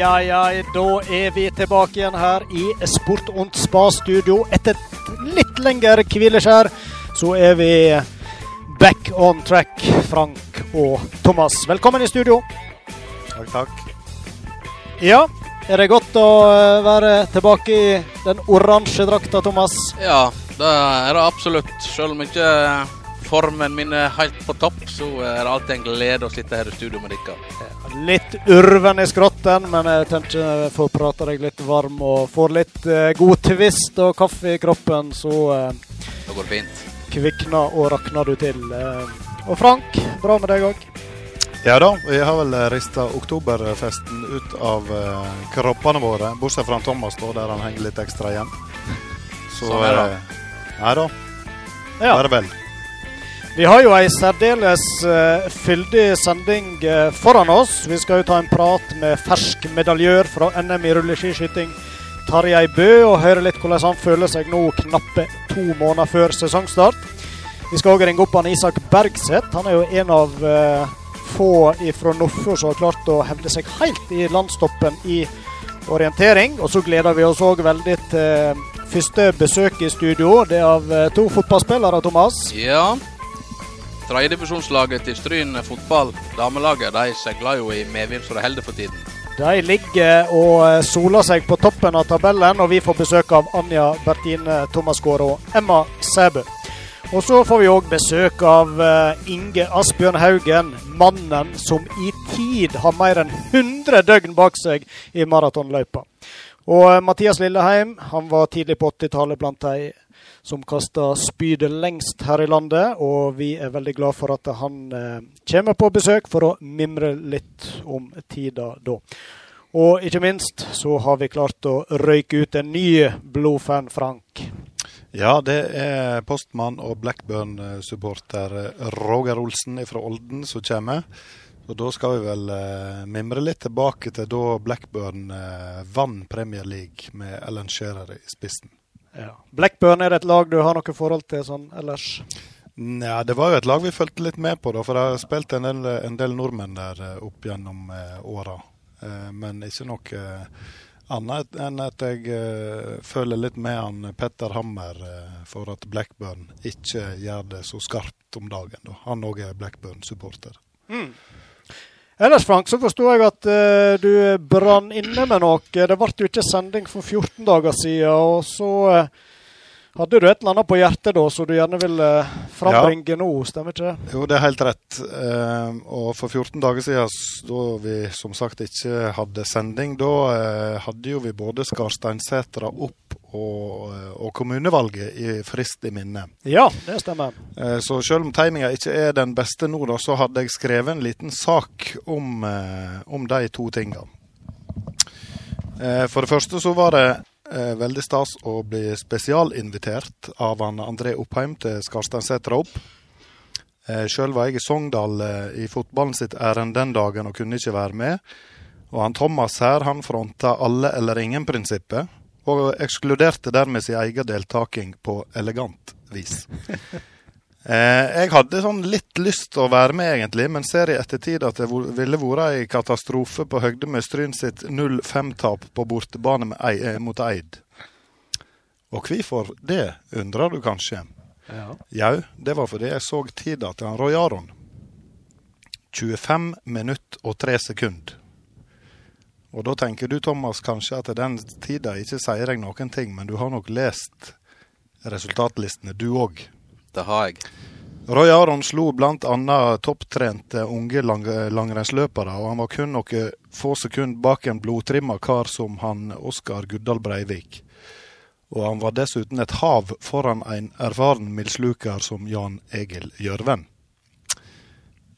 ja, ja. Da er vi tilbake igjen her i Sport und Spa-studio. Etter et litt lengre hvileskjær så er vi back on track, Frank og Thomas. Velkommen i studio. Takk, takk. Ja, er det godt å eh, være tilbake i den oransje drakta, Thomas? Ja, det er det absolutt. Selv om ikke formen min er helt på topp, så er det alltid en glede å sitte her i studio med dere. Litt urven i skrotten, men jeg tenker jeg får prate deg litt varm og får litt eh, god tvist og kaffe i kroppen, så eh, Det går fint. kvikner og rakner du til. Eh. Og Frank, bra med deg òg? Ja da, vi har vel rista oktoberfesten ut av uh, kroppene våre. Bortsett fra Thomas, da, der han henger litt ekstra igjen. Så Sånn er det. eh, Nei da, Ja. bare vel. Vi har jo ei særdeles eh, fyldig sending eh, foran oss. Vi skal jo ta en prat med fersk medaljør fra NM i rulleskiskyting, Tarjei Bø, og høre litt hvordan han føler seg nå knappe to måneder før sesongstart. Vi skal òg ringe opp han Isak Bergseth. Han er jo en av eh, få fra Nordfjord som har klart å hevde seg helt i landstoppen i orientering. Og så gleder vi oss òg veldig til første besøk i studio. Det er av to fotballspillere, Thomas. Ja. Tredjedivisjonslaget til Stryn fotball, damelaget, de seiler jo i medvind så det holder for tiden. De ligger og eh, soler seg på toppen av tabellen, og vi får besøk av Anja Bertine Thomasgaard og Emma Sæbø. Og så får vi òg besøk av eh, Inge Asbjørn Haugen, mannen som i tid har mer enn 100 døgn bak seg i maratonløypa. Og eh, Mathias Lilleheim han var tidlig på 80-tallet blant de som kaster spydet lengst her i landet, og vi er veldig glad for at han eh, kommer på besøk for å mimre litt om tida da. Og ikke minst så har vi klart å røyke ut en ny blodfan, Frank. Ja, det er postmann og Blackburn-supporter Roger Olsen fra Olden som kommer. Og da skal vi vel eh, mimre litt tilbake til da Blackburn eh, vant Premier League med Ellen Shearer i spissen. Ja. Blackburn er det et lag du har noe forhold til sånn ellers? Ja, det var jo et lag vi fulgte litt med på, da, for det har spilt en del, en del nordmenn der eh, opp gjennom eh, åra. Eh, men ikke noe eh, annet enn at jeg eh, føler litt med han Petter Hammer eh, for at Blackburn ikke gjør det så skarpt om dagen. Da. Han òg er Blackburn-supporter. Ellers, Frank, så forsto jeg at uh, du brann inne med noe. Det ble jo ikke sending for 14 dager siden, og så uh, hadde du et eller annet på hjertet da, så du gjerne ville frambringe nå, stemmer ikke det? Jo, det er helt rett. Og for 14 dager siden, da vi som sagt ikke hadde sending, da hadde jo vi både Skarsteinsetra opp og, eh, og kommunevalget i frist i minne. Ja, det stemmer. Eh, Så selv om timinga ikke er den beste nå, da, så hadde jeg skrevet en liten sak om, eh, om de to tinga. For det første så var det veldig stas å bli spesialinvitert av han André Oppheim til Skarsteinsetra opp. Sjøl var jeg i Sogndal i fotballen sitt ærend den dagen og kunne ikke være med. Og han Thomas her, han fronta alle eller ingen-prinsippet, og ekskluderte dermed sin egen deltaking på elegant vis. Eh, jeg hadde sånn litt lyst til å være med, egentlig, men ser i ettertid at det ville vært ei katastrofe på høgde med Stryn sitt 0-5-tap på bortebane Ei- eh, mot Eid. Og hvorfor det, undrer du kanskje? Ja. Jau, det var fordi jeg så tida til han Roy Aron. 25 minutt og 3 sekunder. Og da tenker du, Thomas, kanskje at den tida ikke sier deg noen ting, men du har nok lest resultatlistene, du òg. Det har jeg. Roy Aron slo bl.a. topptrente unge lang langrennsløpere, og han var kun noen få sekunder bak en blodtrimma kar som han Oskar Guddal Breivik. Og han var dessuten et hav foran en erfaren mildsluker som Jan Egil Gjørven.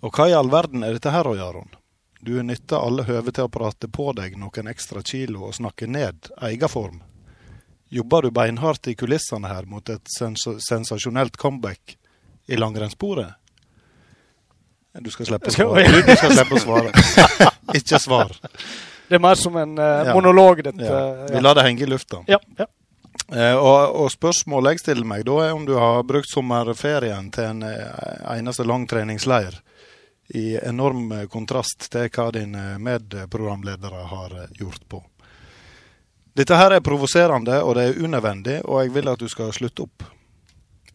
Og hva i all verden er dette her, Roy Aron? Du nytter alle høve til å prate på deg noen ekstra kilo og snakke ned egen form. Jobber du beinhardt i kulissene her mot et sens sensasjonelt comeback i langrennssporet? Du skal slippe å svare. Du, skal slippe å svare. Ikke svar. Det er mer som en eh, Ja. monolog, dette. Ja. Vi lar det henge i lufta. Ja, ja. Uh, og, og spørsmålet jeg stiller meg, da er om du har brukt sommerferien til en eh, eneste lang treningsleir i enorm kontrast til hva dine medprogramledere har gjort på. Dette her er provoserende og det er unødvendig, og jeg vil at du skal slutte opp.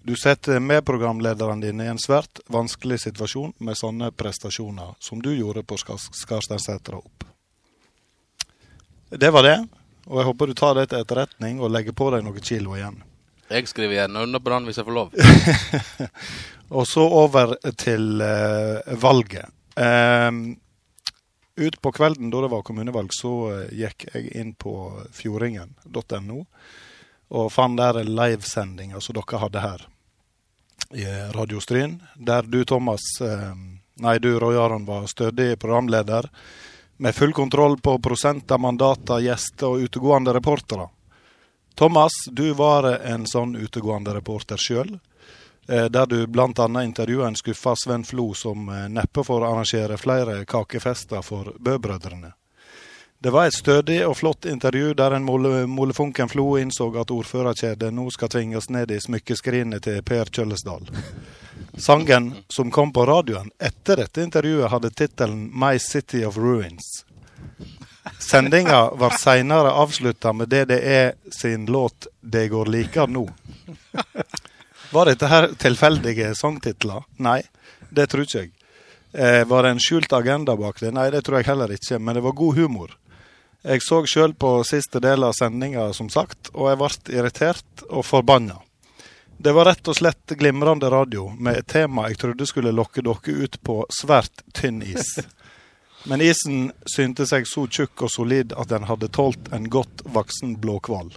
Du setter medprogramlederne dine i en svært vanskelig situasjon med sånne prestasjoner som du gjorde på Skarsteinsetra opp. Det var det, og jeg håper du tar det til etterretning og legger på deg noen kilo igjen. Jeg skriver gjerne under den hvis jeg får lov. og så over til uh, valget. Um, ut på kvelden da det var kommunevalg, så uh, gikk jeg inn på fjordingen.no og fant der livesendinga som dere hadde her i Radio Stryn, der du, Thomas, uh, nei, du, Roy Aron, var stødig programleder med full kontroll på prosent av mandater, gjester og utegående reportere. Thomas, du var en sånn utegående reporter sjøl. Eh, der du bl.a. intervjua en skuffa Sven Flo, som eh, neppe får arrangere flere kakefester for Bø-brødrene. Det var et stødig og flott intervju der en molefunken Flo innså at ordførerkjedet nå skal tvinges ned i smykkeskrinet til Per Kjøllesdal. Sangen som kom på radioen etter dette intervjuet, hadde tittelen 'My City of Ruins'. Sendinga var seinere avslutta med DDE sin låt 'Det går likar nå'. Var dette her tilfeldige sangtitler? Nei, det tror ikke jeg. Eh, var det en skjult agenda bak det? Nei, det tror jeg heller ikke, men det var god humor. Jeg så sjøl på siste del av sendinga, som sagt, og jeg ble irritert og forbanna. Det var rett og slett glimrende radio, med et tema jeg trodde skulle lokke dere ut på svært tynn is. Men isen syntes seg så tjukk og solid at den hadde tålt en godt voksen blåkval.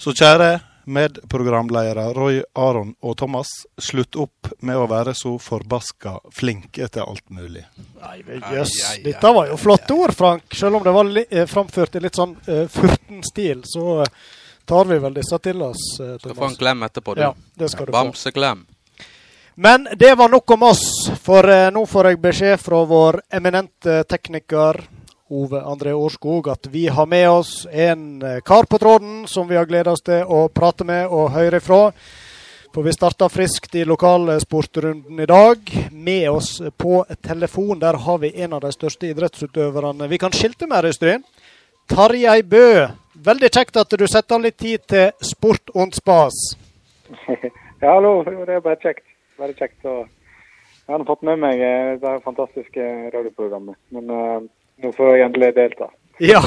Så kjære medprogramledere Roy, Aron og Thomas, slutt opp med å være så forbaska flinke til alt mulig. Nei, jøss. Dette var jo flotte ord, Frank. Selv om det var eh, framført i litt sånn uh, furten stil, så tar vi vel disse til oss. Uh, skal få en klem etterpå, du. Ja, det skal du Bamseklem. Men det var nok om oss, for eh, nå får jeg beskjed fra vår eminente tekniker Ove André Årskog at vi har med oss en eh, kar på tråden som vi har gleda oss til å prate med og høre ifra. For vi starta friskt i lokalsportrunden i dag. Med oss på telefon, der har vi en av de største idrettsutøverne vi kan skilte med, Røystryn. Tarjei Bø. Veldig kjekt at du setter av litt tid til sport og spas. ja, hallo. Det er bare kjekt veldig kjekt. å jeg har fått med meg eh, det fantastiske radioprogrammet. Men uh, nå får jeg endelig delta. Ja.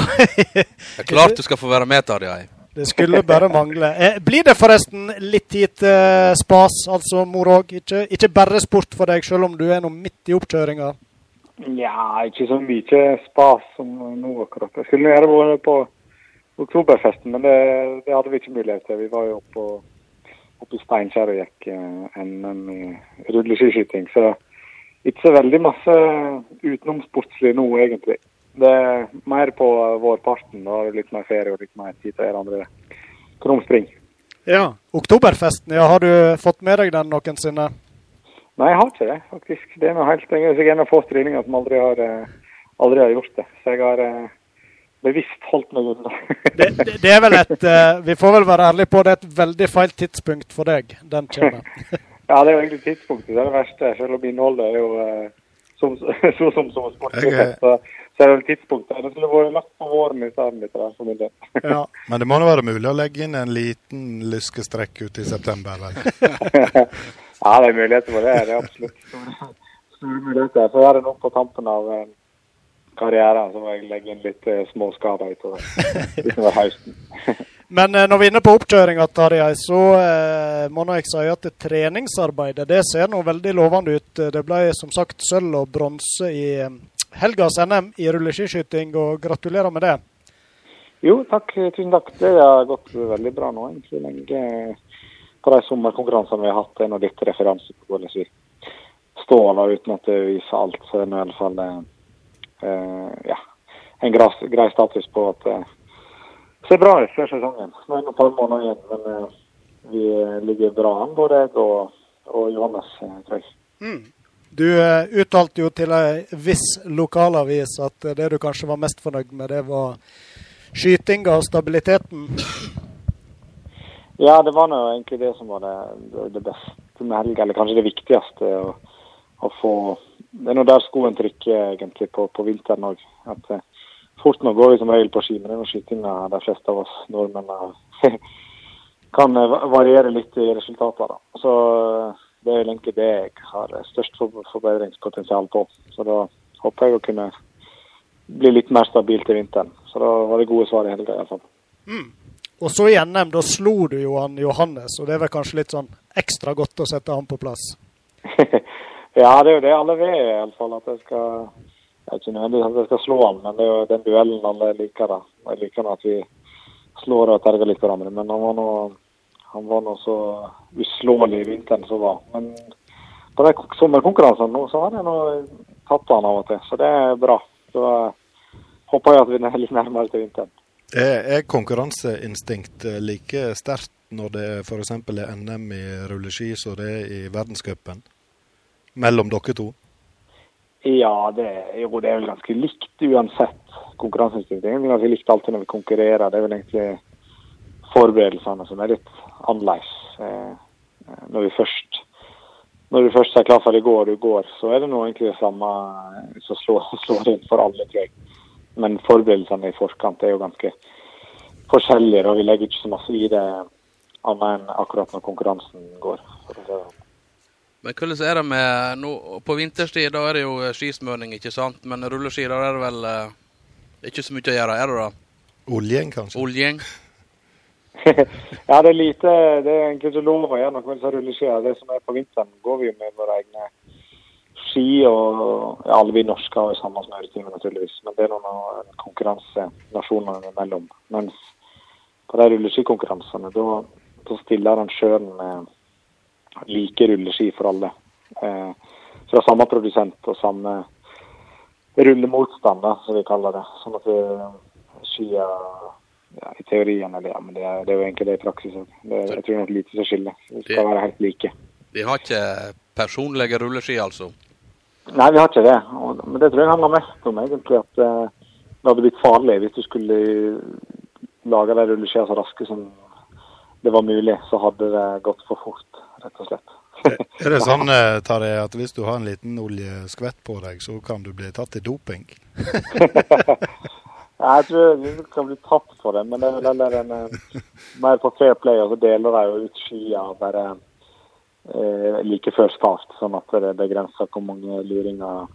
det er klart du skal få være med, Tarjei. Det skulle bare mangle. Eh, blir det forresten litt tid eh, spas, altså mor òg? Ikke, ikke, bare sport for deg, selv om du er nå midt i oppkjøringa? Ja, ikke så mye spas som nå akkurat. Jeg skulle gjerne vært på oktoberfesten, men det, det, hadde vi ikke mulighet til. Vi var jo oppe på oppe i Steinkjer og gikk eh, NM i rulleskiskyting. Så ikke så veldig masse utenomsportslig nå, egentlig. Det er mer på vårparten. Da har du litt mer ferie og litt mer tid til å gjøre andre krumspring. Ja. Oktoberfesten, ja, har du fått med deg den noensinne? Nei, jeg har ikke det, faktisk. Det er noe helt, jeg er en av få stillinger som aldri har, eh, aldri har gjort det. Så jeg har eh, bevisst holdt meg unna. det, det, det, er vel et uh, Vi får vel være ærlige på det er et veldig feil tidspunkt for deg, den kommer. ja, det er jo egentlig tidspunktet det er det verste. Selv om innholdet er jo uh, som, så som som sportsfest. Så, så er det vel tidspunktet. Det skulle vært lagt på våren i stedet. for min del. ja. Men det må nå være mulig å legge inn en liten lyskestrekk ut i september? vel? ja, det er muligheter for det. Det er absolutt store muligheter. Så er det nå på tampen av uh, karrieren, så må jeg legge inn litt uh, småskader utover, utover høsten. Men uh, når vi er inne på oppkjøringa, så uh, må jeg si at det treningsarbeidet det ser nå veldig lovende ut. Det ble som sagt sølv og bronse i helgas NM i rulleskiskyting, og gratulerer med det. Jo, takk. Tusen takk. Det har gått veldig bra nå, egentlig. Lenge på de sommerkonkurransene vi har hatt, er nå litt referanse på hvordan vi står der uten at det viser alt. Så det er i alle fall Eh, ja, en grei status på at det eh, ser bra ut før sesongen. Nå er det et par måneder igjen, men eh, vi ligger bra an, både jeg og, og Johannes, tror jeg. Mm. Du uttalte jo til ei viss lokalavis at det du kanskje var mest fornøyd med, det var skytinga og stabiliteten? Ja, det var nå egentlig det som var det, det beste med helga, eller kanskje det viktigste. Å, å få det er nå der skoen trykker egentlig på, på vinteren òg. Uh, fort nå går vi som regel på ski, men det er noe skytinga de fleste av oss nordmenn kan variere litt i resultatene. Så det er egentlig det jeg har størst forbedringspotensial på. Så da håper jeg å kunne bli litt mer stabil til vinteren. Så da var det gode svar i helga iallfall. Mm. Og så i NM, da slo du jo han Johannes, og det er vel kanskje litt sånn ekstra godt å sette han på plass? ja, det er jo det alle vil, iallfall. At jeg skal det er ikke nødvendigvis at jeg skal slå han, men det er jo den duellen alle liker. da. Jeg liker at vi slår og terger litt hverandre. Men han var nå han var nå så uslåelig i vinteren som var. Men på de sommerkonkurransene nå, så har jeg nå tatt han av og til. Så det er bra. Så håper jeg at vi er litt nærmere til vinteren. Er, er konkurranseinstinkt like sterkt når det f.eks. er NM i rulleski som det er i verdenscupen? Mellom dere to? Ja, det, jo, det er vel ganske likt uansett konkurranseinstinktet. Det er alltid når vi konkurrerer. Det er vel egentlig forberedelsene som er litt annerledes. Eh, eh, når vi først når du først er klar for det går, du går, så er det nå egentlig det samme som slår, slår inn for alle, jeg. Men forberedelsene i forkant er jo ganske forskjellige, og vi legger ikke så masse i det annet enn akkurat når konkurransen går. Men hvordan er det med nå, På vinterstid da er det jo skismøring, ikke sant? Men rulleski da er det vel eh, ikke så mye å gjøre, er det da? Oljen, kanskje? Oljen? ja, det er lite Det er egentlig ikke lov å gjøre noe med disse rulleskiene. Det som er på vinteren, går vi med våre egne ski. og ja, Alle vi norske har jo samme smøretime, naturligvis. Men det er noen konkurranse nasjonene imellom. Mens på de rulleskikonkurransene, da stiller arrangøren med like rulleski for alle. Eh, det er samme produsent og samme rullemotstand, som vi kaller det. Sånn at skia ja, I teorien er det, ja, men det er, det er jo egentlig det i praksis òg. Jeg tror nok lite som skiller. Vi skal det, være helt like. Vi har ikke personlige rulleski, altså? Nei, vi har ikke det. Og, men det tror jeg handler mest om egentlig at eh, det hadde blitt farlig hvis du skulle lage de rulleskiene så raske som det var mulig. Så hadde det gått for fort, rett og slett. er det sånn, Tari, Tarjei, at hvis du har en liten oljeskvett på deg, så kan du bli tatt i doping? Jeg tror vi kan bli tatt for det, men det er vel en eh, mer på fair play. Og så deler de jo ut skia bare eh, like før start, sånn at det begrenser hvor mange luringer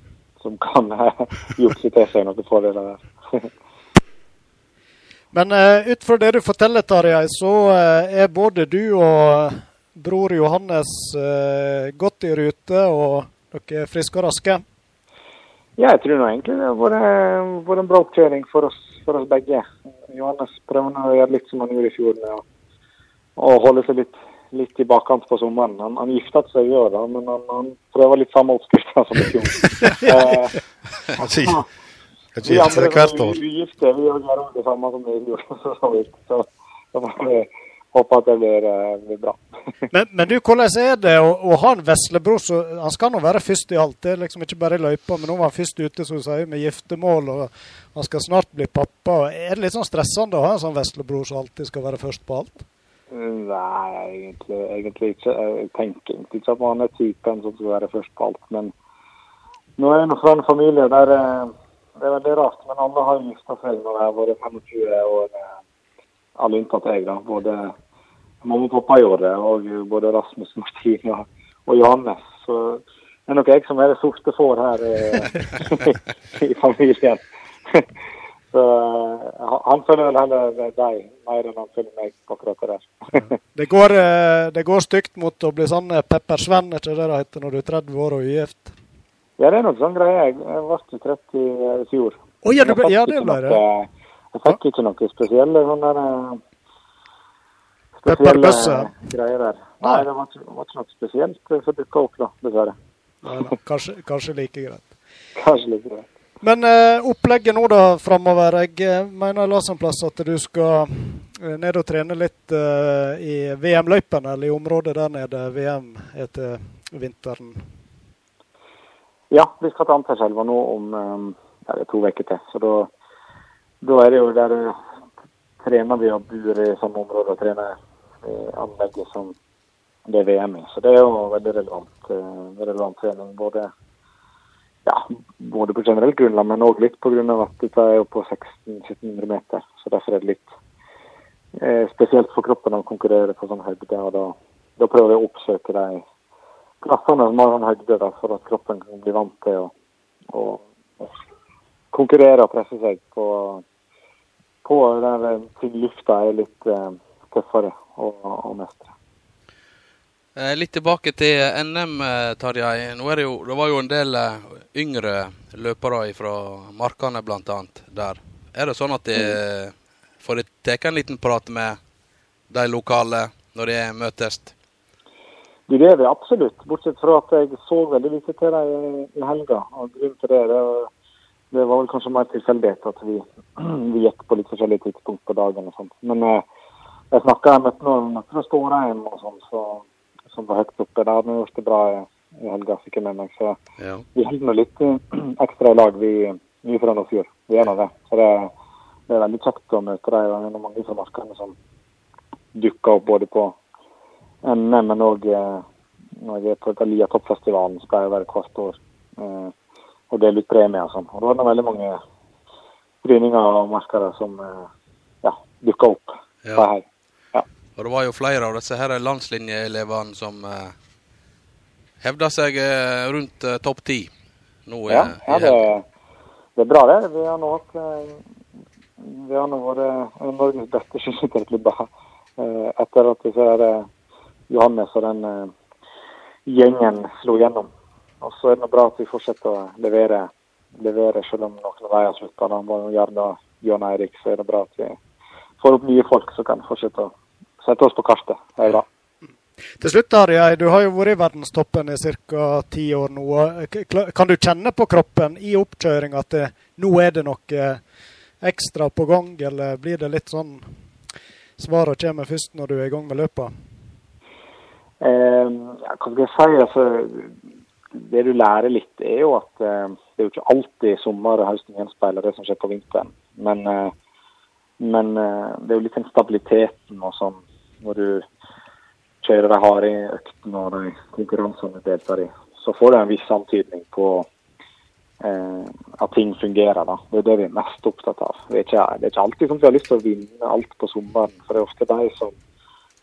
som kan eh, jukse til seg noen fordeler der. men uh, ut fra det du forteller, Tarjei, så uh, er både du og bror Johannes uh, godt i rute, og dere er friske og raske? Ja, jeg tror nå egentlig det har vært en bra oppkjøring for oss, for oss begge. Johannes prøver å gjøre litt som han gjorde i fjor, med å, holde seg litt, litt, i bakkant på sommeren. Han, han gifta seg i år, men han, han, prøver litt samme oppskrift som i fjor. eh, vi andre er ugifte, vi gjør det samme som i fjor. Så, så, så, så, håper at det blir, eh, blir bra. men, men, du, hvordan er det å, å ha en veslebror? Så, han skal nå være først i alt. Det er liksom ikke bare i løypa, men nå var han først ute som sier, med giftermål, og han skal snart bli pappa. Er det litt sånn stressende å ha en sånn veslebror som alltid skal være først på alt? Nei, egentlig, egentlig ikke. Jeg tenker egentlig ikke at han er typen som skal være først på alt. Men nå er jeg fra en familie der eh, det er veldig rart, men alle har gifta seg når de har vært 25 år eh, alle unntatt jeg, da. Både mamma og pappa gjorde det, og både Rasmus, Martin og, og Johannes. Så det er nok jeg som er det sorte får her i, i familien. Så uh, han følger vel heller deg mer enn han følger meg akkurat det der. det, går, uh, det går stygt mot å bli sånn uh, Pepper-Sven, er ikke det det heter når du er 30 år og ugift? Ja, det er nok sånn greie. Jeg ble 30 i fjor. Oh, ja, du, ja, det ble det. Jeg fikk ikke noe spesielle sånne eh, spesielle greier der. Nei, det var ikke, var ikke noe spesielt som dukka opp, da, dessverre. Nei, kanskje, kanskje, like greit. Kanskje like greit. Men eh, opplegget nå da framover. Jeg eh, mener jeg las en plass at du skal eh, ned og trene litt eh, i VM-løypene, eller i området der nede VM etter vinteren. Ja, vi skal til Anterselva nå om ja, to uker til. Så da da er det jo der trener vi og bor i samme område og trener i anlegget som det er VM i. Så det er jo veldig relevant, eh, relevant trening. Både ja, både på generelt grunnlag, men òg litt pga. at dette er jo på 1600-1700 meter. Så derfor er det litt eh, spesielt for kroppen å konkurrere på sånn høyde. og da, da prøver jeg å oppsøke de plassene som har sånn høyde, da, for at kroppen kan bli vant til å konkurrere og presse seg på, på der ting lufta er litt eh, tøffere å, å mestre. Eh, litt tilbake til NM, eh, Tarjei. Nå er det, jo, det var jo en del eh, yngre løpere fra Markane bl.a. der. Er det sånn at de mm. får de tatt en liten prat med de lokale når de møtes? Det er det absolutt, bortsett fra at jeg så veldig lite til dem i helga. og grunnen til det, det, det var vel kanskje mer tilfeldighet at vi, vi, gikk på litt forskjellige tidspunkt på dagen. og sånt. Men jeg snakka med noen fra Stårheim og sånn, så som var høyt oppe. Det hadde gjort det bra i, helga, fikk jeg med meg. Så ja. vi holder nå litt eh, ekstra i lag, vi, vi fra Nordfjord. Vi er nå det. Så det, det, er veldig kjekt å møte dem. Det er mange fra markene som dukker opp både på NM, men òg eh, når jeg er på Galia toppfestivalen, skal jeg være hvert år eh, og dele ut premier og sånn. Og da var det veldig mange gryninger og merkere som eh, ja, dukka opp. Ja. Og det var jo flere av disse her landslinjeelevene som eh, hevda seg eh, rundt eh, topp ti. Ja, ja det, det, er bra det. Vi har nå eh, vi har nå vært Norges beste skiskytterklubber etter at disse Johannes og den gjengen slo gjennom. Og så er det bra at vi fortsetter å levere, levere selv om noen av dem har slutta. Gjerne John Eirik, så er det bra at vi får opp nye folk som kan fortsette å sette oss på kartet. Det er bra. Til slutt, Arjei, du har jo vært i verdenstoppen i ca. ti år nå. Kan du kjenne på kroppen i oppkjøring at det, nå er det noe ekstra på gang, eller blir det litt sånn svaret kommer først når du er i gang med løpet? Eh, hva skal jeg si? Altså, det du lærer litt, er jo at eh, det er jo ikke alltid sommer og høsten gjenspeiler det som skjer på vinteren. Men, eh, men eh, det er jo litt den stabiliteten og sånn når du kjører de harde øktene og de konkurransene du deltar i, så får du en viss antydning på eh, at ting fungerer. da. Det er det vi er mest opptatt av. Det er ikke, det er ikke alltid som vi har lyst til å vinne alt på sommeren. For det er ofte de som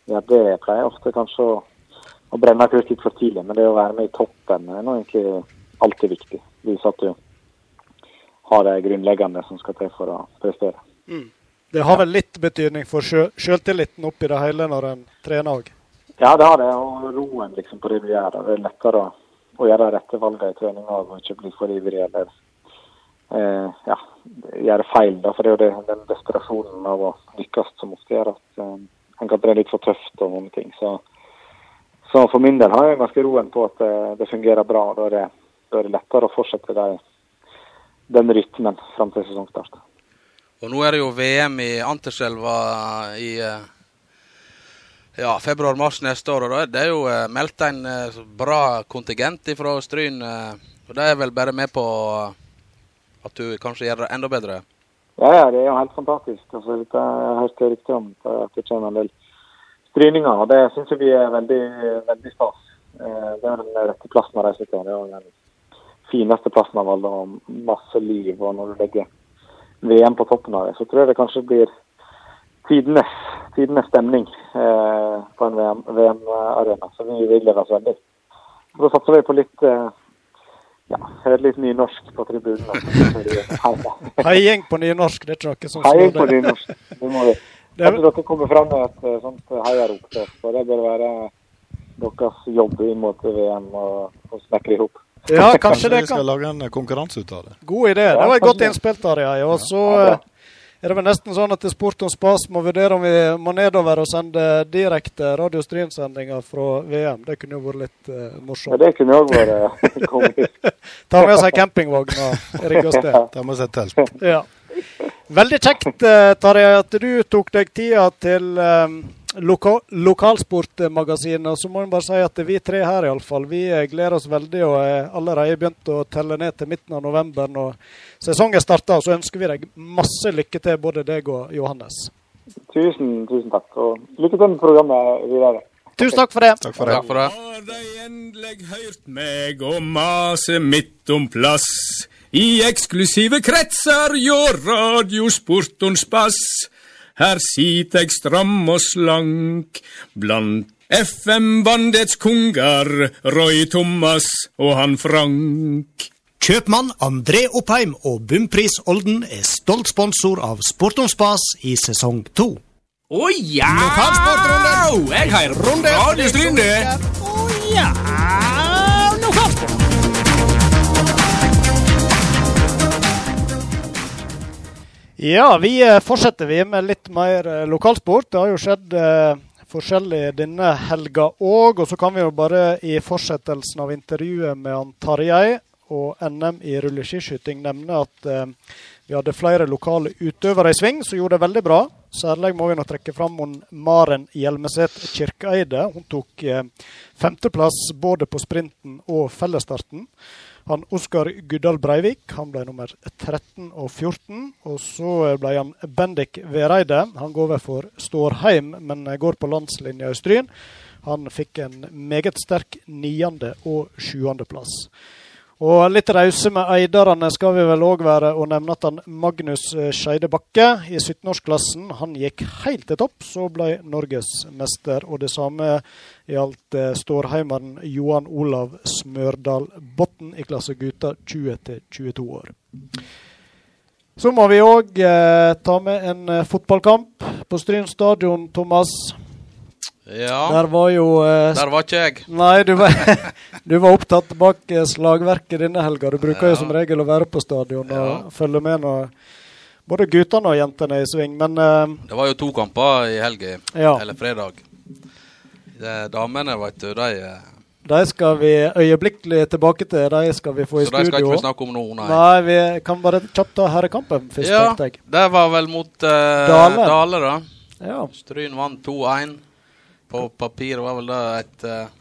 ja, det pleier ofte kanskje å, å brenne krut litt for tidlig. Men det å være med i toppen er nå egentlig alltid viktig. Viser at du har det grunnleggende som skal til for å prestere. Mm. Det har vel litt betydning for sjøltilliten oppi det hele når en trener òg? Ja, det har det. Og roen liksom, på det du gjør. Det er lettere å, å gjøre de rette valgene i treninga og ikke bli for ivrig eller eh, ja, gjøre feil. Da. For det er jo det, den desperasjonen av å lykkes som ofte gjør at eh, en kan trene litt for tøft og sånne ting. Så, så, for min del har jeg ganske roen på at det, eh, fungerer bra. Da er det, da er det lettere å fortsette der, den rytmen fram til sesongstart. Og nå er det jo VM i Anterselva i eh, ja, februar-mars neste år. og Det er jo eh, meldt en bra kontingent fra Stryn. og Det er vel bare med på at du kanskje gjør det enda bedre? Ja, ja det er jo helt fantastisk. Altså, jeg har hørt rykter om at det kommer en del stryninger. og Det syns vi er veldig, veldig stas. Det er den rette plassen å reise til. Det er den fineste plassen av alle. og Masse liv. og når du legger VM på toppen av det, så tror jeg det kanskje blir tidenes, tidenes stemning eh, på en VM-arena. VM så vi vil glede oss veldig. Så satser vi på litt eh, ja, et litt nynorsk på tribunen. Heiing på nynorsk, det er ikke noe som Heiing på nynorsk, det må vi. Kanskje dere kommer fram med et eh, sånt heiarop. Så det bør være deres jobb inn mot VM og snekre i hop. Ja, kanskje, kanskje det kan. vi skal lage en konkurranse ut av det. God idé. Det var et godt innspill, Tarjei. Og så ja, er det vel nesten sånn at Sport om spas må vurdere om vi må nedover og sende direkte Radio Stream-sendinger fra VM. Det kunne jo vært litt uh, morsomt. Ja, det kunne òg vært komisk. Ta med oss ei campingvogn og rigge oss til. Ta med oss et telt. Ja. Veldig kjekt, uh, Tarjei, at du tok deg tida til um, loka lokalsportmagasinet. Så må jeg bare si at vi tre her iallfall, vi gleder oss veldig og er allerede begynt å telle ned til midten av november når sesongen starter. Så ønsker vi deg masse lykke til, både deg og Johannes. Tusen, tusen takk. Og lykke til med programmet videre. Tusen takk for det. Takk for det. Takk for det. Har de endelig hørt meg og mase midt om plass? I eksklusive kretser gjør radiosporten spass. Her sit eg stram og slank blant FM-bandets konger, Roy Thomas og han Frank. Kjøpmann André Oppheim og Bumpris Olden er stolt sponsor av Sport om spas i sesong to. Å ja! Jeg har runde Radio Å Ja, vi eh, fortsetter vi med litt mer eh, lokalsport. Det har jo skjedd eh, forskjellig denne helga òg. Og så kan vi jo bare i fortsettelsen av intervjuet med han Tarjei og NM i rulleskiskyting nevne at vi hadde flere lokale utøvere i sving som gjorde det veldig bra. Særlig må vi nå trekke fram hun Maren Hjelmeset Kirkeeide. Hun tok femteplass både på sprinten og fellesstarten. Han Oskar Guddal Breivik han ble nummer 13 og 14. Og så ble han Bendik Vereide. Han går over for Stårheim, men går på landslinja i Stryn. Han fikk en meget sterk niende- og sjuendeplass. Og litt rause med eiderne skal vi vel òg være, og nevne at han Magnus eh, Skeide Bakke i 17-årsklassen han gikk helt til topp, så ble norgesmester. Og det samme gjaldt eh, stårheimeren Johan Olav Smørdal Botten i klasse gutter 20-22 år. Så må vi òg eh, ta med en eh, fotballkamp på Stryn stadion, Thomas. Ja, Der var jo eh, der var ikke jeg. Nei, du var, du var opptatt bak eh, slagverket denne helga. Du bruker jo som regel å være på stadion og Ja. følge med når både guttene og jentene er i sving. Men eh, Det var jo to kamper i helga, ja, eller fredag. Det, damene, vet du, de eh, de skal vi øyeblikkelig tilbake til. De skal vi få i studio. Så de skal ikke vi snakke om nå, nei. Nei, vi kan bare kjapt ta herrekampen først, Ja, tenkte jeg. det var vel mot eh, Dale. Dale. da. Ja. Stryn vant 2-1. På papiret var vel det et eh,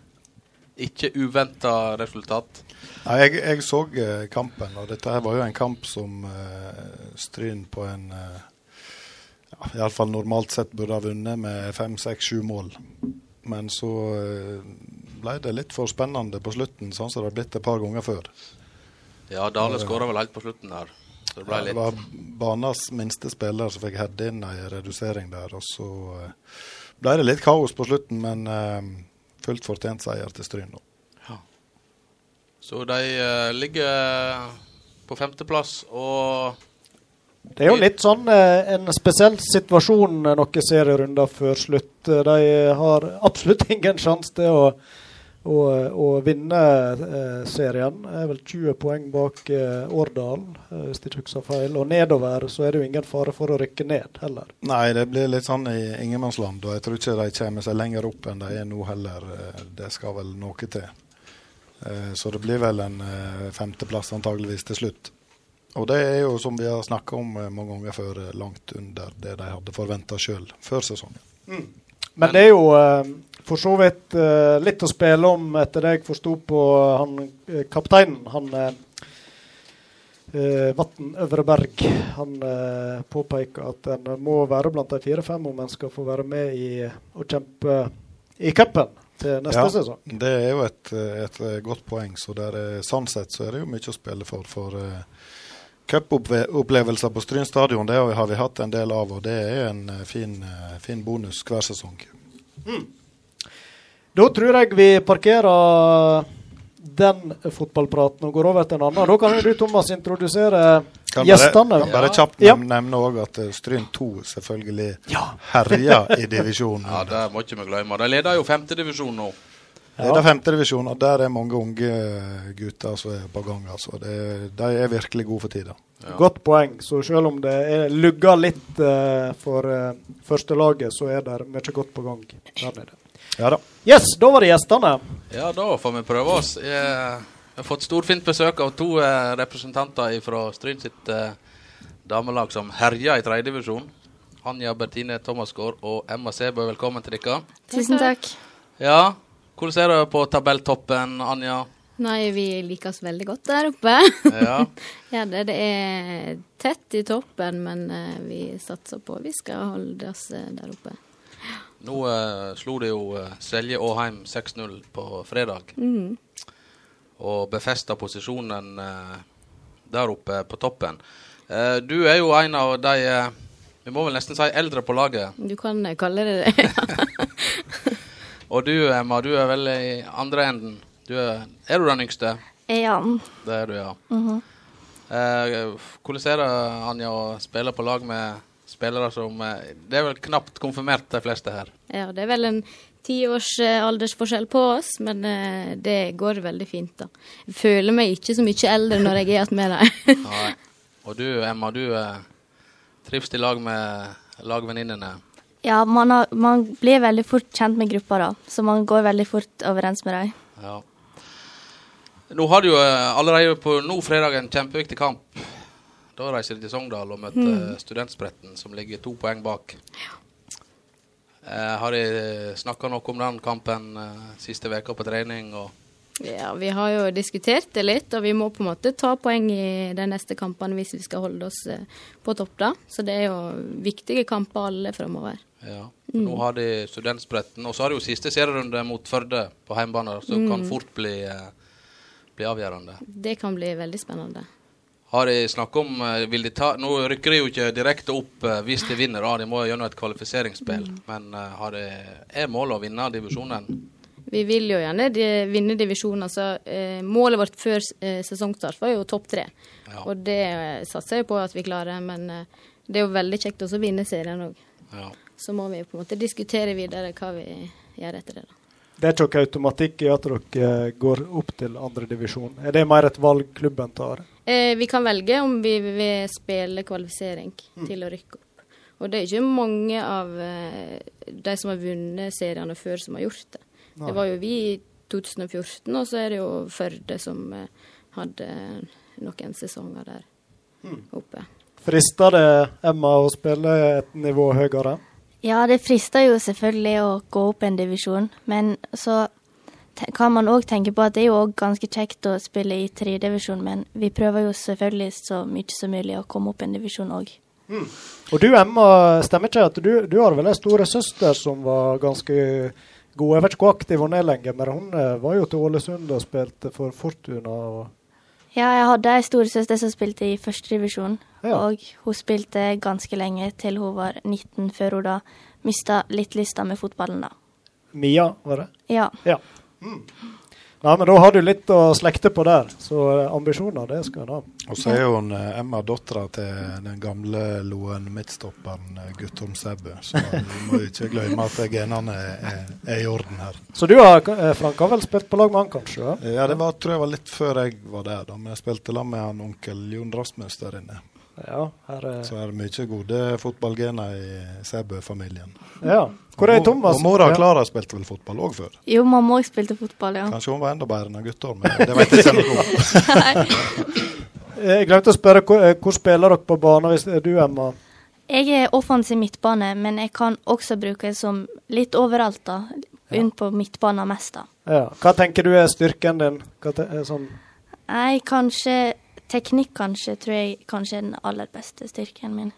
ikke uventa resultat. Nei, jeg, jeg så eh, kampen, og dette her var jo en kamp som uh, Stryn på en uh, ja, Iallfall normalt sett burde ha vunnet med fem, seks, sju mål. Men så uh, ble det litt for spennende på slutten, sånn som det har blitt et par ganger før. Ja, Dale skåra vel helt på slutten der. Så det ble Ja, det var banas minste spiller som fikk heade inn ei redusering der. Og så uh, ble det litt kaos på slutten, men uh, fullt fortjent seier til Stryn. nå. Så de uh, ligger på femteplass og Det er jo litt sånn uh, en spesiell situasjon eh, noen serierunder før slutt. Eh, De har absolutt ingen sjanse til å, å, vinne eh, serien. Er vel 20 poeng bak eh, Årdal, eh, hvis ikke husker feil. Og nedover så er det jo ingen fare for å rykke ned heller. Nei, det blir litt sånn i ingenmannsland, og jeg tror ikke de kommer seg lenger opp enn de er nå heller. Eh, Det skal vel noe til. Eh, Så det blir vel en eh, femteplass antageligvis til slutt. Og det er jo, som vi har snakka om eh, mange ganger før, langt under det de hadde forventa sjøl før sesongen. Men det er jo for så vidt eh, litt å spille om, etter det jeg forsto på han eh, kapteinen. Han eh, eh, Vatn Øvreberg. Han eh, påpeker at en må være blant de fire-fem om en skal få være med i å kjempe i cupen til neste Ja. sesong. Det er jo et, eh, et eh, godt poeng. så der er, Sånn sett så er det jo mye å spille for. For uh, cupopplevelser på Stryn stadion det har vi hatt en del av, og det er en eh, fin, eh, fin bonus hver sesong. Da tror jeg vi parkerer den fotballpraten og går over til en annen. Da kan jo du, Thomas, introdusere Kan gjestene. bare, kan bare kjapt Ja. nevne, òg at eh, Stryn 2 selvfølgelig herjer i divisjonen. Ja, det må ikke vi glemme. De leder jo femtedivisjon nå. Det er femtedivisjon, og der er mange unge gutter som er på gang. altså. Det, de er virkelig gode for tida. Ja. Godt poeng. Så selv om det er lugga litt uh, for uh, førstelaget, så er det mye godt på gang der nede. Ja da. Yes, da var det gjestene. Ja, da får vi prøve oss. Jeg har fått storfint besøk av to eh, representanter fra Stryn sitt eh, damelag som herjer i tredjedivisjon. Anja Bertine Thomasgaard og Emma Sæbø, velkommen til dere. Tusen takk. Ja, hvordan ser du på tabelltoppen, Anja? Nei, vi liker oss veldig godt der oppe. Ja, ja, det, det er tett i toppen, men eh, vi satser på vi skal holde oss der oppe. Nå eh, slo det jo eh, Selje Åheim 6-0 på fredag. Mm. Og befesta posisjonen eh, der oppe på toppen. Eh, du er jo en av de eh, Vi må vel nesten si eldre på laget. Du kan eh, kalle det det. Og du, Emma, du er vel i andre enden. Du er, er du den yngste? Ja. Det er du, ja. Mhm. Eh, hvordan er det, Anja, å spille på lag med spillere som eh, Det er vel knapt konfirmert, de fleste her. Ja, det er vel en ti års eh, aldersforskjell på oss, men eh, det går veldig fint, da. Jeg føler meg ikke så mye eldre når jeg er igjen med dem. Og du, Emma, du trives i lag med lagvenninnene. Ja, man, har, man blir veldig fort kjent med gruppa, da. Så man går veldig fort overens med dem. Ja. Nå har du jo allerede på nå fredag en kjempeviktig kamp. Da reiser de til Sogndal og møter Mm. eh, Studentspretten, som ligger to poeng bak. Eh, har de snakka noe om den kampen eh, siste veka på trening? Ja, vi har jo diskutert det litt, og vi må på en måte ta poeng i de neste kampene hvis vi skal holde oss eh, på topp, da. Så det er jo viktige kamper alle framover. ja. Mm. Nå har de Studentspretten. Og så har de jo siste serierunde mot Førde på hjemmebane, som Mm. kan fort bli, eh, bli avgjørende. Det kan bli veldig spennende. Har de snakket om eh, de ta, Nå rykker de jo ikke direkte opp eh, hvis de vinner, da. de må gjennom et kvalifiseringsspill. Mm. Men eh, har de, er målet å vinne divisjonen? Vi vil jo gjerne de, vinne divisjonen. Så eh, målet vårt før eh, sesongstart var jo topp tre. Ja. Og det satser jeg på at vi klarer, men eh, det er jo veldig kjekt også å vinne serien òg. Ja. Så må vi på en måte diskutere videre hva vi gjør etter det. da. Det er ikke noe automatikk i at dere går opp til andredivisjon. Er det mer et valg klubben tar? Eh, vi kan velge om vi vil spille kvalifisering til å rykke opp. Og det er ikke mange av eh, de som har vunnet seriene før, som har gjort det. Nei. Det var jo vi i 2014, og så er det jo Førde som eh, hadde noen sesonger der oppe. Frister det Emma å spille et nivå høyere? Ja, det frister jo selvfølgelig å gå opp en divisjon, men så kan man òg tenke på at det er jo òg ganske kjekt å spille i tredjedivisjon, men vi prøver jo selvfølgelig så mye som mulig å komme opp en divisjon òg. Og du Emma, stemmer ikke at du, du har vel en store søster som var ganske god? Jeg vet ikke hvor aktiv hun er lenger, men hun eh, var jo til Ålesund og spilte for Fortuna. og Ja, jeg hadde ei storesøster som spilte i førstedivisjon, Ja. og hun spilte ganske lenge til hun var 19, før hun da mista litt lysta med fotballen, da. Mia, var det? Ja. Ja. Nei, men da har du litt å slekte på der, så eh, ambisjoner, det skal en ha. Og så er hun eh, Emma dattera til den gamle Loen midtstopperen eh, Guttorm Sæbø. Så du må ikke glemme at genene er, er i orden her. Så du har, Frank, har vel spilt på lag med han, kanskje? Ja? Ja, det var, tror jeg var litt før jeg var der, da. Men jeg spilte sammen med han onkel Jon Rasmus der inne. Ja, her er, Så er det mye gode fotballgener i Sæbø-familien. ja. Hvor er Thomas? Og mora Ja. Klara spilte vel fotball òg før. Jo, mamma òg spilte fotball, ja. Kanskje hun var enda bedre enn Guttorm, men det vet jeg ikke noe om. Eh, Jeg glemte å spørre, hvor, eh, hvor spiller dere på banen hvis er du, Emma? Jeg er offensiv midtbane, men jeg kan også bruke det som litt overalt, da. Inn på midtbanen mest, da. Ja. Hva tenker du er styrken din? Hva er sånn Nei, kanskje Teknikk, kanskje, tror jeg kanskje er den aller beste styrken min.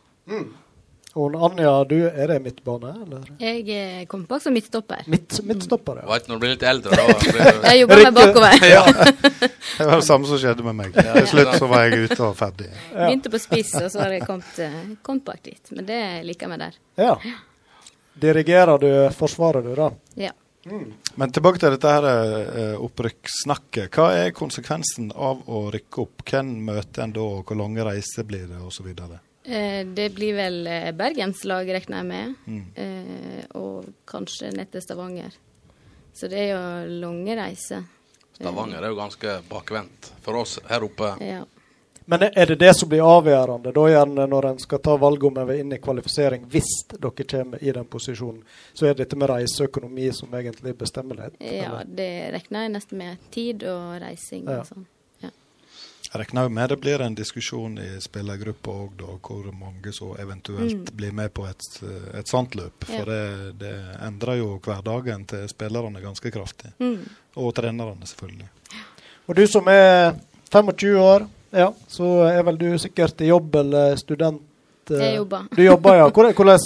Og Anja, du, er det midtbane, eller? Jeg er kom bak som midtstopper. Midt, midtstopper, ja. Vet, når du blir litt eldre, da blir Jeg jobber meg bakover. ja. Det var det samme som skjedde med meg. Til slutt så var jeg ute og ferdig. Begynte på spiss, og så har jeg kommet, eh, kommet bak dit. Men det liker jeg meg der. ja. Dirigerer du forsvaret, du, da? Ja. Men tilbake til dette her eh, opprykkssnakket. Hva er konsekvensen av å rykke opp? Hvem møter en da, og hvor lange reiser blir det, osv.? Eh, Det blir vel eh, bergenslag, regner jeg med. Mm. Eh, og kanskje ned til Stavanger. Så det er jo lange reiser. Stavanger er jo ganske bakvendt for oss her oppe. Ja. Men er det det som blir avgjørende, da gjerne når en skal ta valget om en vil inn i kvalifisering, hvis dere kommer i den posisjonen, så er det dette med reiseøkonomi som egentlig bestemmer det? ja, det regner jeg nesten med. Tid og reising Ja. og sånn. Jeg regner med det blir en diskusjon i spillergruppa òg, hvor mange som eventuelt blir med på et, et sånt løp. For Ja. det, det endrer jo hverdagen til spillerne ganske kraftig. Mm. Og trenerne, selvfølgelig. Og du som er 25 år, ja, så er vel du sikkert i jobb eller student eh, Jeg jobber. Du jobber, ja. Hvordan,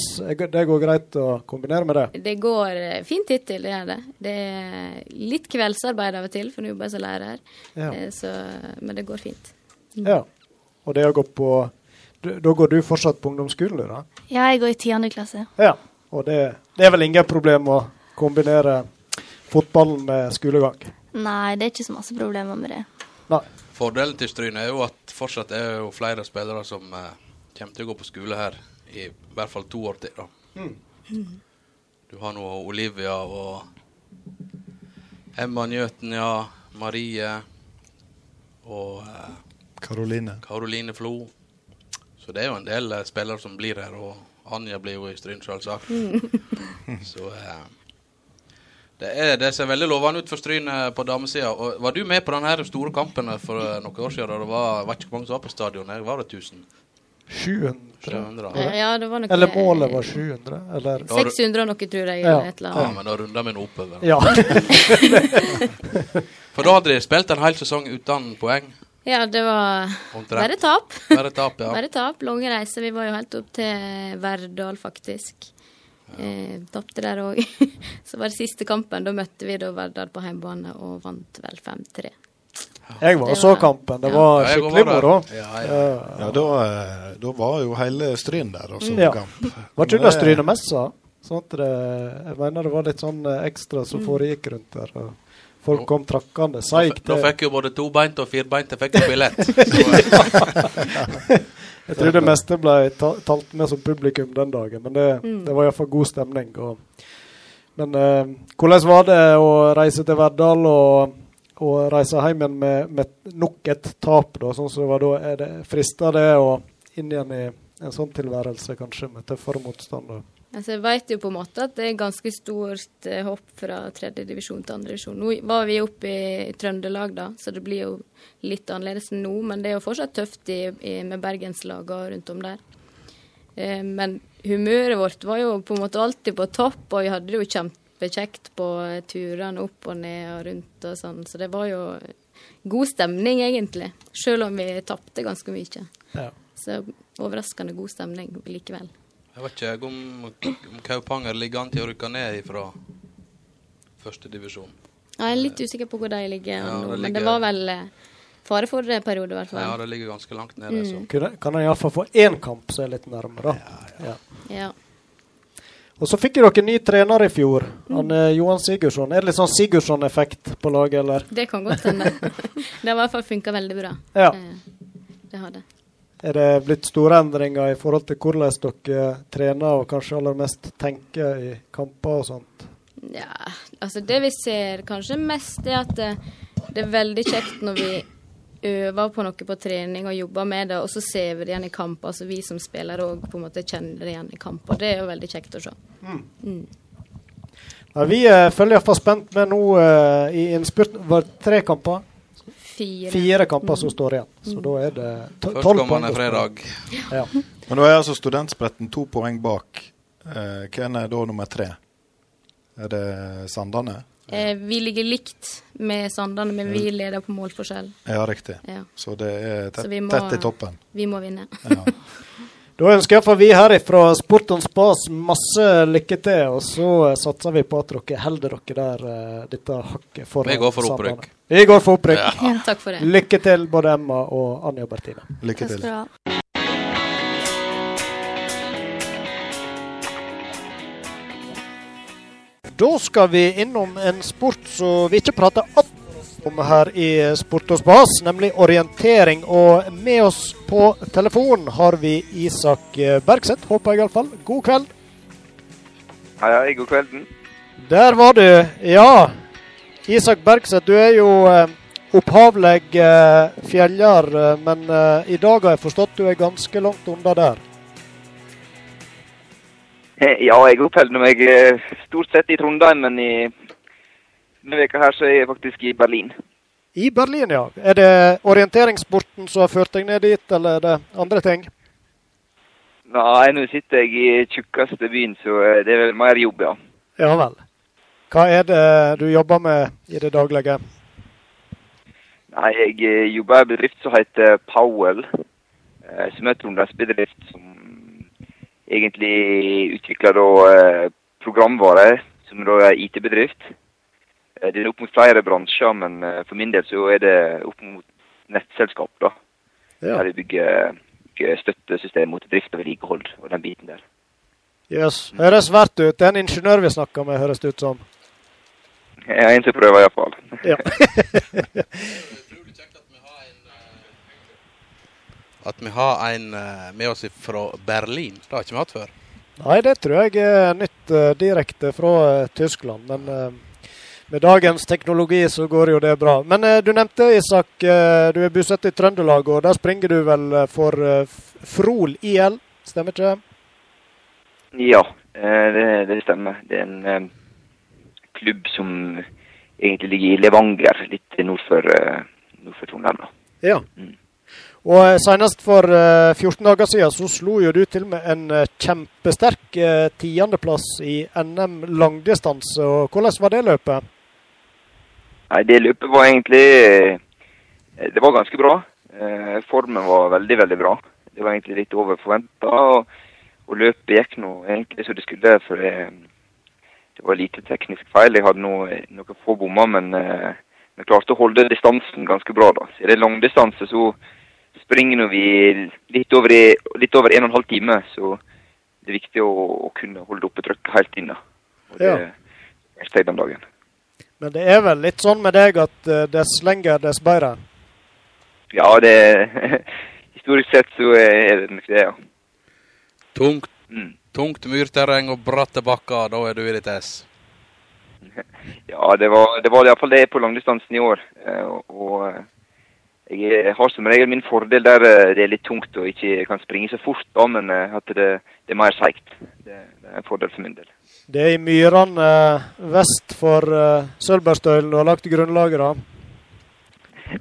det går greit å kombinere med det? Det går eh, fint hittil, det gjør det. Det er litt kveldsarbeid av og til, for nå jobber jeg som lærer. Ja. Eh, Så, men det går fint. ja. Og det å gå på Da går du fortsatt på ungdomsskolen, du, da? Ja, jeg går i tiende klasse. Ja. Og det, det er vel ingen problem å kombinere fotballen med skolegang? Nei, det er ikke så masse problemer med det. Nei. Fordelen til Stryn er jo at fortsatt er jo flere spillere som eh, kommer til å gå på skole her i hvert fall to år til. da. Du har nå Olivia og Emma Njøten, ja. Marie og eh, Karoline. Karoline Flo. Så det er jo en del eh, spillere som blir her, og Anja blir jo i Stryn, selvsagt. Så eh, det, er, det ser veldig lovende ut for Stryn eh, på damesida. Var du med på den store kampen for eh, noen år siden? da Det var, var ikke mange som var på stadion. Jeg var det 1000? 700? 700? Eh, Ja, det var noe Eller målet var 700? Eller 600 og noe, tror jeg. Ja. Eller Ja, men da runder vi nå oppover. Ja. For da hadde de spilt en hel sesong uten poeng. Ja, det var bare tap. Bare tap, ja. Bare tap. Lange reiser. Vi var jo helt opp til Verdal, faktisk. Eh, Tapte der òg. Så var det siste kampen. Da møtte vi da Verdal på hjemmebane og vant vel 5-3. Jeg var og så kampen. Det var Ja, skikkelig moro. Ja, ja. Ja, da, eh, da var jo hele Stryn der og så Ja. kamp. Var ikke under Strynemessa? Sånn at det, jeg mener det var litt sånn eh, ekstra som foregikk rundt der. Og folk kom trakkende seigt. da fikk jo både tobeinte og firbeinte fikk jo billett. Jeg tror det meste ble talt med som publikum den dagen, men det, det var iallfall god stemning. Og, men eh, hvordan var det å reise til Verdal og, og reise hjem igjen med, med nok et tap, da, sånn som det var da? Er det, frister det å inn igjen i en sånn tilværelse, kanskje, med tøffere motstand? Altså, jeg vet jo på en måte at det er ganske stort eh, hopp fra tredje divisjon til andre divisjon. Nå var vi oppe i Trøndelag, da, så det blir jo litt annerledes nå. Men det er jo fortsatt tøft i, i, med bergenslagene rundt om der. Eh, men humøret vårt var jo på en måte alltid på topp, og vi hadde det jo kjempekjekt på turene opp og ned og rundt og sånn. Så det var jo god stemning, egentlig. Selv om vi tapte ganske mye. Ja. Så overraskende god stemning likevel. Jeg vet ikke om, om Kaupanger ligger an til å rykke ned fra første divisjon. Ja, Jeg er litt usikker på hvor de ligger Ja, nå, det men det var vel eh, fare for det periode, i hvert Ja, det ligger ganske langt nede. Så. Kunne, kan en iallfall få én kamp som er litt nærmere, da. Ja. Ja. Og så fikk dere ny trener i fjor, han eh, Johan Sigurdsson. Er det litt sånn Sigurdsson-effekt på laget, eller? Det kan godt hende. det har i hvert fall funka veldig bra. Ja. Eh, Det har det. Er det blitt store endringer i forhold til hvordan dere trener og kanskje aller mest tenker i kamper og sånt? Ja, altså det vi ser kanskje mest, er at det, det er veldig kjekt når vi øver på noe på trening og jobber med det, og så ser vi det igjen i kamp. Altså vi som spillere òg på en måte kjenner det igjen i kamp, og det er jo veldig kjekt å se. Nei, vi eh, følger iallfall spent med nå uh, i innspurten. Var tre kamper? Fire. Fire kamper som står igjen. Så da er det tolv poeng. Førstkommende fredag. Ja. Men da er altså studentspretten to poeng bak. Eh, hvem er da nummer tre? Er det Sandane? Eh, vi ligger likt med Sandane, men vi leder på målforskjell. Ja, riktig. Ja. Så det er Så tett, vi må- tett i toppen. Vi må vinne. Ja. Da ønsker iallfall vi her fra Sport on Spas masse lykke til, og så satser vi på at dere holder dere der eh, dette hakket foran Vi går for opprykk. Vi går for opprykk. Ja. Takk for det. Lykke til, både Emma og Anja Bertine. Lykke til. Da skal vi innom en sport som vi ikke prater om her i Sport og Spas, nemlig orientering. Og med oss på telefon har vi Isak Bergseth, håper jeg iallfall. God kveld. Hei, hei, god kvelden. Der var du. Ja. Isak Bergseth, du er jo eh, opphavlig eh, fjeller, eh, men eh, i dag har jeg forstått du er ganske langt unna der. Ja, jeg oppholder meg eh, stort sett i Trondheim, men i denne veka her så er jeg faktisk i Berlin. I Berlin, ja. Er det orienteringssporten som har ført deg ned dit, eller er det andre ting? Nei, nå sitter jeg i tjukkeste byen, så eh, det er vel mer jobb, ja. Ja vel. Hva er det du jobber med i det daglige? Nei, jeg eh, jobber i en bedrift som heter Powell, eh, som er en trondheimsbedrift som egentlig utvikler da eh, programvare, som da er IT-bedrift. Det er opp mot flere bransjer, men for min del så er det opp mot nettselskap, da. Ja. Der vi bygger, bygger støttesystem mot drift og vedlikehold og den biten der. Yes. Høres verdt ut. Det er en ingeniør vi snakker med, høres det ut som. Jeg har en prøvd iallfall. Ja. At vi har en eh, med oss fra Berlin. Det har ikke vi hatt før. Nei, det tror jeg er nytt eh, direkte fra eh, Tyskland. Men med dagens teknologi så går jo det bra. Men du nevnte, Isak, du er bosatt i Trøndelag, og der springer du vel for Frol IL, stemmer ikke det? Ja, det, det stemmer. Det er en klubb som egentlig ligger i Levanger, litt nord for, eh, nord for Trondheim. Ja. Og eh, senest for eh, 14 dager siden så slo jo du til med en eh, kjempesterk eh, tiendeplass i NM langdistanse. Og hvordan var det løpet? Nei, det løpet var egentlig eh, Det var ganske bra. Eh, Formen var veldig, veldig bra. Det var egentlig litt over forventa. Og, og løpet gikk nå egentlig som det skulle. For det, det var lite teknisk feil. Jeg hadde noe, noen få bommer, men eh, vi klarte å holde distansen ganske bra. da. Så I det er langdistanse så springer vi litt over, i, litt over en og en halv time. Så det er viktig å, å kunne holde oppe trykket helt inn. da. Og det Ja. jeg den dagen. Men det er vel litt sånn med deg at uh, dess lenger, dess bedre? Ja, det Historisk sett så er det nok det, ja. Tungt, Mm. Tungt myrterreng og bratte bakker, da er du i ditt ess. Ja, det var, det var iallfall det på langdistansen i år. Eh, Og, eh, jeg har som regel min fordel der eh, det er litt tungt og ikke kan springe så fort, da, men at det, det er mer seigt. Det, det er en fordel for min del. Det er i myrene vest for Sølvbergstølen du har lagt grunnlaget, da.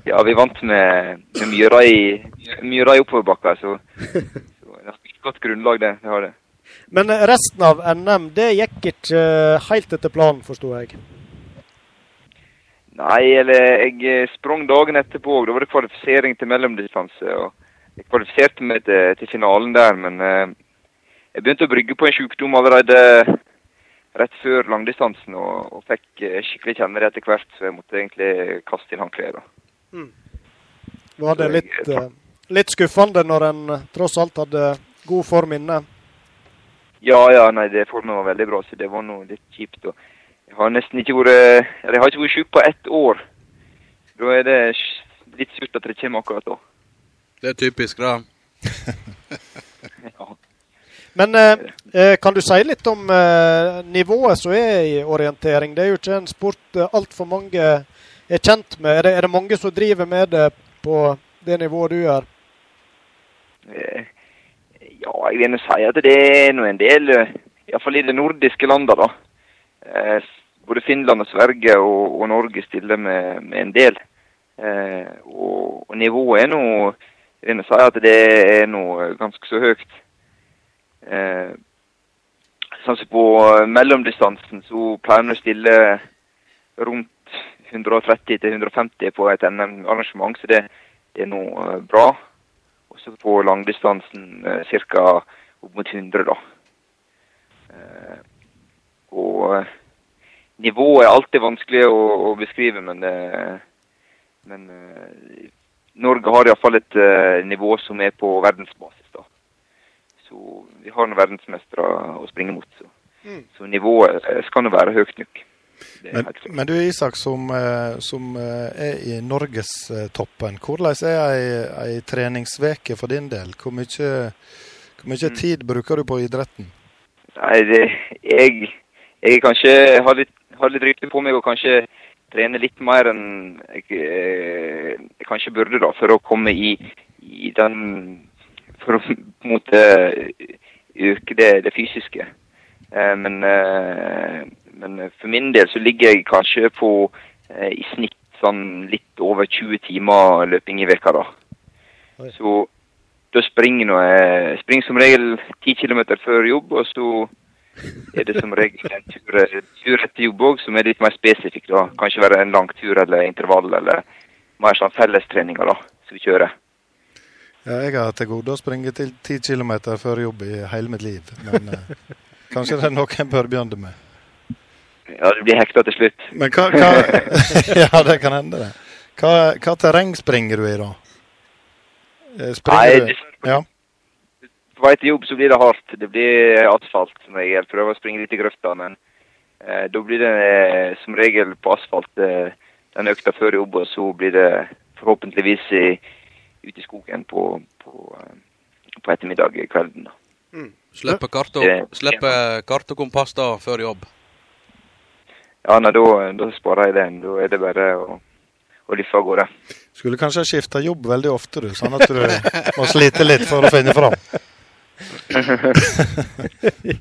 Ja, vi vant med, med myra i, myra i oppoverbakka, så, så det er et godt grunnlag, det. det har det. Men resten av NM det gikk ikke eh, helt etter planen, forsto jeg. Nei, eller jeg eh, sprang dagen etterpå, da var det kvalifisering til mellomdistanse. og Jeg kvalifiserte meg til, til finalen der, men eh, jeg begynte å brygge på en sykdom allerede rett før langdistansen, og, og fikk skikkelig kjenne det etter hvert, så jeg måtte egentlig kaste inn håndkleet. Mm. Var det litt, litt skuffende når en tross alt hadde god form inne? Ja, ja, nei, det formen var veldig bra, så det var noe litt kjipt. og Jeg har nesten ikke vært eller jeg har ikke vært syk på ett år. Da er det litt surt at det kommer akkurat da. Det er typisk, da. Ja. Men eh, eh, kan du si litt om eh, nivået som er i orientering? Det er jo ikke en sport eh, altfor mange er kjent med. Er det, er det mange som driver med det på det nivået du gjør? Eh, Ja, jeg vil si at det er nå en del, eh, iallfall i de nordiske landene, da. Eh, Både Finland og Sverige og, og Norge stiller med, med en del. Eh, og, og nivået er nå Jeg vil si at det er nå ganske så høyt. Eh, sånn på mellomdistansen så pleier vi å stille rundt 130-150 på et NM-arrangement, så det, det er nå eh, bra. Og så på langdistansen eh, ca. opp mot 100, da. Eh, og eh, nivået er alltid vanskelig å, å beskrive, men, det, men eh, Norge har iallfall et eh, nivå som er på verdensbasis, da. Så vi har noen verdensmestere å springe mot. Så, så nivået eh, skal nå være høyt nok. Men, men du Isak, som, eh, som eh, er i norgestoppen. Hvordan er ei, ei treningsveke for din del? Hvor mye, hvor mye tid bruker du på idretten? Nei, det, jeg, jeg kanskje har litt, har litt rykte på meg og kanskje trene litt mer enn jeg, eh, jeg kanskje burde, da, for å komme i, i den For å på en måte øke det, det fysiske. Eh, men, eh, men for min del så ligger jeg kanskje på eh, i snitt sånn litt over 20 timer løping i veka da. Oi. Så da springer nå jeg springer som regel 10 km før jobb, og så er det som regel en tur, tur etter jobb òg, som er litt mer spesifikk. da. Kanskje være en lang tur eller intervall, eller mer sånn fellestreninger da, som vi kjører. Ja, jeg har til gode å springe til 10 km før jobb i hele mitt liv. Men eh, kanskje det er noe en bør begynne med. Ja, du blir hekta til slutt. Men hva, hva Ja, det kan hende, det. Hva, hva terreng springer du i, da? Eh, Springer Nei, du Ja. På vei til jobb så blir det hardt. Det blir asfalt som regel. Prøver å springe litt i grøfta, men eh, da blir det eh, som regel på asfalt eh, den økta før jobb, og så blir det forhåpentligvis i, ute i skogen på, på, eh, på ettermiddag kvelden. da. Slipper kart og, Det- slipper kart og kompass da før jobb. Ja, nei, da, da sparer jeg den. Da er det bare å, å liffe av gårde. Skulle kanskje skifte jobb veldig ofte, du. Sånn at du må slite litt for å finne fram.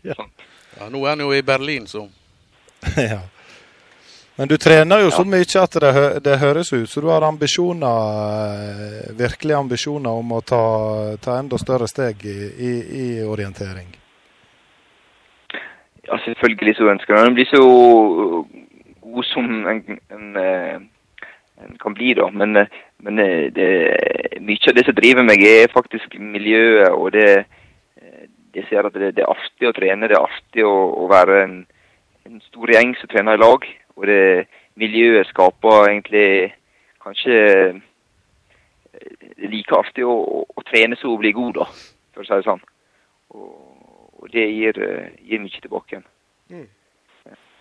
Ja, nå er han jo i Berlin, så ja. Men du trener jo så mye at det, hø det høres ut så du har ambisjoner, eh, virkelige ambisjoner om å ta, ta enda større steg i, i, i orientering. Ja, selvfølgelig så ønsker jeg. Han blir så god som en, en, eh, en kan bli, da. Men, eh, men det, mye av det som driver meg, er faktisk miljøet. Og det, jeg ser at det, det er artig å trene. Det er artig å, å være en, en stor gjeng som trener i lag. Og det miljøet skaper egentlig kanskje eh, like artig å, å, å trene som å bli god, da, for å si det sånn. Og, og det gir, eh, gir mye tilbake igjen. Mm.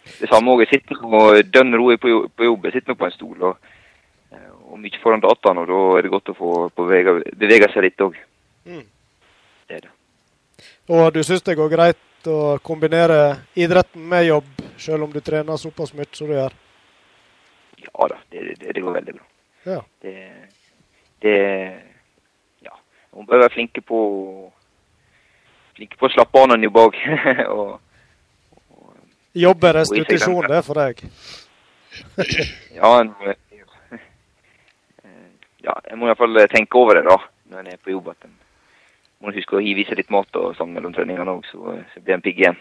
Det samme òg. Jeg sitter nå dønn rolig på, på jobb. Jeg sitter nå på en stol og, eh, og mye foran dataen, og da er det godt å få bevege seg litt òg. Mm. Det er det. Og du syns det går greit å kombinere idretten med jobb, selv om du trener såpass mye som du gjør? Ja da, det, det, det går veldig bra. Ja. Det, det Ja. Man bør være flinke på flinke på å slappe av når jobber òg. og Jobb er restitusjon, det, for deg. ja, en ja, jeg må iallfall tenke over det da, når en er på jobb. At en må huske å hive i seg litt mat og sånn mellom treningene òg, så, så blir en pigg igjen.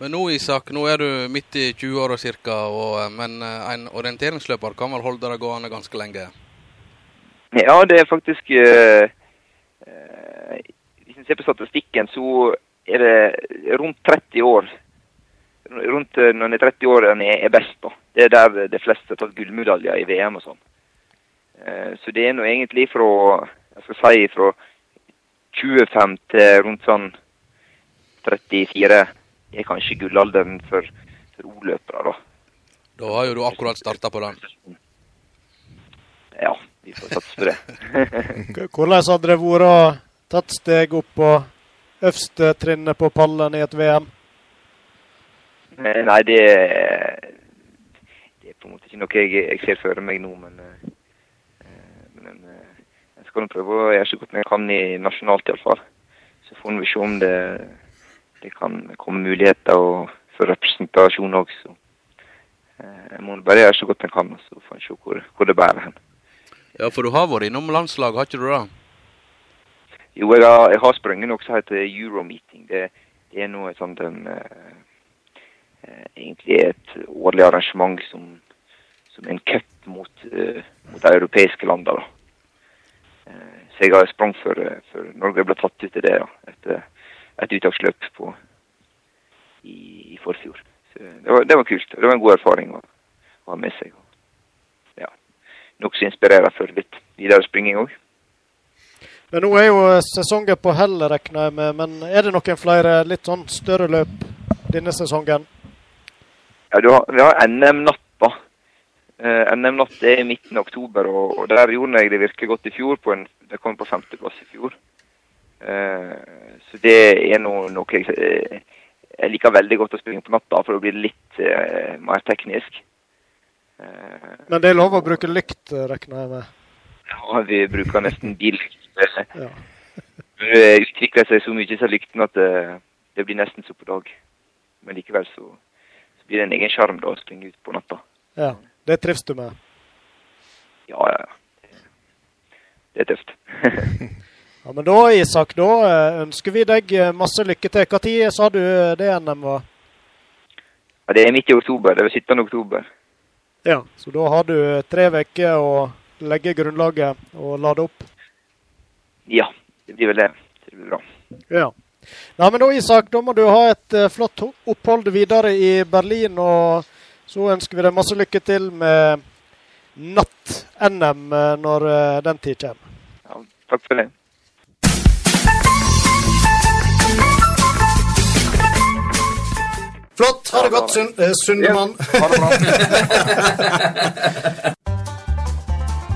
Men nå, Isak, nå er du midt i 20-åra ca., og- men eh, en orienteringsløper kan vel holde deg gående ganske lenge? Ja, det er faktisk øh, øh, Hvis en ser på statistikken, så er det rundt 30 år Rundt eh, når en er 30 år en er, best. da. Det er der de fleste har tatt gullmedaljer i VM og sånn. Eh, så det er nå egentlig fra jeg skal si fra 25 til rundt sånn 34 er kanskje gullalderen for, for O-løpere, da. Da har jo du akkurat starta på den. Ja, vi får satse på det. Hvordan hadde det vært å tatt steg opp på øverste trinnet på pallen i et VM? Eh, Nei, det, det er på en måte ikke noe jeg, jeg ser for meg nå, men, eh, men eh, jeg du prøve å gjøre så godt jeg kan i nasjonalt iallfall. Så får vi se om det, det kan komme muligheter for representasjon òg. Så eh, jeg må bare gjøre så godt jeg kan, så får vi se hvor, hvor det bærer hen. Ja, for du har vært innom landslag, har ikke du det? Jo, jeg har, jeg har sprunget noe som heter Euromeeting. Det, det er nå et sånt en, eh, eh, egentlig et årlig arrangement som, som en cup mot, eh, mot europeiske landene. da. Eh, så jeg har sprang for, eh, for Norge ble tatt ut i det etter et uttaksløp på, i, i forfjor. Så det, var, det var kult. Det var en god erfaring å, å ha med seg. Ja, som inspirerer for litt videre springing òg. Men nå er jo sesongen på hell, regner jeg med. Men er det noen flere litt sånn større løp denne sesongen? Ja, du har, vi har NM-natt, NM-natt er i midten av oktober, og, der gjorde jeg det virkelig godt i fjor. På en, det kom på femteplass i fjor. Eh, så det er noe, noe jeg, eh, jeg liker veldig godt å springe på natta, for det blir litt eh, mer teknisk. Eh, Men det er lov å bruke lykt, regner jeg med. ja, vi bruker nesten bil. Ja. Det utvikler seg så mye av lykten at det, det blir nesten som på dag. Men likevel så, så blir det en egen sjarm å springe ut på natta. ja. Det trives du med? Ja, ja, ja. Det er tøft. Ja, Men da, Isak, da eh, ønsker vi deg eh, masse lykke til. Når sa du det NM var? ja, det er midt i oktober. Det er 17. oktober. Ja. Så da har du tre uker å legge grunnlaget og lade opp? ja, det blir vel det. Det blir bra. Ja. Nei, men da, Isak, da må du ha et eh, flott opphold videre i Berlin. Og så ønsker vi deg masse lykke til med natt-NM eh, når eh, den tid kommer. Ja, takk for det. Flott. Ha det godt, Sund eh, Sundemann. Bra.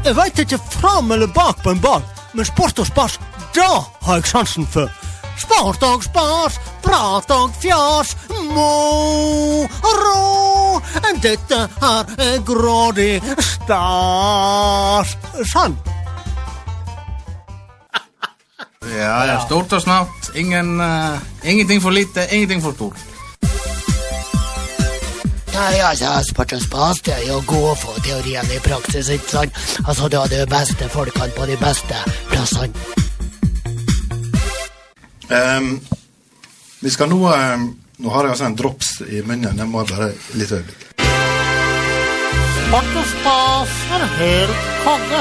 Jeg veit ikke fram eller bak på en ball, men sport og spas, da har jeg sansen for. Sport og spas, prat og fjas, moro. Dette er grådig stas. Sann. Ja, ja. Stort og snart. Ingen, uh, ingenting for lite, ingenting for stort. Nei, altså, sport og spas det er jo å gå for teorien i praksis, ikke sant? Altså, du har de beste folkene på de beste plassene. Ehm, vi skal nå um, Nå har jeg altså en drops i munnen. Jeg må bare litt øyeblikk. Sport og spas er helt konge.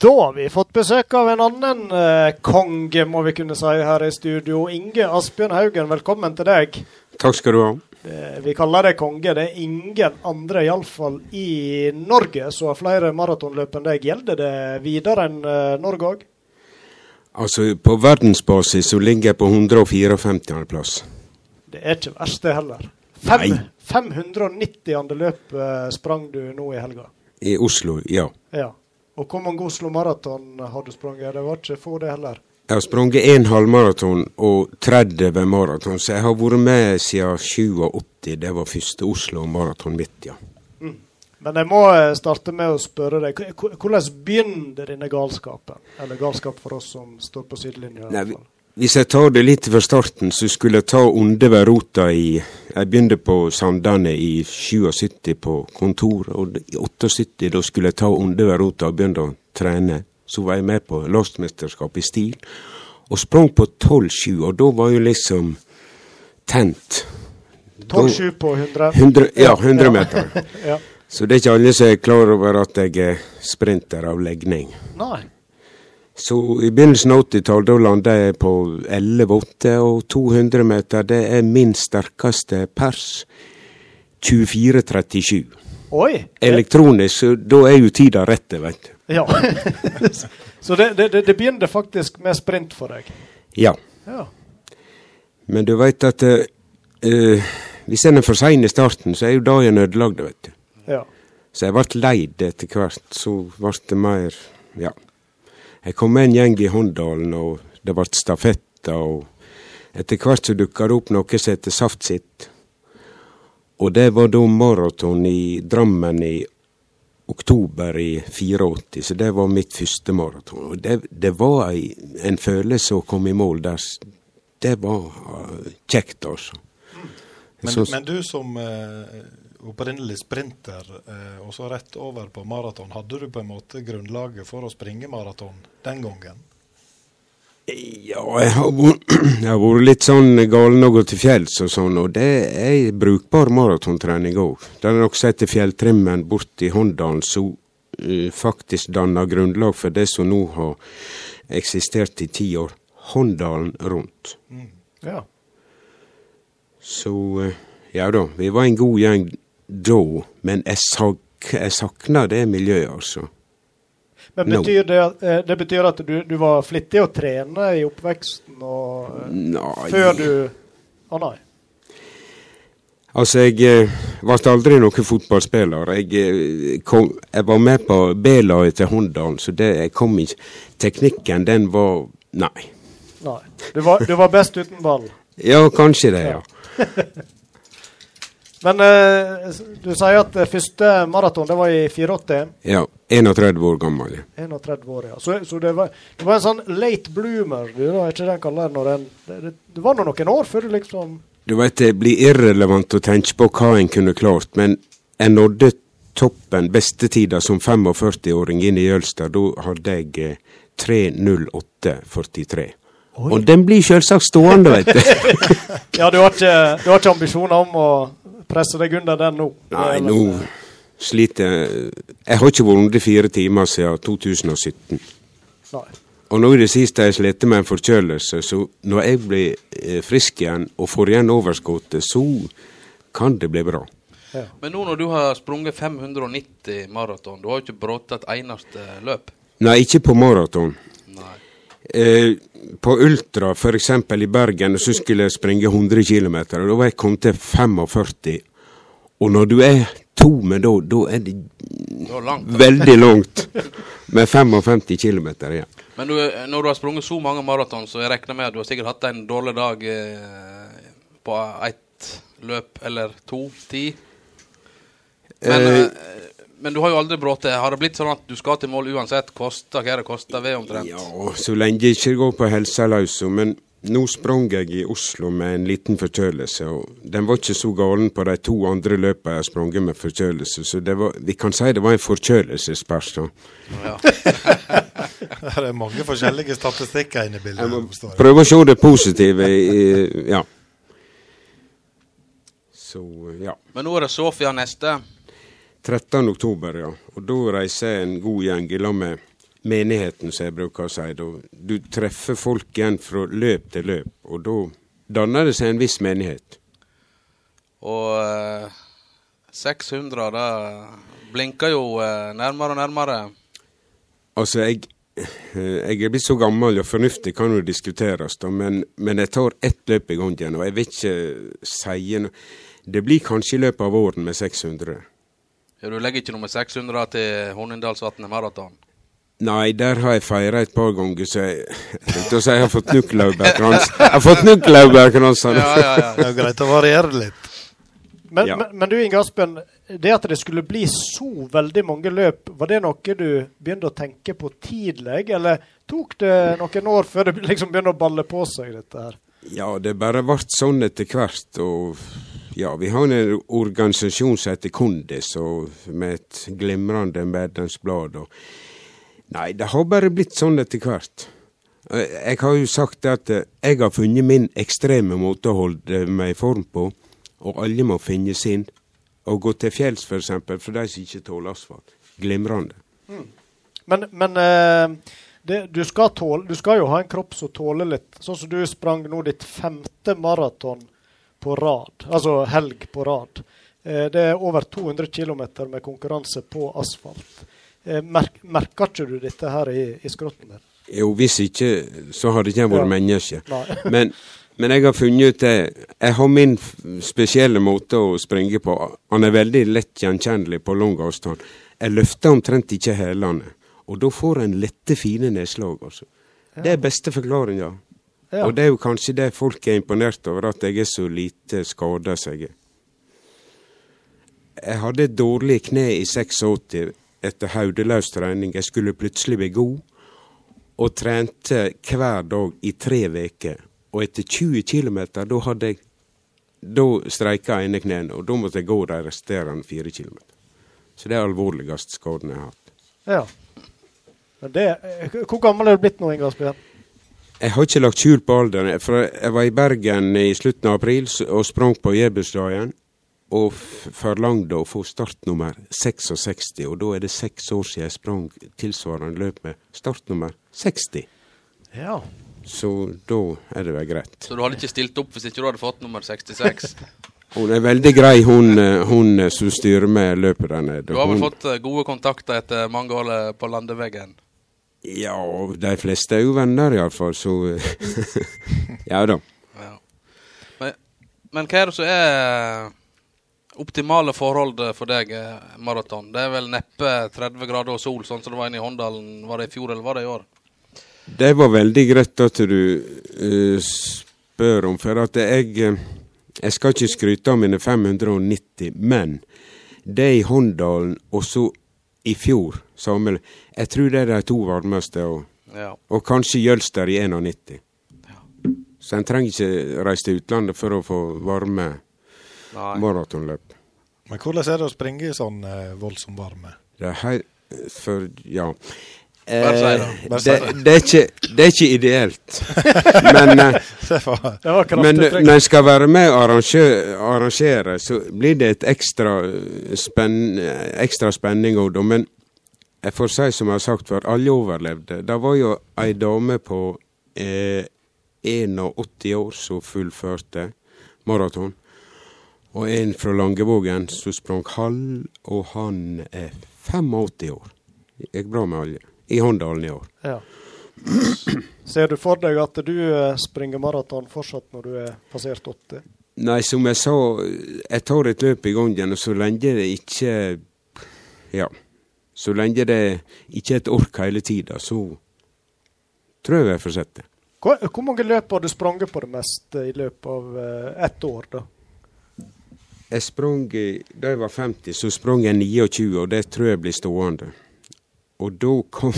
Da har vi fått besøk av en annen eh, konge, må vi kunne si, her i studio. Inge Asbjørn Haugen, velkommen til deg. Takk skal du ha. Eh, vi kaller deg konge. Det er ingen andre, iallfall i Norge, som har flere maratonløp enn deg. Gjelder det videre enn eh, Norge òg? Altså, på verdensbasis så ligger jeg på 154. plass. Det er ikke verst, det heller. Fem, Nei. 590. løp eh, sprang du nå i helga. I Oslo, ja. Ja. Og hvor mange Oslo Maraton har du sprunget? Det var ikke få, det heller. Jeg har sprunget én halvmaraton og 30 maraton, så jeg har vært med siden 87. Det var første Oslo maraton mitt, ja. Men jeg må eh, starte med å spørre deg, hvordan begynner denne galskapen? Eller galskap for oss som står på sidelinja. Nei, hvis jeg tar det litt fra starten, så skulle jeg ta Ondever rota i Jeg begynte på Sandane i 77 på kontor, og i 78 da skulle jeg ta Ondever rota og begynne å trene. Så var jeg med på lastmesterskap i stil, og sprang på 12,7, og da var jo liksom tent. 12,7 på 100. 100, ja, 100 meter. ja. Så det er ikke alle som er klar over at jeg er sprinter av legning. Nei. Så i begynnelsen av 80-tallet da landa jeg på 11,8, og 200 meter det er min sterkeste pers. 24,37. Oi! Elektronisk, så da er jo tida rett, veit du. Ja. Så det, det, det- begynte faktisk med sprint for deg? Ja. Ja. Men du veit at uh, eh, hvis en er for sein i starten, så er jo dagen ødelagt, vet du. ja. Så jeg ble leid etter hvert. Så ble det mer Ja. Jeg kom med en gjeng i Håndalen, og det ble stafetter. Og etter hvert så dukka det opp noe som heter Saft sitt. Og det var da maraton i Drammen i oktober i 84, så det var mitt første maraton. Og det, det var ei, en følelse å komme i mål der. Det var eh, kjekt, altså. Men, Så- men du som eh, opprinnelig sprinter, eh, og så rett over på maraton, hadde du på en måte grunnlaget for å springe maraton den gangen? Ja, jeg har vært, jeg har vært litt sånn galen og gått til fjells og sånn, og det er brukbar maratontrening òg. Det er også etter fjelltrimmen bort i Håndalen som eh, faktisk danner grunnlag for det som nå har eksistert i ti år. Håndalen rundt. ja. Så eh, ja da, vi var en god gjeng da, men jeg, sak, jeg sakna det miljøet, altså. Men betyr det, eh, det betyr at du, du var flittig å trene i oppveksten og eh, Nei. før du Å nei. Altså, jeg eh, ble aldri noen fotballspiller. Jeg, eh, kom, jeg var med på B-laget til Håndalen, så det, jeg kom ikke Teknikken, den var Nei. nei. Du, var, du var best uten ball. Ja, kanskje det, ja. Men uh, du sier at eh, første maraton det var i 84? Ja. 31 år gammel. 31 år, ja. Så, så det, var, det, var, en sånn late bloomer, du da, ikke den kaller når en det, det, det var nå noen år før du liksom Du vet, det blir irrelevant å tenke på hva en kunne klart, men en nådde toppen, bestetida, som 45-åring inn i Jølster. Da hadde jeg eh, 3.08,43. Oi. Og den blir selvsagt stående, vet du. ja, du har, ikke, du har, ikke, ambisjoner om å presse deg under den nå? Nei, nå sliter jeg Jeg har ikke vunnet fire timer siden 2017. Nei. Og nå i det siste har jeg slitt med en forkjølelse, så når jeg blir eh, frisk igjen og får igjen overskuddet, så kan det bli bra. Ja. Men nå når du har sprunget 590 maraton, du har jo ikke brutt et eneste løp? Nei, ikke på maraton. Eh, på ultra, f.eks. i Bergen, så skulle jeg springe 100 km. Da var jeg kommet til 45. Og når du er to med da, da er det langt. veldig langt. Med 55 km igjen. Men du, når du har sprunget så mange maraton, så jeg regner med at du har sikkert hatt en dårlig dag eh, på ett løp eller to, ti. Men, Eh, eh, men du har jo aldri brutt det. Har det blitt sånn at du skal til mål uansett, kosta hva det koster ved omtrent? Ja, så lenge jeg ikke går på helsa løs. Men nå sprang jeg i Oslo med en liten forkjølelse, og den var ikke så galen på de to andre løpene jeg har sprunget med forkjølelse, så det var, vi kan si det var en forkjølelsespers. Ja. Det er mange forskjellige statistikker inne i bildet. Prøve å se det positive i Ja. Så, ja. Men nå er det Sofia neste. 13. oktober, ja. Og da reiser jeg en god gjeng i lag med menigheten, som jeg bruker å si. Du treffer folk igjen fra løp til løp, og da danner det seg en viss menighet. Og eh, 600, da blinker jo eh, nærmere og nærmere. Altså, jeg, jeg er blitt så gammel, og fornuftig kan jo diskuteres, da, men, men jeg tar ett løp i gangen, og jeg vil ikke si noe. Det blir kanskje i løpet av våren med 600. Ja, du legger ikke nummer 600 til Hornindalsvatnet maraton? Nei, der har jeg feira et par ganger, så jeg tenkte å si jeg har fått nok laurbærkrans. Jeg har fått nok laurbærkranser! Det er greit å variere litt. Men, Ja. men, men du Inge Aspen, det at det skulle bli så veldig mange løp, var det noe du begynte å tenke på tidlig, eller tok det noen år før det liksom begynte å balle på seg, dette her? Ja, det bare ble sånn etter hvert. Og ja, vi har en organisasjon som heter Kondis, og med et glimrende medlemsblad. Nei, det har bare blitt sånn etter hvert. Eh, Jeg har jo sagt at eh, jeg har funnet min ekstreme måte å holde meg i form på, og alle må finne sin. Å gå til fjells, f.eks., for, eksempel, for de som ikke tåler asfalt. Glimrende. Men, men uh, det, du, skal tåle, du skal jo ha en kropp som tåler litt. Sånn som du sprang nå ditt femte maraton på rad, altså helg på rad. Eh, det er over 200 km med konkurranse på asfalt. Eh, merk, merker ikke du dette her i, i skrotten din? Jo, hvis ikke, så hadde ikke jeg vært Ja. menneske. Men, men jeg har funnet ut det. Jeg har min spesielle måte å springe på. Han er veldig lett gjenkjennelig på lang avstand. Jeg løfter omtrent ikke hælene. Og da får en lette, fine nedslag, altså. Det er beste forklaringa. Ja. Og det er jo kanskje det folk er imponert over, at jeg er så lite skada som jeg er. Jeg hadde et dårlig kne i 86 etter hodeløs trening. Jeg skulle plutselig bli god, og trente hver dag i tre uker. Og etter 20 km, da hadde jeg Da streika ene kneet, og da måtte jeg gå de resterende fire km. Så det er alvorligste skaden jeg har hatt. Ja. Det, hvor gammel er du blitt nå, Ingar Asbjørn? Jeg har ikke lagt skjul på alderen. For jeg var i Bergen i slutten av april og sprang på Jebusdagen. Og forlangte å få startnummer 66, og da er det seks år siden jeg sprang tilsvarende løp med startnummer 60. Ja. Så da er det vel greit. Så du hadde ikke stilt opp hvis ikke du hadde fått nummer 66? Hun er veldig grei, hun, eh, hun eh, som styrer med løpet der nede. Du har vel Hun- fått eh, gode kontakter etter mange år på landeveggen? Ja, de fleste er jo venner iallfall, så Ja da. Men, men hva er det som er optimale forhold for deg, eh, maraton? Det er vel neppe 30 grader og sol, sånn som det var inne i Håndalen. Var det i fjor, eller var det i år? Det var veldig greit at du uh, spør om, for at jeg eh, Jeg skal ikke skryte av mine 590, men det i Håndalen og så i fjor Samuel. Jeg tror det er de to varmeste, og, Ja. og kanskje Jølster i 91. Så en trenger ikke reise til utlandet for å få varme maratonløp. Men hvordan er det å springe i sånn eh, voldsom varme? Det er helt for ja Bare si det. Eh, det, det, er ikke, det er ikke ideelt. Men, eh, kraftig men når en skal være med og arrangere, arrangere, så blir det et ekstra, eh, spenn, ekstra spenning òg, da. Men jeg får si som jeg har sagt før, alle overlevde. Det var jo ei dame på eh, 81 år som fullførte maraton. Og en fra Langevågen som sprang halv, og han er 85 år. Det gikk bra med alle. I Håndalen i år. Ja. Ser du for deg at du eh, springer maraton fortsatt når du er passert 80? Nei, som jeg sa, jeg tar et løp i gangen, og så lenge det ikke Ja. Så lenge det ikke er et ork hele tida, så tror jeg jeg får sett det. Hvor, hvor mange løp har du sprunget på det meste i løpet av eh, ett år, da? Jeg sprang Da jeg var 50, så sprang jeg 29, og det tror jeg blir stående. Og da kom,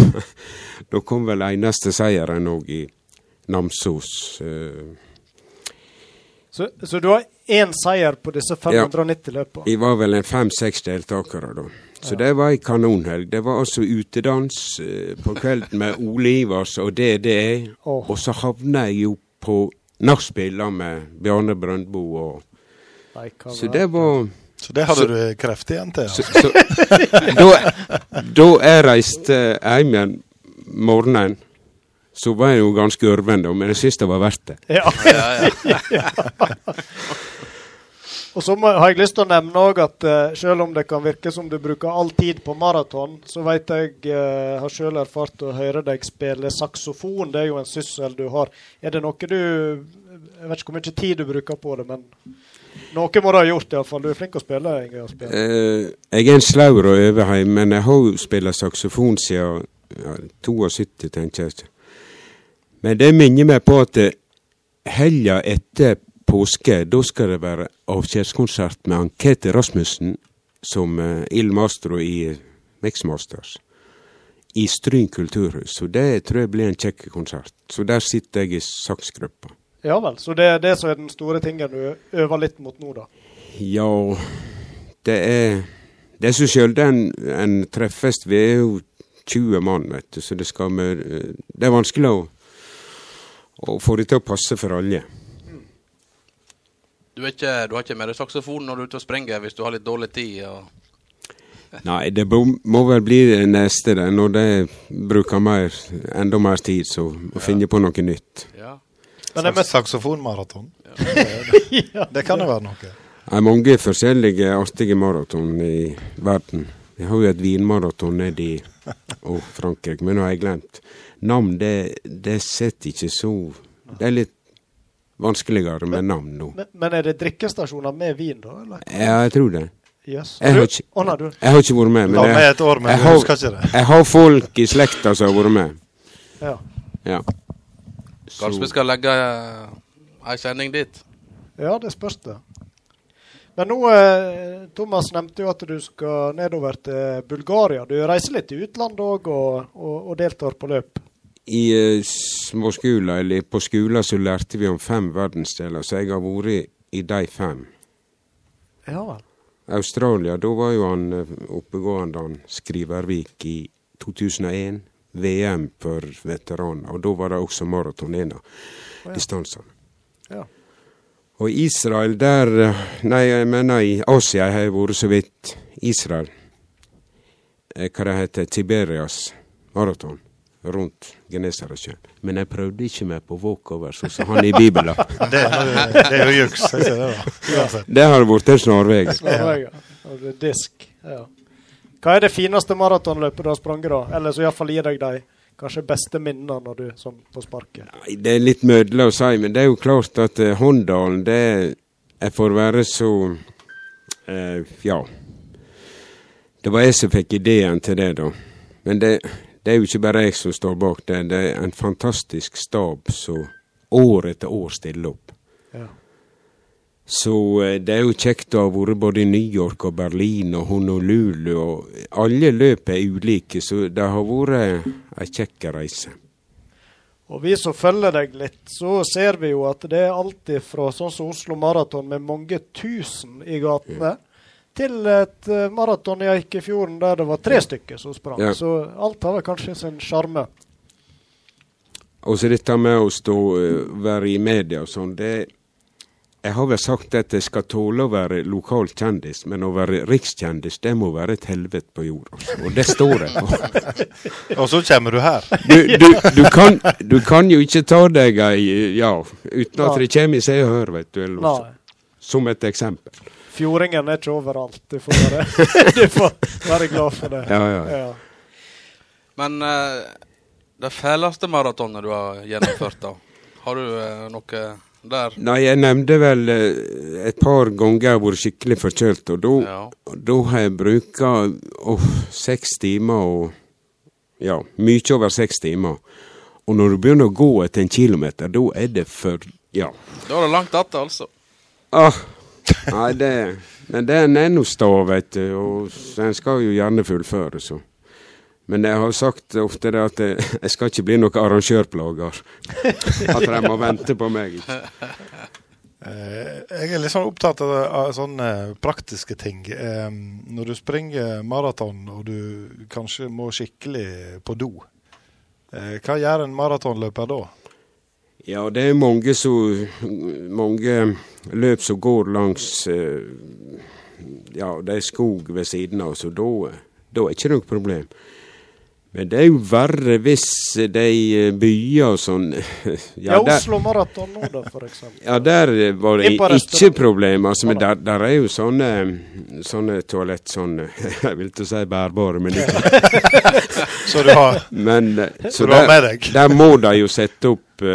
da kom vel eneste seieren òg i Namsos. eh, Så, så du har én seier på disse 590 løpene? Vi var vel en fem-seks deltakere da. Så det var ei kanonhelg. Det var altså utedans eh, på kvelden med Ole Ivars og DDE. Oh. Og så havna jeg jo på nachspiel med Bjarne Brøndbo og Så det var Så det hadde Så- du kreft igjen til? så, Altså. da, jeg reiste hjem igjen morgenen, så var jeg jo ganske ørven, da, men jeg syntes det var verdt det. Ja. ja. Og så må, har jeg lyst til å nevne også at uh, selv om det kan virke som du bruker all tid på maraton, så vet jeg, uh, har selv erfart å høre deg spille saksofon. Det er jo en syssel du har. Er det noe du Jeg vet ikke hvor mye tid du bruker på det, men noe må du ha gjort iallfall. Du er flink å spille, Jeg, å spille. Uh, jeg er en slaur øve hjemme, men jeg har spilt saksofon siden ja, 72, tenker jeg. Men det minner meg på at eh, helga etter påske, da skal det være avskjedskonsert med Ankete Rasmussen som uh, Il Mastro i Mixmasters. I Stryn kulturhus. Så det tror jeg blir en kjekk konsert. Så der sitter jeg i saksgruppa. Ja vel. Så det er det som er den store tingen du øver litt mot nå, da? Ja, det er Det er så sjelden en, en treffes. Vi er jo 20 mann, vet du, så det skal med, Det er vanskelig å, å få det til å passe for alle. Du, er ikke, du har ikke med deg saksofon når du er ute og springer hvis du har litt dårlig tid? Og... Nei, det må, må vel bli det neste, det, når det bruker mer, enda mer tid, så ja. finne på noe nytt. Ja. Men det er med saksofonmaraton. Ja. Det kan jo være noe. Det er mange forskjellige artige maraton i verden. Vi har jo et vinmaraton nede i oh, Frankrike, men nå har jeg glemt. Navn, det, det sitter ikke så Det er litt vanskeligere med navn nå. Men, men er det drikkestasjoner med vin, da? eller? Ja, jeg tror det. Yes. Jeg har ikke, oh, nei, du. jeg har ikke vært med. Men jeg, et år, men jeg, har, jeg har folk i slekta som har vært med. Ja. Ja. Kanskje vi skal legge ei sending dit? ja, det spørs det. Men nå, eh, Thomas nevnte jo at du skal nedover til Bulgaria. Du reiser litt i utlandet òg og, og, og deltar på løp. I småskolen, småskoler, eller på skoler, så lærte vi om fem verdensdeler, så jeg har vært i de fem. Ja vel. Australia, da var jo han eh, oppegående han Skrivervik i 2001. VM for veteraner, og da var det også maraton en av ja. distansene. Ja. Og Israel, der eh, Nei, jeg mener i Asia har jeg vært så vidt. Israel. Eh, Hva det heter Tiberias maraton rundt Genesaretsjøen. Men jeg prøvde ikke meg på walkover, sånn som han i Bibelen. Det, det er jo juks. det. Det har vært en snarvei. Ja. Og det disk. Ja. Hva er det fineste maratonløpet du har sprunget, da? Eller så iallfall gir deg de kanskje beste minnene når du sånn på sparket. Nei, Det er litt mødla å si, men det er jo klart at uh, Håndalen, det Jeg får være så uh, Ja. Det var jeg som fikk ideen til det, da. Men det, det er jo ikke bare jeg som står bak det. Det er en fantastisk stab som år etter år stiller opp. Ja. Så eh, det er jo kjekt å ha vært både i New York og Berlin og Honolulu. og Alle løp er ulike, så det har vært ei kjekk reise. Og vi som følger deg litt, så ser vi jo at det er alltid fra sånn som Oslo Maraton med mange tusen i gatene, til et eh, maraton i Eikefjorden der det var tre stykker som sprang. Ja. Så alt har vel kanskje sin sjarme. Og så dette med å stå, eh, være i media og sånn, det Jeg har vel sagt at jeg skal tåle å være lokal kjendis, men å være rikskjendis, det må være et helvete på jord. Altså. Og det står jeg på. Og så kommer du her. Du, du, du, kan, du kan jo ikke ta deg ei ja, uten at det kommer i Se og Hør, vet du. Eller. Som et eksempel. Fjordingen er ikke overalt. Du får være, du får være glad for det. Ja, ja. Men uh, det fæleste maratonet du har gjennomført, da? Har du uh, noe der? Nei, jeg nevnte vel eh, et par ganger jeg har vært skikkelig forkjølt, og da ja. har jeg bruka seks timer og Ja, mye over seks timer. Og når du begynner å gå etter en kilometer, da er det for Ja. Da er det langt att, altså. Ah, nei, det Men den er nå sta, vet du, og en skal jo gjerne fullføre, så. Men jeg har sagt ofte det at jeg, jeg skal ikke bli noen arrangørplager. At de må vente på meg. Eh, Jeg er litt sånn opptatt av, sånne praktiske ting. Eh, Når du springer maraton og du kanskje må skikkelig på do, eh, hva gjør en maratonløper da? Ja, det er mange, så, mange løp som går langs Ja, det er skog ved siden av, så da, da er ikke noe problem. Men det er jo verre hvis de eh, byer og sånn Ja, der- Oslo Maraton nå, da, eksempel. Ja, der eh, var det ikke problemer. problem, altså, men der, der er jo sånne, sånne toalett, sånne Jeg vil ikke si bærbare, men ikke Så du har- men, eh, så du har der, med deg? Der må de jo sette opp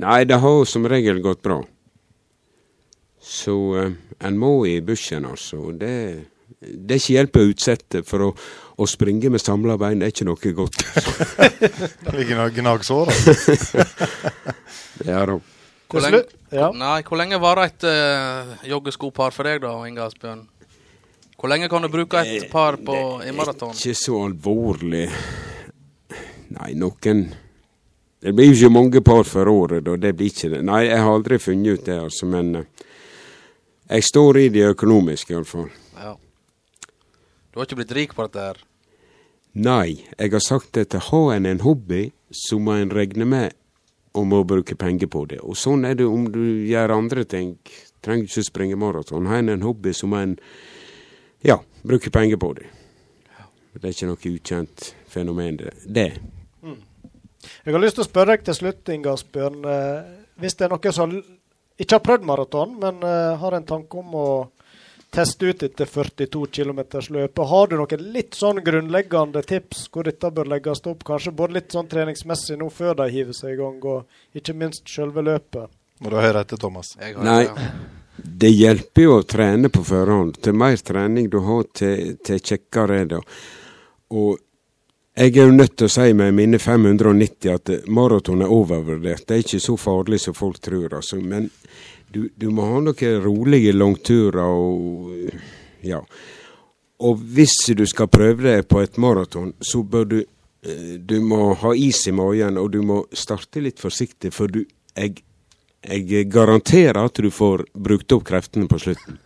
Nei, det har som regel gått bra. Så en må i bushen, altså. Det, det er ikke hjelp å utsette, for å, å springe med samla bein er ikke noe godt. Det ligger noen gnagsår Ja da. Hvor lenge, nei, hvor lenge varer et uh, joggeskopar for deg, da, Inge Asbjørn? Hvor lenge kan du bruke et par på, i maraton? Ikke så alvorlig. Nei, noen Det blir jo ikke mange par for året, da. Det blir ikke det. Nei, jeg har aldri funnet ut det, altså, men eh, jeg står i det økonomiske, iallfall. Ja. Du har ikke blitt rik på dette her? Nei, jeg har sagt at har en en hobby, så må en regne med å må bruke penger på det. Og sånn er det om du gjør andre ting. Trenger ikke springe maraton. Har en en hobby, så må en ja, bruke penger på det. Det er ikke noe ukjent fenomen, det. det. Jeg har lyst til å spørre deg til slutt, Inga Asbjørn. Eh, hvis det er noen som ikke har prøvd maraton, men eh, har en tanke om å teste ut dette 42 km løpet, har du noen litt sånn grunnleggende tips hvor dette bør legges opp? Kanskje både litt sånn treningsmessig nå før de hiver seg i gang, og ikke minst selve løpet. Må du høre etter, Thomas. Nei, det hjelper jo å trene på forhånd. Til mer trening du har, til, til kjekkere er det. Og jeg er jo nødt til å si med mine 590 at maraton er overvurdert. Det er ikke så farlig som folk tror, altså. Men du, du må ha noen rolige langturer og ja. Og hvis du skal prøve deg på et maraton, så bør du eh, Du må ha is i magen, og du må starte litt forsiktig, for du jeg, jeg garanterer at du får brukt opp kreftene på slutten.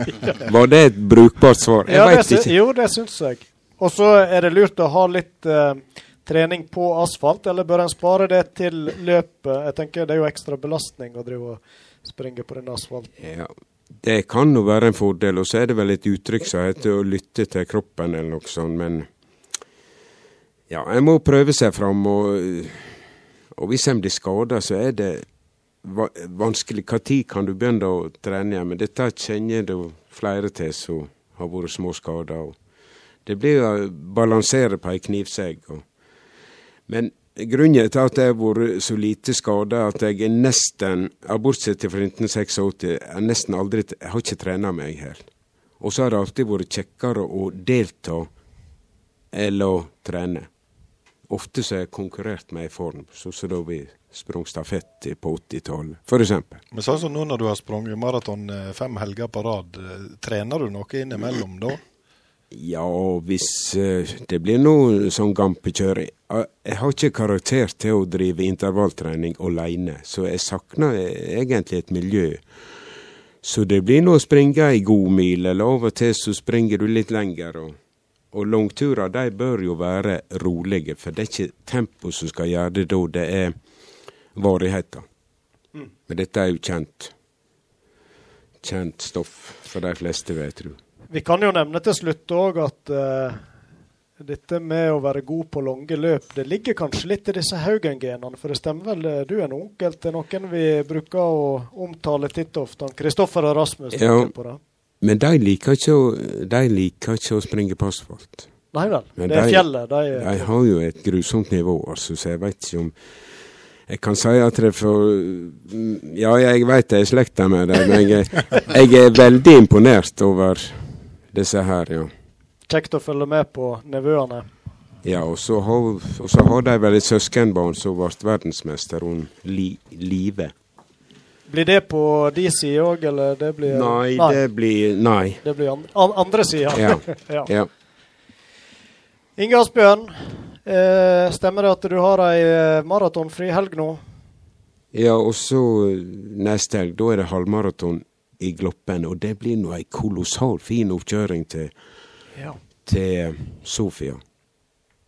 Var det et brukbart svar? Jeg Ja, veit ikke. Jo, det syns jeg. Og så er det lurt å ha litt eh, trening på asfalt, eller bør en spare det til løpet? Jeg tenker Det er jo ekstra belastning å drive og springe på den asfalten. Ja, det kan jo være en fordel. Og så er det vel et uttrykk som heter å lytte til kroppen, eller noe sånt. Men ja, en må prøve seg fram. Og, og hvis en blir skada, så er det va vanskelig. Når kan du begynne å trene igjen? Men dette kjenner det flere til som har vært småskada. Det blir å balansere på ei knivsegg. Men grunnen til at jeg har vært så lite skada, at jeg er nesten, bortsett fra 1986, jeg nesten aldri Jeg har ikke trena meg helt. Og så har det alltid vært kjekkere å delta enn å trene. Ofte så har jeg konkurrert med i form, sånn som da vi sprang stafett på 80-tallet, for eksempel. Men sånn som nå når du har sprunget maraton eh, fem helger på rad, eh, trener du noe innimellom da? Ja, hvis eh, det blir noe sånn gampekjøring Eh, Jeg har ikke karakter til å drive intervalltrening alene, så jeg savner eh, egentlig et miljø Så det blir nå å springe ei god mil, eller av og til så springer du litt lenger. Og, og langturer de bør jo være rolige, for det er ikke tempo som skal gjøre det da, det er varigheten. Mm. Men dette er jo kjent. Kjent stoff for de fleste, vil jeg tro. Vi kan jo nevne til slutt òg at uh, dette med å være god på lange løp, det ligger kanskje litt i disse Haugen-genene. For det stemmer vel, eh, du er en onkel til noen vi bruker å omtale titt og ofte. Kristoffer og Rasmus. Ja. Men de liker ikke å, de liker ikke å springe på asfalt. Nei vel. Men det er de- fjellet. De, De har jo et grusomt nivå, altså, så jeg vet ikke om Jeg kan si at det for Ja, jeg vet jeg er slekta med dem, men jeg, jeg er veldig imponert over disse her, ja. Kjekt å følge med på nevøene. Ja, og så har, og så har de vel et søskenbarn som ble verdensmester, hun Li, Live. Blir det på de side òg, eller det blir Nei, det blir Nei. Det blir an, andre sida. Ja. ja. ja. Inge Asbjørn, eh, stemmer det at du har ei eh, maratonfri helg nå? Ja, og så eh, neste helg, da er det halvmaraton i Gloppen, og det blir nå ei kolossal fin oppkjøring til, Ja. til eh, Sofia.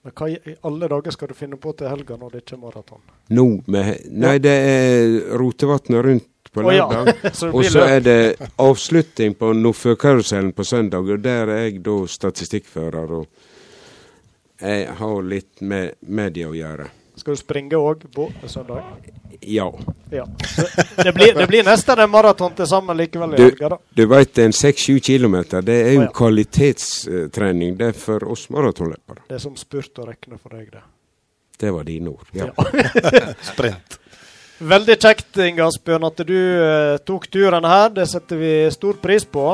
Men hva i alle dager skal du finne på til helga når det ikke er maraton? Nå med Nei, det er Rotevatnet rundt på Å ja, så og så er det avslutning på Nordfjordkarusellen på søndag, og der er jeg da statistikkfører. og jeg har litt med media å gjøre. Skal du springe òg på søndag? Ja. Ja. Det, blir, det blir nesten en maraton til sammen likevel Du, helga, du veit en seks-sju kilometer, det er jo ja. kvalitetstrening. Det er for oss maratonløpere. Det er som spurt å regne for deg, det. Det var dine ord. Ja. Sprint. Veldig kjekt, Inge Asbjørn, at du uh, tok turen her. Det setter vi stor pris på.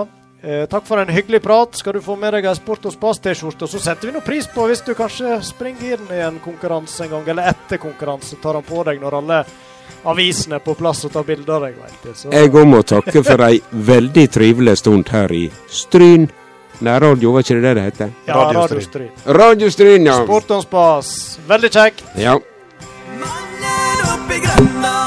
Eh, takk for en hyggelig prat. Skal du få med deg ei Sport og Spas-T-skjorte, så setter vi noe pris på hvis du kanskje springer inn i en konkurranse en gang, eller etter konkurranse tar han på deg når alle avisene er på plass og tar bilder av deg. Vet du. Så, Jeg òg må takke for ei veldig trivelig stund her i Stryn nærradio, var ikke det det det heter? ja, Radio Stryn. ja. Sport og Spas. Veldig kjekt. ja. oppi grønna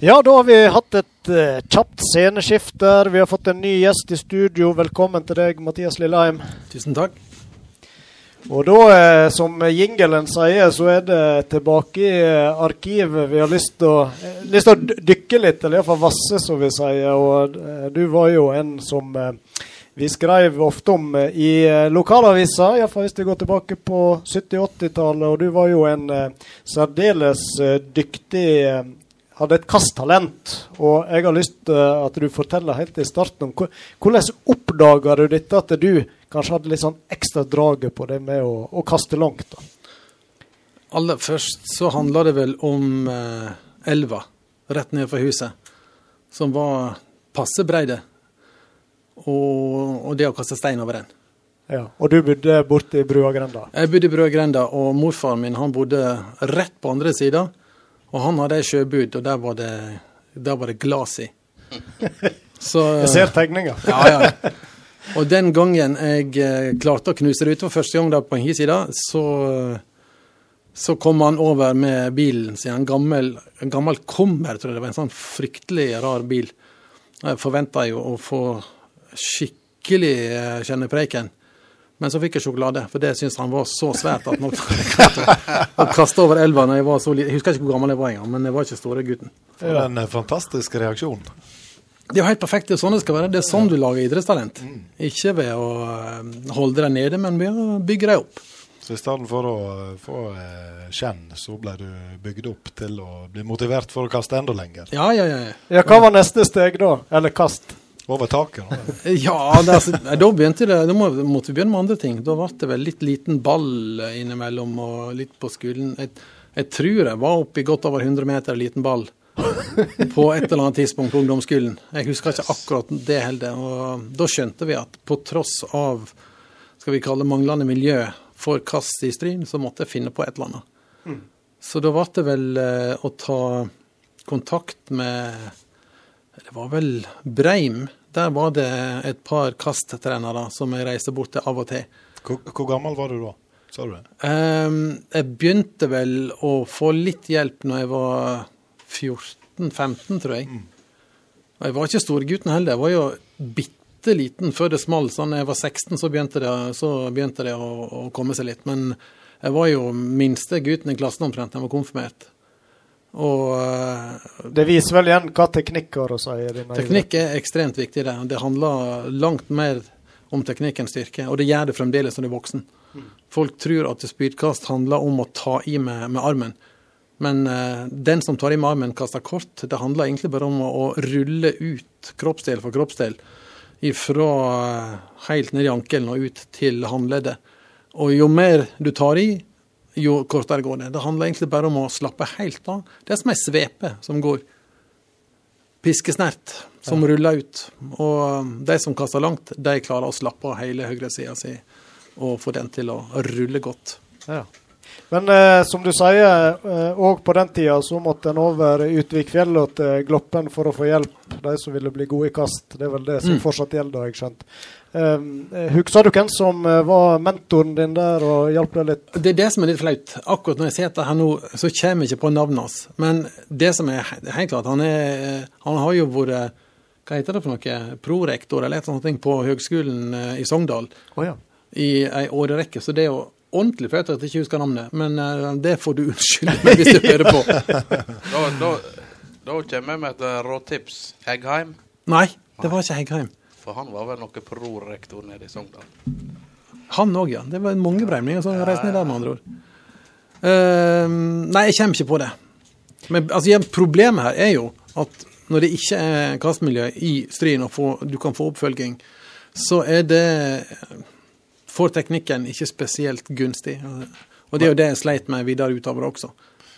Ja, da har vi hatt et uh, kjapt der. Vi har fått en ny gjest i studio. Velkommen til deg, Mathias Lilleheim. Tusen takk. Og da, eh, som jingelen sier, så er det tilbake i eh, arkivet vi har lyst til å, eh, lyst å dykke litt, eller iallfall vasse, som vi sier. Og du var jo en som vi skrev ofte om i eh, lokalaviser, iallfall hvis vi går tilbake på 70-80-tallet. Og du var jo en eh, særdeles eh, dyktig hadde et kasttalent. Og jeg har lyst til at du forteller helt i starten om hvordan oppdaga du dette, at du kanskje hadde litt sånn ekstra draget på det med å, å kaste langt. da. Aller først så handla det vel om eh, elva rett ned fra huset, som var passe breide. Og, og det å kaste stein over den. Ja. Og du bodde borte i Bruagrenda. Jeg bodde i Bruagrenda, og morfaren min han bodde rett på andre sida. Og han hadde ei sjøbud, og der var det, der var det glass i. Så, Jeg ser tegninga. Ja, ja. Og den gangen jeg eh, klarte å knuse det ut for første gang der på en side, så, så kom han over med bilen sin, en gammel, en gammel Kommer, tror jeg det var. En sånn fryktelig rar bil. Jeg forventa jo å få skikkelig kjenne kjennepreiken. Men så fikk jeg sjokolade, for det syntes han var så svært at nok å kaste over elva når jeg var så liten. Jeg husker ikke hvor gammel jeg var engang, men jeg var ikke store gutten. er en eh, fantastisk reaksjon. Det er jo helt perfekt. Det er sånn det skal være. Det er sånn du lager idrettstalent. Ikke ved å eh, holde deg nede, men ved å bygge deg opp. Så i stedet for å eh, få kjenn, så ble du bygd opp til å bli motivert for å kaste enda lenger. Ja, ja, ja. Ja, hva var neste steg da? Eller kast? Over taket. da. Ja, det, altså, da begynte det, da må, måtte vi begynne med andre ting. Da ble det vel litt liten ball innimellom og litt på skolen. Jeg, jeg tror jeg var oppe i godt over 100 meter liten ball på et eller annet tidspunkt på ungdomsskolen. Jeg husker ikke akkurat det heller. Og da skjønte vi at på tross av skal vi kalle manglende miljø for kast i Stryn, så måtte jeg finne på et eller annet. Mm. Så da ble det vel eh, å ta kontakt med Det var vel Breim. Der var det et par kasttrenere som jeg reiste bort til av og til. Hvor, hvor gammel var du da? Sa du det? Ehm, jeg begynte vel å få litt hjelp når jeg var 14-15, tror jeg. Og jeg var ikke storgutten heller. Jeg var jo bitte liten før det smalt. Sånn da jeg var 16, så begynte det, så begynte det å, å komme seg litt. Men jeg var jo minste gutten i klassen omtrent da jeg var konfirmert. Og eh, Det viser vel igjen hva teknikk har å si. Teknikk er ekstremt viktig. Det Det handler langt mer om teknikk enn styrke, og det gjør det fremdeles når du er voksen. Folk tror at spydkast handler om å ta i med, med armen. Men uh, den som tar i med armen, kaster kort. Det handler egentlig bare om å, å rulle ut kroppsdel for kroppsdel. Fra uh, helt ned i ankelen og ut til håndleddet. Og jo mer du tar i, jo kortere går det. Det handler egentlig bare om å slappe helt av. Det er som ei svepe som går. Piskesnert som ruller ut. Og de som kaster langt, de klarer å slappe av hele høyresida si og få den til å rulle godt. Ja. Men eh, som du sier, òg på den tida så måtte en over Utvikfjellet og til Gloppen for å få hjelp, de som ville bli gode i kast. Det er vel det som Mm. fortsatt gjelder, har jeg skjønt. Eh, Husker du hvem som eh, var mentoren din der og hjalp deg litt? Det er det som er litt flaut. Akkurat når jeg sitter her nå, så kommer jeg ikke på navnet hans. Men det som er helt klart, han, er, han har jo vært hva heter det for noe, prorektor eller et sånt på Høgskolen eh, i Sogndal oh, ja. i ei årrekke. Så det jo ordentlig flaut at jeg ikke husker navnet. Men eh, det får du unnskylde meg hvis du hører på. Da, da, da kommer jeg med et eh, råtips. Heggheim. Nei, det var ikke Heggheim. For han var vel noe prorektor nede i Sogndal. Han òg, ja. Det var mange bremninger som reiste ned der, med andre ord. Uh, nei, jeg kommer ikke på det. Men altså, problemet her er jo at når det ikke er kastmiljø i striden og få- du kan få oppfølging, så er det for teknikken ikke spesielt gunstig. Og det er jo det jeg sleit med videre utover også.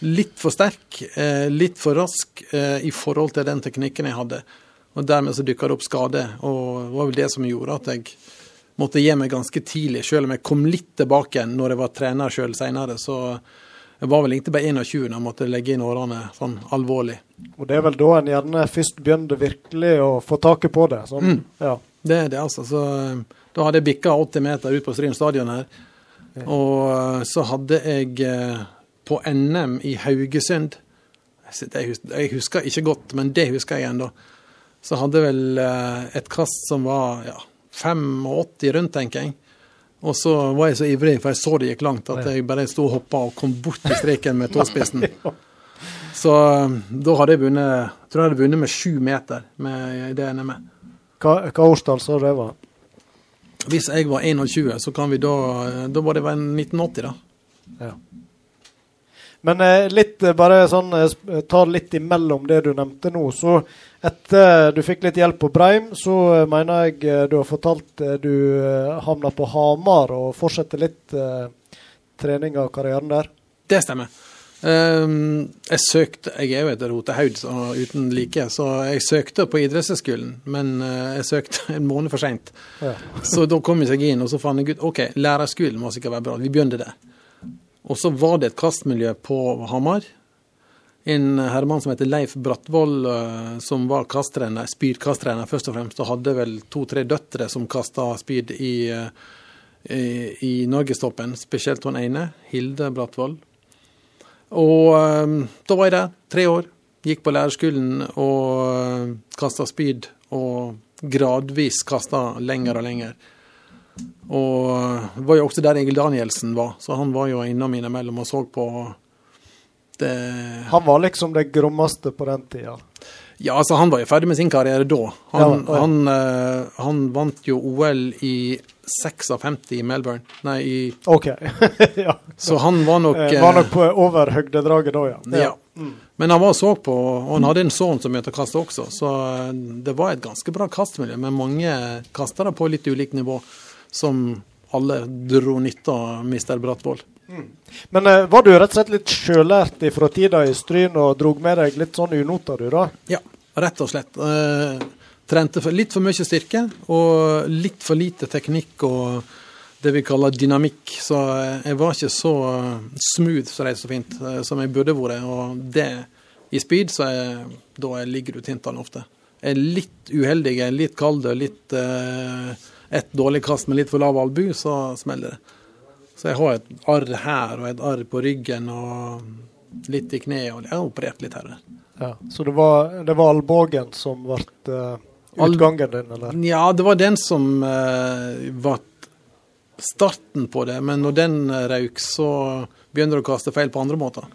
Litt for sterk, eh, litt for rask eh, i forhold til den teknikken jeg hadde. Og dermed så dukka det opp skade, og det var vel det som gjorde at jeg måtte gi meg ganske tidlig, selv om jeg kom litt tilbake når jeg var trener sjøl seinere. Så jeg var vel egentlig bare 21 da jeg måtte legge inn årene sånn alvorlig. Og det er vel da en gjerne først begynte virkelig å få taket på det. Sånn, Mm. ja. Det er det, altså. Så eh, da hadde jeg bikka 80 meter ut på Stryn stadion her. Og eh, så hadde jeg eh, på NM i Haugesund Jeg husker ikke godt, men det husker jeg ennå. Så hadde jeg vel eh, et kast som var ja, 85 rundt, tenker jeg. Og så var jeg så ivrig, for jeg så det gikk langt, at jeg bare sto og hoppa og kom bort til streken med tåspissen. Så da hadde jeg vunnet tror jeg hadde vunnet med sju meter med det NM-et. Hva, hva årstall så det var? Hvis jeg var 21, så kan vi da Da var det vel 1980, da. Ja. Men eh, litt eh, bare sånn eh, Ta litt imellom det du nevnte nå. Så etter du fikk litt hjelp på Breim, så mener jeg du har fortalt du havna på Hamar og fortsetter litt trening av karrieren der. Det stemmer. Ehm, jeg søkte Jeg er jo et rotehaud uten like, så jeg søkte på idrettshøyskolen, men eh, jeg søkte en måned for seint. Ja. Så da kom jeg seg inn, og så fant jeg ut OK, lærerskolen må sikkert være bra. Vi begynte der. Og så var det et kastmiljø på Hamar. En herremann som heter Leif Brattvoll, eh, som var kasttrener, spydkasttrener først og fremst, og hadde vel to-tre døtre som kasta spyd i, eh, i, i norgestoppen, spesielt hun ene, Hilde Brattvoll. Og eh, da var jeg der, tre år. Gikk på lærerskolen og kasta spyd, og gradvis kasta lenger og lenger. Og det var jo også der Egil Danielsen var, så han var jo innom innimellom og så på det Han var liksom det grommeste på den tida. Ja, altså han var jo ferdig med sin karriere da. Han, Ja, ja. han, eh, han vant jo OL i 56 i Melbourne. Nei, i OK. ja. Så han var nok Eh, var eh, nok på over høgdedraget da, ja. Ja. Men han var så på, og han hadde en sønn som begynte å kaste også, så eh, det var et ganske bra kastmiljø med mange kastere på litt ulikt nivå, som alle dro nytte av Mr. Brattvoll. Men eh, var du rett og slett litt sjølært fra tida i Stryn og drog med deg litt sånn unoter, du da? Ja, rett og slett. Eh, trente for, litt for mye styrke og litt for lite teknikk og det vi kaller dynamikk. Så jeg var ikke så eh, smooth, så det så fint, eh, som jeg burde vært. Og det i speed, så er, da jeg ligger du tintene ofte. Jeg er litt uheldig, jeg er litt kald og litt eh, et dårlig kast med litt for lav albu, så smeller det. Så jeg har et arr her og et arr på ryggen og litt i kneet, og jeg har operert litt her og der. Ja. Så det var, det var albuen som ble eh, utgangen din, eller? Ja, det var den som eh, var starten på det, men når den eh, røyk, så begynner det å kaste feil på andre måter.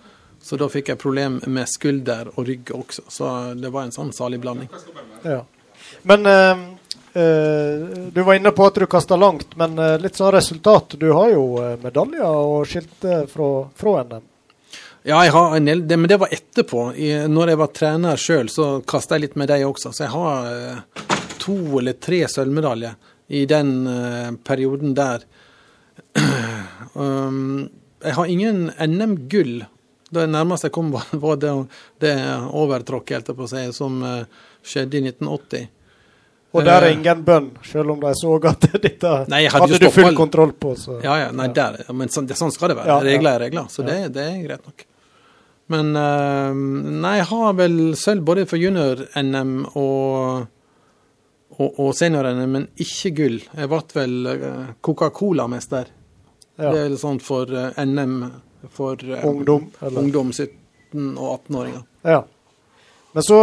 Så da fikk jeg problem med skulder og rygg også, så det var en sånn salig blanding. Ja. Men eh, eh, du var inne på at du kasta langt, men eh, litt sånn resultat. Du har jo eh, medaljer og skilte fra, fra NM. Ja, jeg har en del, det, men det var etterpå. I, når jeg var trener sjøl, så kasta jeg litt med dem også. Så jeg har eh, to eller tre sølvmedaljer i den eh, perioden der. um, jeg har ingen NM-gull. Det nærmeste jeg kom, var, var det, det overtråkket, helt på å si, som eh, skjedde i 1980. Og der er Eh, ingen bønn, selv om de så at dette Nei, hadde hadde du full kontroll på. Så. Ja, ja, nei, Der, men det, sånn skal det være. Regler er regler, så det, det er greit nok. Men eh, nei, jeg har vel sølv både for junior-NM og, og, og senior-NM, men ikke gull. Jeg ble vel eh, Coca-Cola-mester. Ja. Det er vel sånn for eh, NM for Ungdom, eller? ungdom 17- og 18-åringer. Ja. Men så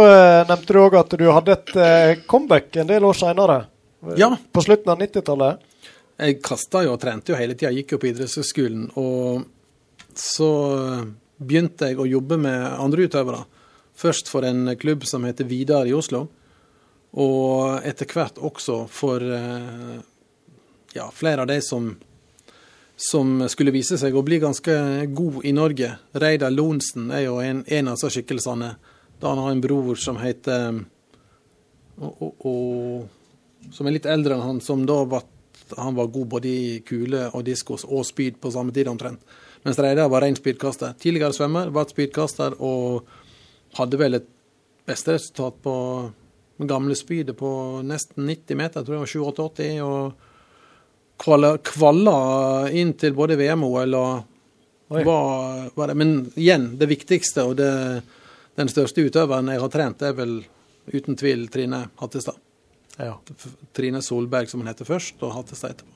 nevnte du òg at du hadde et comeback en del år seinere. Ja. På slutten av 90-tallet. Jeg kasta jo og trente jo hele tida, gikk jo på idrettshøyskolen. Og så begynte jeg å jobbe med andre utøvere. Først for en klubb som heter Vidar i Oslo. Og etter hvert også for eh, ja, flere av de som, som skulle vise seg å bli ganske god i Norge. Reidar Lonsen er jo en, en av disse skikkelsene. Da han har en bror som heter og, og, og, Som er litt eldre enn han, som da var han var god både i kule og diskos og spyd på samme tid omtrent. Mens Reidar var ren spydkaster. Tidligere svømmer, ble spydkaster og hadde vel et beste resultat på gamle spydet på nesten 90 meter, jeg tror det var 87-80. Og kvala, inn til både VM og OL. og var, var det. Men igjen, det viktigste og det, den største utøveren jeg har trent, er vel uten tvil Trine Hattestad. Ja. Trine Solberg, som hun heter først, og Hattestad etterpå.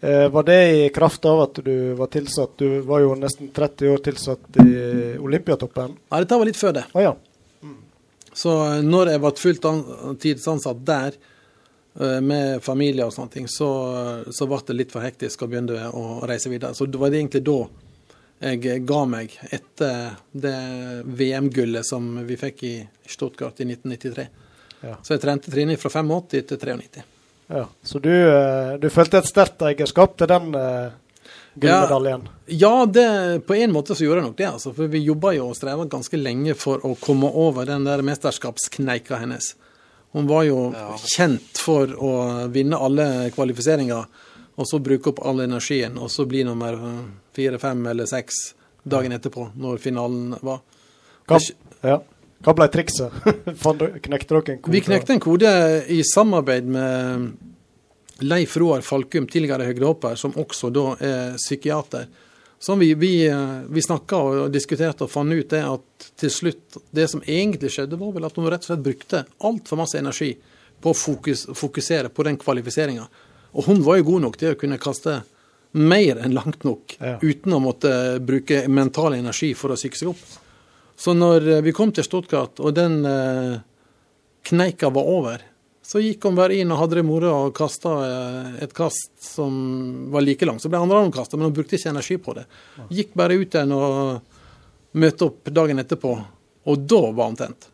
Eh, var det i kraft av at du var tilsatt Du var jo nesten 30 år tilsatt i Olympiatoppen. Ja, dette var litt før det. Ah, ja. Så eh, når jeg ble fullt tidsansatt der, eh, med familie og sånne ting, så, så ble det litt for hektisk å begynne å reise videre. Så det var egentlig da jeg ga meg, etter det VM-gullet som vi fikk i Stuttgart i 1993. Ja. Så jeg trente Trine fra 85 til 93. ja. Så du, eh, du følte et sterkt eierskap til den uh, gullmedaljen? Ja, det, på en måte så gjorde jeg nok det. Altså, for vi jobba jo og streva ganske lenge for å komme over den der mesterskapskneika hennes. Hun var jo kjent for å vinne alle kvalifiseringer, og så bruke opp all energien, og så bli nummer eh, fire, fem eller seks dagen etterpå, når finalen var. Kamp. ja. Hva ble trikset? Knekte dere en kode? Vi knekte en kode i samarbeid med Leif Roar Falkum, tidligere høydehopper, som også da er psykiater. Som vi, vi, vi snakka og diskuterte og fant ut det at til slutt Det som egentlig skjedde, var vel at hun rett og slett brukte altfor masse energi på å fokus, fokusere på den kvalifiseringa. Og hun var jo god nok til å kunne kaste mer enn langt nok, uten å måtte bruke mental energi for å psyke seg opp. Så når eh, vi kom til Stuttgart, og den eh, kneika var over, så gikk hun bare inn og hadde det moro og kasta eh, et kast som var like langt. Så ble andre omkasta, kasta, men hun brukte ikke energi på det. Gikk bare ut igjen og møtte opp dagen etterpå, og da var hun tent.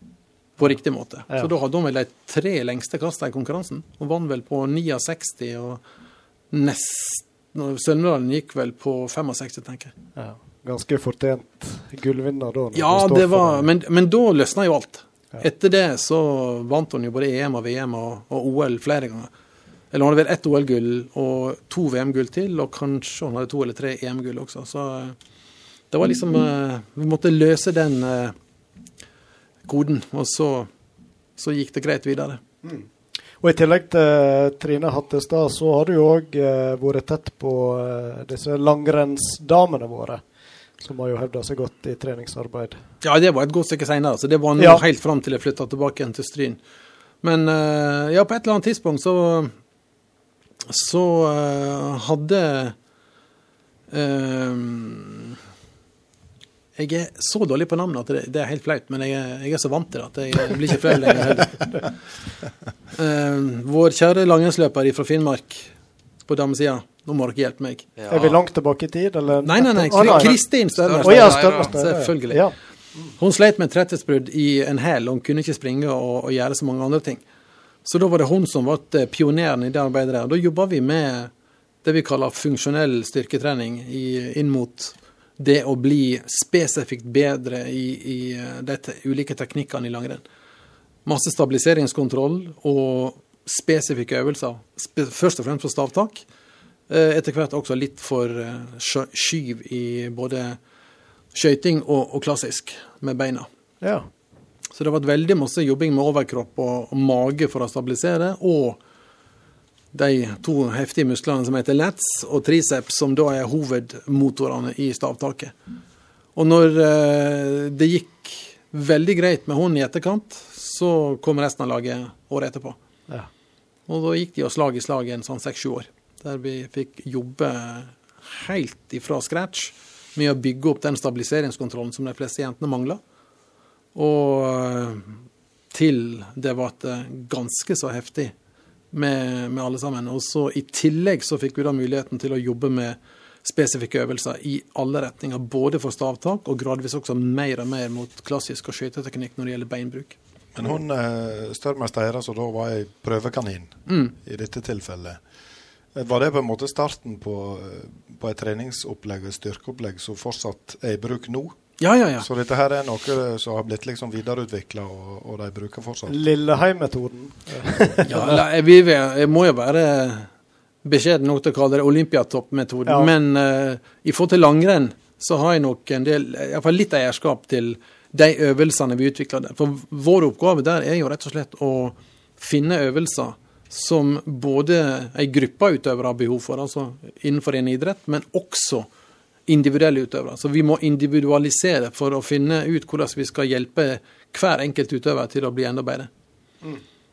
På riktig måte. Ja. Så da hadde hun vel de tre lengste kasta i konkurransen. Hun vant vel på 69, og nest, Sølvmedaljen gikk vel på 65, tenker jeg. Ja. Ganske fortjent gullvinner da. Ja, det var, men, men da løsna jo alt. Etter det så vant hun jo både EM og VM og, og OL flere ganger. Eller hun hadde vel ett OL-gull og to VM-gull til, og kanskje hun hadde to eller tre EM-gull også. Så eh, det var liksom uh, Vi måtte løse den uh, koden, og så, så gikk det greit videre. Og I tillegg til Trine Hattestad, så har du òg vært tett på disse langrennsdamene våre. Som har jo hevda seg godt i treningsarbeid. Ja, det var et godt stykke seinere. Så det var nå Ja. helt fram til jeg flytta tilbake igjen til Stryn. Men eh, ja, på et eller annet tidspunkt så så eh, hadde um, Jeg er så dårlig på navnet at det, det er helt flaut, men jeg jeg er så vant til det at jeg, jeg blir ikke flau lenger heller. Eh, vår kjære langrennsløper fra Finnmark på damesida, nå må dere hjelpe meg. Er vi langt tilbake i tid, eller? Nei, nei, nei. Nei. Kristin Stønner. Ja. Selvfølgelig. Ja. Hun sleit med et tretthetsbrudd i en hæl, og hun kunne ikke springe og, og gjøre så mange andre ting. Så da var det hun som ble pioneren i det arbeidet der. Da jobba vi med det vi kaller funksjonell styrketrening i, inn mot det å bli spesifikt bedre i, i de ulike teknikkene i langrenn. Masse stabiliseringskontroll og spesifikke øvelser. Først og fremst på stavtak. Eh, Etter hvert også litt for eh, skyv i både skøyting og, og klassisk med beina. Ja. Så det har vært veldig masse jobbing med overkropp og, og mage for å stabilisere, og de to heftige musklene som heter lats og triceps, som da er hovedmotorene i stavtaket. Og når eh, det gikk veldig greit med hånden i etterkant, så kom resten av laget året etterpå. Ja. Og da gikk de og slag i slag en sånn seks-sju år, der vi fikk jobbe helt ifra scratch med å bygge opp den stabiliseringskontrollen som de fleste jentene mangla. Og eh, til det ble ganske så heftig med, med alle sammen. Og så i tillegg så fikk vi da muligheten til å jobbe med spesifikke øvelser i alle retninger. Både for stavtak og gradvis også mer og mer mot klassisk og skøyteteknikk når det gjelder beinbruk. Men hun størmester Størmer Steira, som da var ei prøvekanin Mm. i dette tilfellet, eh, var det på en måte starten på, eh, på et treningsopplegg, et styrkeopplegg, som fortsatt er i bruk nå? Ja, ja, ja. Så dette her er noe som har blitt liksom videreutvikla, og, og de bruker fortsatt? Lilleheim-metoden. Ja, jeg, vi, jeg må jo være beskjeden nok til å kalle det olympiatoppmetoden. Ja. Men uh, i forhold til langrenn så har jeg nok en del, iallfall litt eierskap til de øvelsene vi utvikler der. For vår oppgave der er jo rett og slett å finne øvelser som både ei gruppe utøvere har behov for, altså innenfor en idrett, men også individuelle utøvere. Så vi må individualisere for å finne ut hvordan vi skal hjelpe hver enkelt utøver til å bli enda bedre.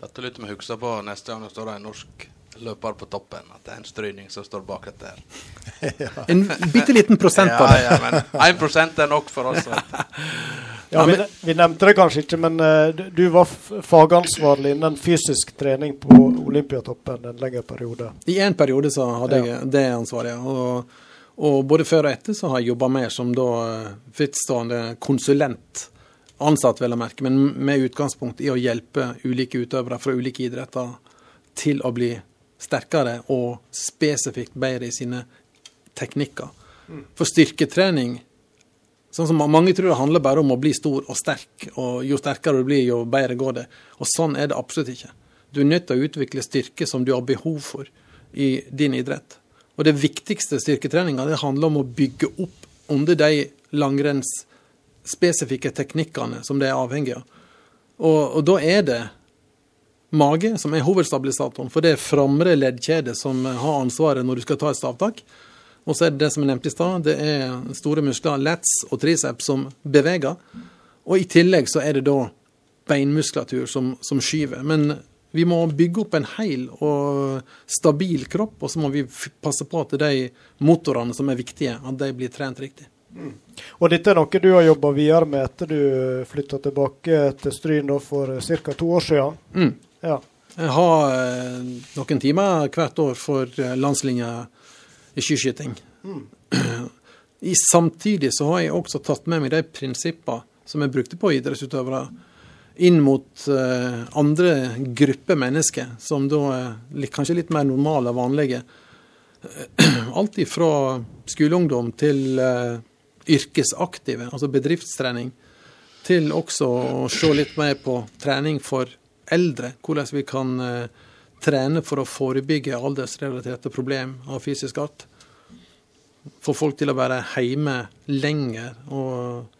Dette lytter vi huske på neste gang det står en norsk løper på toppen. At det er en stryning som står bak dette her. En bitte liten prosent av det. Ja, ja, men 1 er nok for oss. Ja, vi, vi nevnte det kanskje ikke, men uh, du, var fagansvarlig innen fysisk trening på Olympiatoppen en lengre periode. I en periode så hadde jeg det ansvaret. ja. Og, og både før og etter så har jeg jobba mer som da eh, frittstående konsulent. Ansatt, vel å merke, men med utgangspunkt i å hjelpe ulike utøvere fra ulike idretter til å bli sterkere og spesifikt bedre i sine teknikker. For styrketrening Sånn som Mange tror det handler bare om å bli stor og sterk, og jo sterkere du blir, jo bedre går det. Og sånn er det absolutt ikke. Du er nødt til å utvikle styrke som du har behov for i din idrett. Og det viktigste styrketreninga handler om å bygge opp under de langrennsspesifikke teknikkene som det er avhengig av. Og, og da er det mage som er hovedstabilisatoren, for det er framre leddkjede som har ansvaret når du skal ta et stavtak. Og så er det det som jeg nevnte i stad, det er store muskler, lats og triceps, som beveger. Og i tillegg så er det da beinmuskulatur som, som skyver. Men vi må bygge opp en hel og stabil kropp, og så må vi passe på at de motorene som er viktige, at de blir trent riktig. Og dette er noe du har jobba videre med etter du flytta tilbake til Stryn for ca. to år siden. Mm. Ja. Har eh, noen timer hvert år for eh, landslinja i skiskyting. I samtidig så har jeg også tatt med meg de prinsippene som jeg brukte på idrettsutøvere, inn mot eh, andre grupper mennesker, som da er kanskje litt mer normale og vanlige. Alt ifra skoleungdom til yrkesaktive, altså bedriftstrening, til også å se litt mer på trening for eldre. Hvordan vi kan eh, trene for å forebygge aldersrelaterte problem av fysisk art. Få folk til å være hjemme lenger og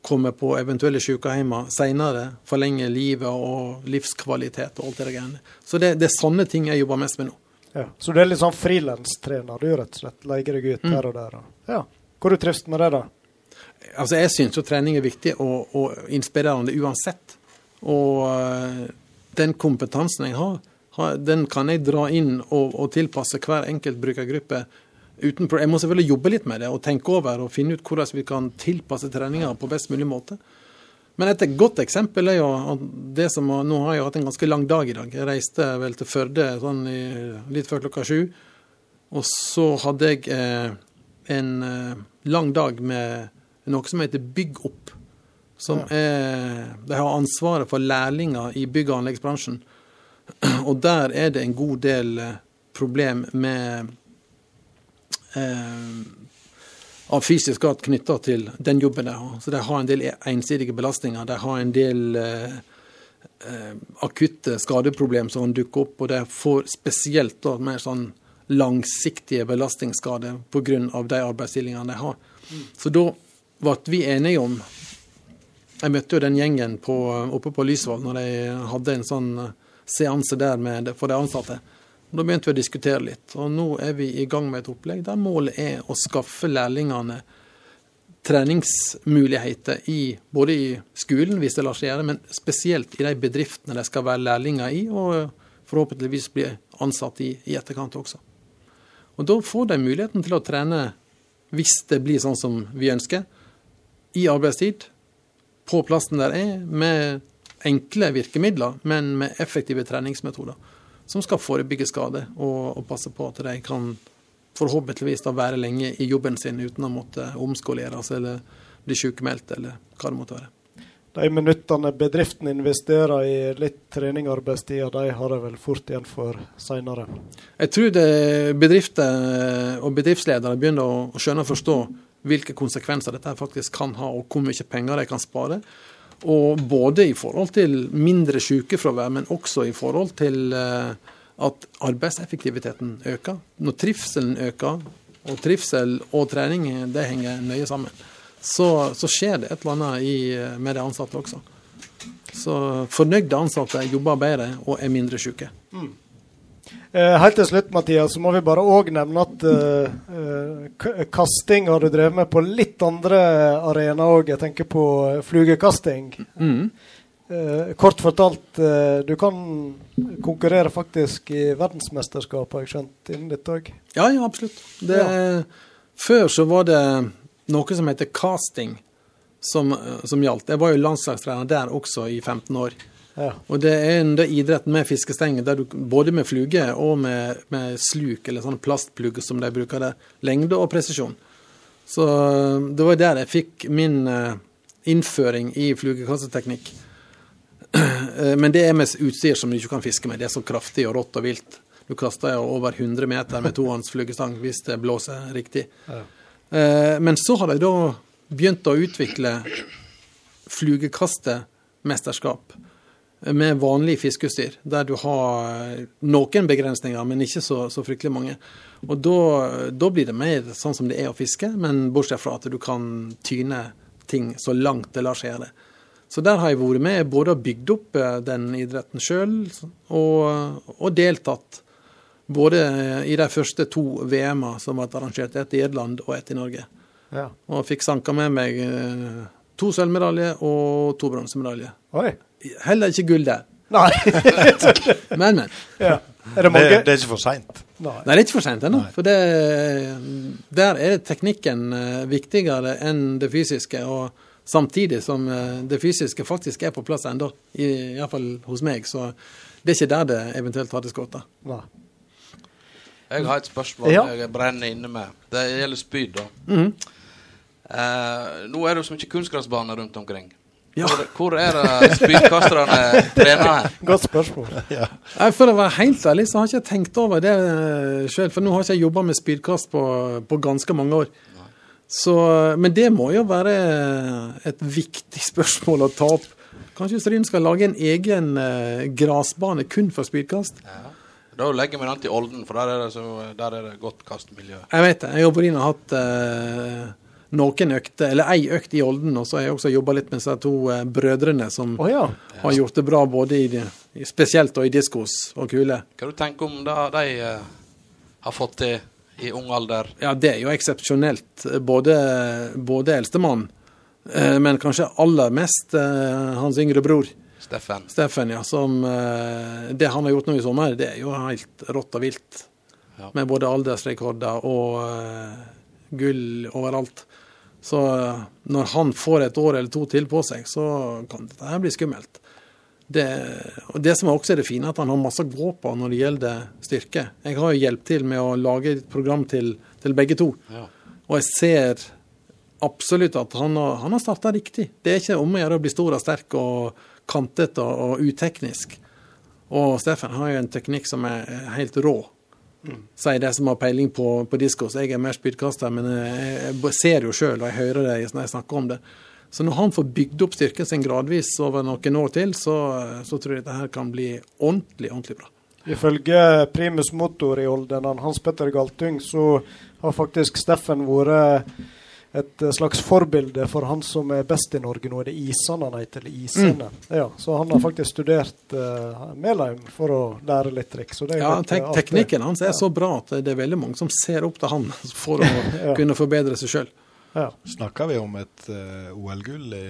komme på eventuelle sykehjem senere. Forlenge livet og livskvalitet og alt det der. Så det, det er sånne ting jeg jobber mest med nå. Ja. Så du er litt sånn frilanstrener, du, rett og slett? Leier deg ut Mm. her og der? og- Ja. Hvor du trives med det, da? Altså, jeg syns jo trening er viktig og, og inspirerende uansett. Og eh, den kompetansen jeg har, den kan jeg dra inn og, og tilpasse hver enkelt brukergruppe. Uten, jeg må selvfølgelig jobbe litt med det og tenke over og finne ut hvordan vi kan tilpasse treninga på best mulig måte. Men et godt eksempel er jo det som Nå har jeg hatt en ganske lang dag i dag. Jeg reiste vel til Førde sånn i, litt før klokka sju. Og så hadde jeg eh, en eh, lang dag med noe som heter Bygg opp. Som er De har ansvaret for lærlinger i bygg- og anleggsbransjen. Og der er det en god del eh, problem med eh, av fysisk art knytta til den jobben de har. Så de har en del ensidige belastninger. De har en del eh, eh, akutte skadeproblem som kan dukke opp, og de får spesielt da, mer sånn langsiktige belastningsskader pga. de arbeidsstillingene de har. Så da ble vi enige om Jeg møtte jo den gjengen på, oppe på Lysvoll når de hadde en sånn eh, seanse der med, for de ansatte. Da begynte vi å diskutere litt, og nå er vi i gang med et opplegg der målet er å skaffe lærlingene treningsmuligheter i, både i skolen, hvis det lar seg gjøre, men spesielt i de bedriftene de skal være lærlinger i, og forhåpentligvis bli ansatt i, i etterkant også. Og Da får de muligheten til å trene, hvis det blir sånn som vi ønsker, i arbeidstid, på plassen der er, med enkle virkemidler, men med effektive treningsmetoder som skal forebygge skade og, og passe på at de kan forhåpentligvis da være lenge i jobben sin uten å måtte omskoleres eller bli sykemeldt eller hva det måtte være. De minuttene bedriften investerer i litt trening og arbeidstida, de har de vel fort igjen for seinere. Jeg tror det bedrifter og bedriftsledere begynner å, skjønne og forstå hvilke konsekvenser dette faktisk kan ha, og hvor mye penger de kan spare. Og både i forhold til mindre sykefravær, men også i forhold til eh, at arbeidseffektiviteten øker. Når trivselen øker, og trivsel og trening det henger nøye sammen, så, så skjer det et eller annet i, med de ansatte også. Så fornøyde ansatte jobber bedre og er mindre syke. Eh, helt til slutt, Mathias, så må vi bare òg nevne at eh, eh, kasting har du drevet med på litt andre arenaer òg. Jeg tenker på eh, flugekasting. Mm. Uh, kort fortalt, uh, du kan konkurrere faktisk i verdensmesterskap, har jeg skjønt, innen dette òg. Ja, ja, absolutt. Det, Før så var det noe som heter casting som, som gjaldt. Jeg var jo landslagstrener der også i 15 år. Ja. Og det er en idrett med fiskestenger, der du både med fluge og med, med sluk, eller sånn plastplugg som de bruker der, lengde og presisjon. Så det var der jeg fikk min eh, innføring i flugekasseteknikk. Eh, Men det er med utstyr som du ikke kan fiske med. Det er så kraftig og rått og vilt. Du kaster jo over 100 meter med tohånds flugestang hvis det blåser riktig. Ja. Eh, Men så har de da begynt å utvikle flugekastemesterskap med vanlig fiskeutstyr, der du har noen begrensninger, men ikke så, så fryktelig mange. Og da, blir det mer sånn som det er å fiske, men bortsett fra at du kan tyne ting så langt det lar seg gjøre. Så der har jeg vært med både og bygd opp eh, den idretten sjøl, og, og deltatt både i de første to VM-a som ble arrangert, ett i Irland og ett i Norge. Ja. Og fikk sanka med meg eh, to sølvmedaljer og to bronsemedaljer. Heller ikke gull der. Nei. Men, men. Ja. Er det mange? Det, det er ikke for seint. Nei. Nei, det er ikke for sent ennå. For det, der er teknikken eh, viktigere enn det fysiske. Og samtidig som eh, det fysiske faktisk er på plass ennå, iallfall hos meg. Så det er ikke der det eventuelt hadde skutt. Jeg har et spørsmål Ja. jeg brenner inne med. Det gjelder spyd, da. Mhm. Eh, nå er det jo så mye kunstgressbaner rundt omkring. Ja. Hvor, er det spydkasterne trener her? Godt spørsmål. Nei, For å være helt ærlig så har jeg ikke tenkt over det sjøl. For nå har jeg ikke jobba med spydkast på, på ganske mange år. Så, men det må jo være et viktig spørsmål å ta opp. Kanskje Stryn skal lage en egen eh, grasbane kun for spydkast? Da legger vi den til Olden, for der er det, så, der er det godt kastmiljø. Jeg vet det. Jeg jobber inn og har hatt eh, noen økter, eller ei økt i Olden, og så har jeg også jobba litt med disse to eh, brødrene som oh, ja. har gjort det bra både i, spesielt og i diskos og kule. Hva du tenker om det de eh, har fått til i ung alder? Ja, det er jo eksepsjonelt. Både, både eldstemann, eh, men kanskje aller mest eh, hans yngre bror. Steffen. Steffen, ja. Som eh, Det han har gjort nå i sommer, det er jo helt rått og vilt. Ja. Med både aldersrekorder og eh, gull overalt. Så eh, når han får et år eller to til på seg, så kan dette her bli skummelt. Det, og det som også er det fine, er at han har masse å gå på når det gjelder styrke. Jeg har jo hjulpet til med å lage et program til, til begge to. Ja. Og jeg ser absolutt at han har, han har starta riktig. Det er ikke om å gjøre å bli stor og sterk og kantet og, og uteknisk. Og Steffen har jo en teknikk som er er helt rå. Sier de som har peiling på, på diskos. Jeg er mer spydkaster, men jeg, jeg ser jo sjøl, og jeg hører det når jeg snakker om det. Så når han får bygd opp styrken sin gradvis over noen år til, så, så tror jeg dette her kan bli ordentlig, ordentlig bra. Ifølge primus motor i Olden, han Hans Petter Galtung, så har faktisk Steffen vært et slags forbilde for han som er best i Norge nå. Er det Isan han heter? Eller Isene? Ja, så han har faktisk studert uh, Melheim for å lære litt triks. så det er Ja, litt, tek eh. Teknikken hans er så bra at det er veldig mange som ser opp til han for å Ja. kunne forbedre seg sjøl. Ja. Snakker vi om et uh, OL-gull i,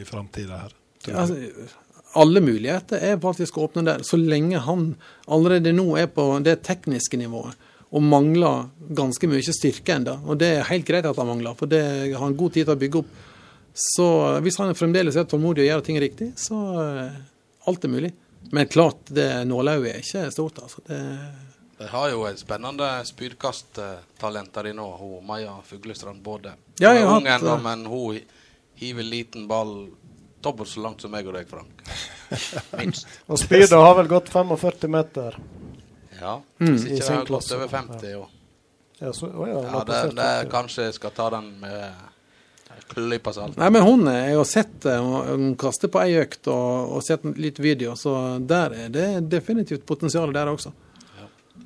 i framtida her? Altså, alle muligheter er faktisk åpne der, så lenge han allerede nå er på det tekniske nivået og mangler ganske mye styrke ennå. Og det er helt greit at han mangler, for det har han god tid til å bygge opp. Så hvis han fremdeles er tålmodig og gjør ting riktig, så eh, alt er mulig. Men klart, det nålauget er ikke stort, altså. Det, De har jo et spennende spydkasttalent der inne hun Maja Fuglestrand Både. Ja, hun er ung ennå, eh, men hun hiver liten ball dobbelt så langt som meg og deg, Frank. Minst. Og spydet har vel gått 45 meter. Ja, Mm. hvis ikke det har gått over ja. 50 år. Ja, så, å ja, Ja, det, det kanskje jeg skal ta den med klypa salt. Nei, men hun er jo sett det, hun kaster på ei økt og, og sett litt video, så der er det definitivt potensial der også.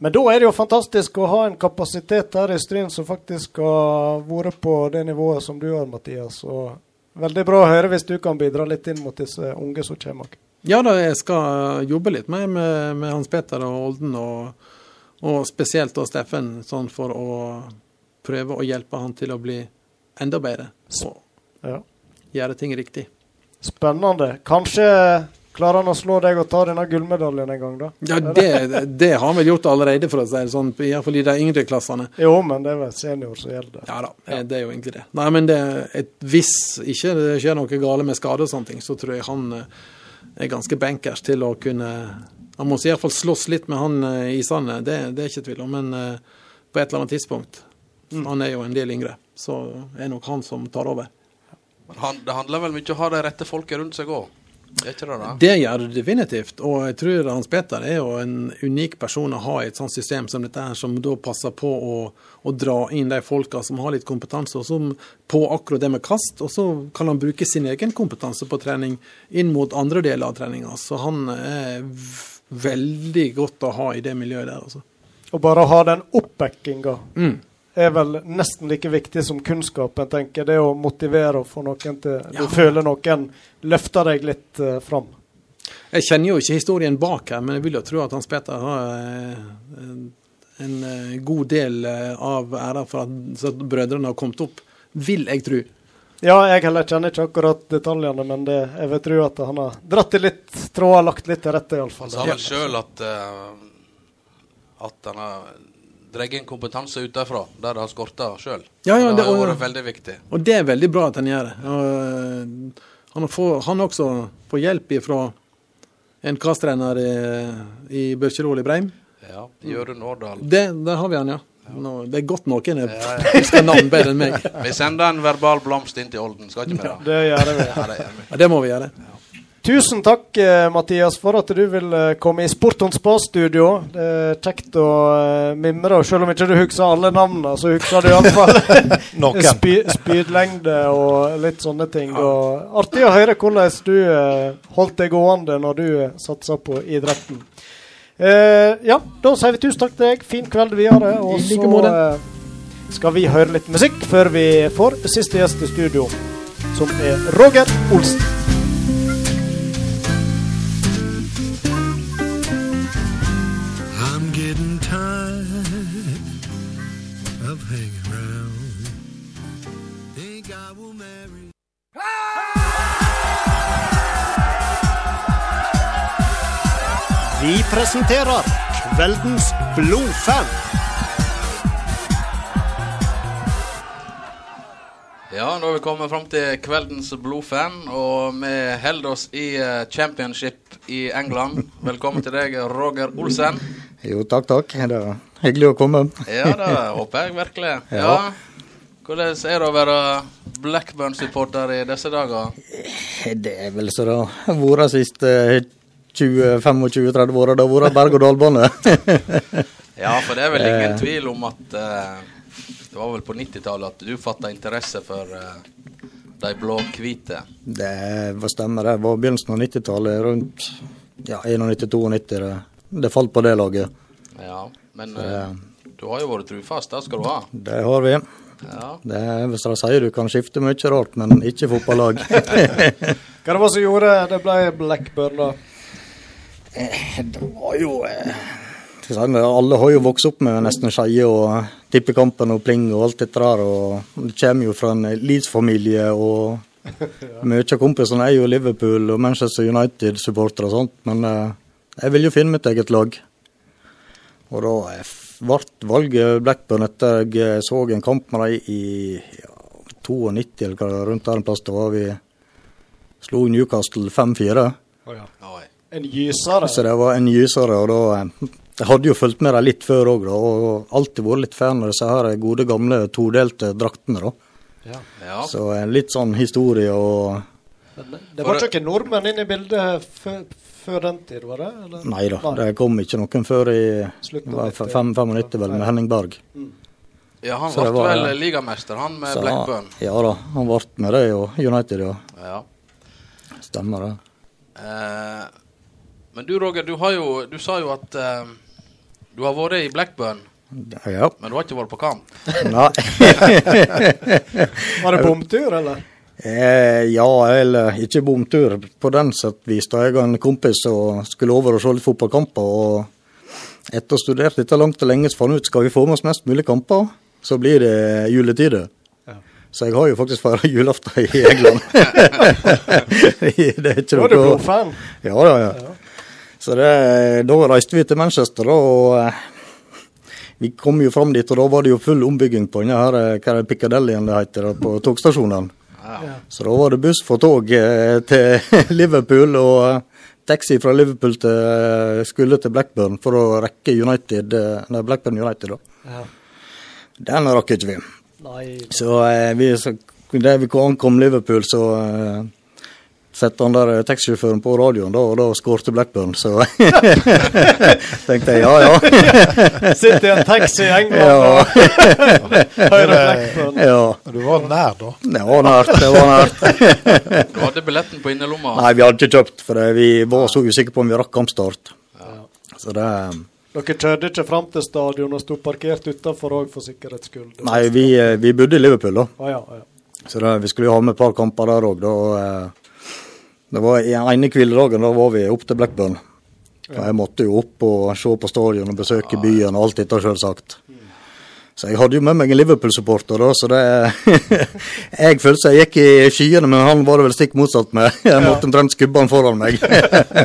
Men da er det jo fantastisk å ha en kapasitet her i Stryn som faktisk har vært på det nivået som du har, Mathias. Og veldig bra å høre hvis du kan bidra litt inn mot disse unge som kommer. Ja da, jeg skal jobbe litt mer med, med Hans Peter og Olden, og, og spesielt da Steffen, sånn for å prøve å hjelpe han til å bli enda bedre og Ja. gjøre ting riktig. Spennende. Kanskje klarer han å slå deg og ta denne gullmedaljen en gang, da? Ja, det, det har han vel gjort allerede, for å si det sånn, iallfall i de yngre klassene. Jo, men det er vel senior som gjelder. Ja da, ja. det er jo egentlig det. Nei, men det, et, hvis ikke det skjer noe gale med skade og sånne ting, så tror jeg han eh, er ganske bankers til å kunne Han må i hvert fall slåss litt med han i sandet, det, det er ikke tvil om, men eh, på et eller annet tidspunkt Han er jo en del yngre, så er nok han som tar over. Men han, det handler vel mye om å ha de rette folket rundt seg òg? Det? Det gjør det definitivt, og jeg tror Hans Peter er jo en unik person å ha i et sånt system som dette her, som da passer på å, å dra inn de folka som har litt kompetanse og som på akkurat det med kast, og så kan han bruke sin egen kompetanse på trening inn mot andre deler av treninga. Så han er veldig godt å ha i det miljøet der, altså. Og bare ha den oppbackinga Mm. Er vel nesten like viktig som kunnskapen, tenker jeg. Det å motivere og få noen til Du Ja. føler noen løfter deg litt uh, fram. Jeg kjenner jo ikke historien bak her, men jeg vil jo tro at Hans Peter har eh, en, en eh, god del av æra for at, så at brødrene har kommet opp, vil jeg tro. Ja, jeg heller kjenner ikke akkurat detaljene, men det, jeg vil tro at han har dratt i litt tråder, lagt litt til rette, Han iallfall. sa vel sjøl at uh, at han har dratt inn kompetanse utenfra, der det har skorta sjøl. Ja, ja, det det- har vært veldig viktig. Og det er veldig bra at han gjør det. Og, øh, han, får, han også får hjelp fra en kasttrener i, i Børkerol i Breim. Ja, Jørund Årdal. Det, der har vi han, ja. Nå, det er godt noen er- husker navn bedre enn meg. Vi sender en verbal blomst inn til Olden, skal ikke vi det? Det gjør vi. Ja, det gjør vi. Ja, det må vi gjøre. Tusen takk, eh, Mathias, for at du vil eh, komme i Sportons Spa-studio. Det er kjekt å eh, mimre, og selv om ikke du husker alle navnene, så husker du iallfall spy, spydlengde og litt sånne ting. Og artig å høre hvordan du holdt deg gående når du satsa på idretten. Eh, ja, da sier vi tusen takk til deg. Fin kveld videre. Og like så eh, skal vi høre litt musikk før vi får siste gjest i studio, som er Roger Olsen. Presenterer Kveldens blodfan. Ja, nå er vi kommet fram til kveldens blodfan, og vi holder oss i eh, championship i England. Velkommen til deg, Roger Olsen. Jo, takk, takk. Det er hyggelig å komme. Ja, det håper jeg virkelig. Ja. Hvordan er det å være Blackburn-supporter i disse dager? Det er vel så det har vært siste 20-25-30 år, Det har vært berg-og-dal-bane. Ja, for det er vel ingen Eh. tvil om at uh, det var vel på 90-tallet at du fatta interesse for uh, de blå-hvite. Det var stemmer, det var begynnelsen av 90-tallet, rundt ja, 91-92. Det, det falt på det laget. Ja, men Så, eh, du har jo vært trufast, det skal du ha. Det har vi. Ja. Det er, hvis de sier du kan skifte mye rart, men ikke fotballag. Hva det var som gjorde det ble Blackburn, da? Det var jo eh, si, Alle har jo vokst opp med nesten Skeie og Tippekampen og Pling og alt dette der. og Det kommer jo fra en Leeds-familie, og mye av kompisene er jo Liverpool og Manchester United-supportere og sånt. Men eh, jeg vil jo finne mitt eget lag. Og da eh, ble valget Blackburn etter jeg så en kamp med dem i ja, 92 eller hva det rundt der en plass. Da var vi slo Newcastle 5-4. En gysere. Så det var en gysere, og da eh, Jeg hadde jo fulgt med dem litt før òg, og alltid vært litt fan av disse her gode, gamle todelte draktene, da. Ja. Så eh, litt sånn historie og Det var ikke nordmenn inne i bildet før, før den tid, var det? Eller? Nei da, det kom ikke noen før i Slutten det av var 90, fem- 95, vel, med Henning Berg. Ja, han ble var- vel ligamester, han med Blackburn. Ja da, han ble med det, og United, ja. Ja. Stemmer det. Eh, men du Roger, du, har jo, du sa jo at uh, du har vært i Blackburn, Ja. men du har ikke vært på kamp. Nei. Var det bomtur, eller? Eh, ja, eller ikke bomtur på den sett vis. Da jeg og en kompis og skulle over og se litt fotballkamper. og Etter å ha studert dette langt og lenge, så fant vi ut skal vi få med oss mest mulig kamper, så blir det juletider. Så jeg har jo faktisk feira julaften i England. det er ikke Var du noe blodfan? Ja, ja, ja. Så det, da reiste vi til Manchester, da, og eh, vi kom jo fram dit, og da var det jo full ombygging på denne her, eh, hva er det, Piccadillyen det heter, på togstasjonen. Så da var det buss for tog eh, til Liverpool, og taxi fra Liverpool til, skulle til Blackburn for å rekke United, nei, Blackburn United. da. Ja. Den rakk ikke vi. Nei. Så eh, vi, så, da vi ankom Liverpool, så eh, sette han der eh, taxisjåføren på radioen, da, og da skårte Blackburn. Så tenkte jeg ja, ja. Sitter i en taxi i England Ja. og hører Blackburn. Ja. Du var nær, da? Det var nært. det var nært. Du hadde billetten på innerlomma. Nei, vi hadde ikke kjøpt, for vi var så usikre på om vi rakk kampstart. Så det Dere kjørte ikke fram til stadion og sto parkert utenfor òg, for sikkerhets skyld? Nei, vi, eh, vi bodde i Liverpool, da. Ah, ja, ja. Så det, vi skulle jo ha med et par kamper der òg. Det var i ene hviledagen, da var vi opp til Blackburn. Og jeg måtte jo opp og se på stadion og besøke byen og alt dette, selvsagt. Så jeg hadde jo med meg en Liverpool-supporter, da, så det Jeg følte jeg gikk i skyene, men han var det vel stikk motsatt med. Jeg måtte omtrent skubbe han foran meg.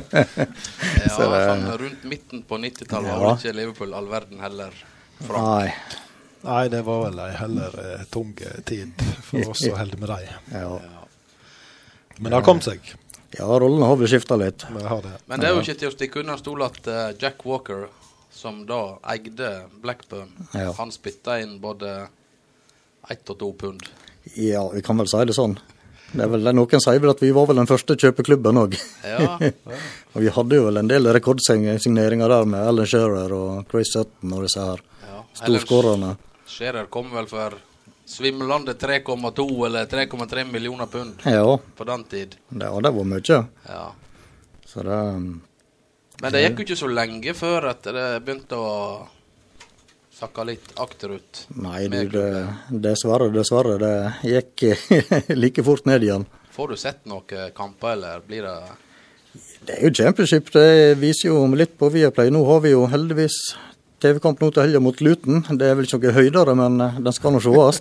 Ja, Så det- sånn rundt midten på 90-tallet var Ja. var ikke Liverpool all verden heller. fra. Nei. Nei, det var vel ei heller eh, tung tid for oss å holde med dem. Ja. Men det har kommet seg. Ja, rollene har vel skifta litt. Vi har det. Men det er jo ikke til å stikke unna stol at eh, Jack Walker, som da eide Blackburn, Ja. han spytta inn både ett og to pund. Ja, vi kan vel si det sånn. Det er vel det Noen sier vel at vi var vel den første kjøpeklubben òg. Ja. og vi hadde jo vel en del rekordsigneringer der med Alan Shearer og Chris Sutton og disse her Ja. storskårerne. Scherer kom vel for svimlende 3,2 eller 3,3 millioner pund Ja. på den tid. Det, hadde var mye. Ja. Så det um, Men det gikk jo ikke så lenge før at det begynte å sakke litt akterut. Nei, du, det, dessverre, dessverre. Det gikk like fort ned igjen. Får du sett noen kamper, eller blir det Det er jo championship, det viser jo litt på Viaplay. Nå har vi jo heldigvis TV-kamp nå til helga mot Luton. Det er vel ikke noe høydere, men eh, den skal nå sees.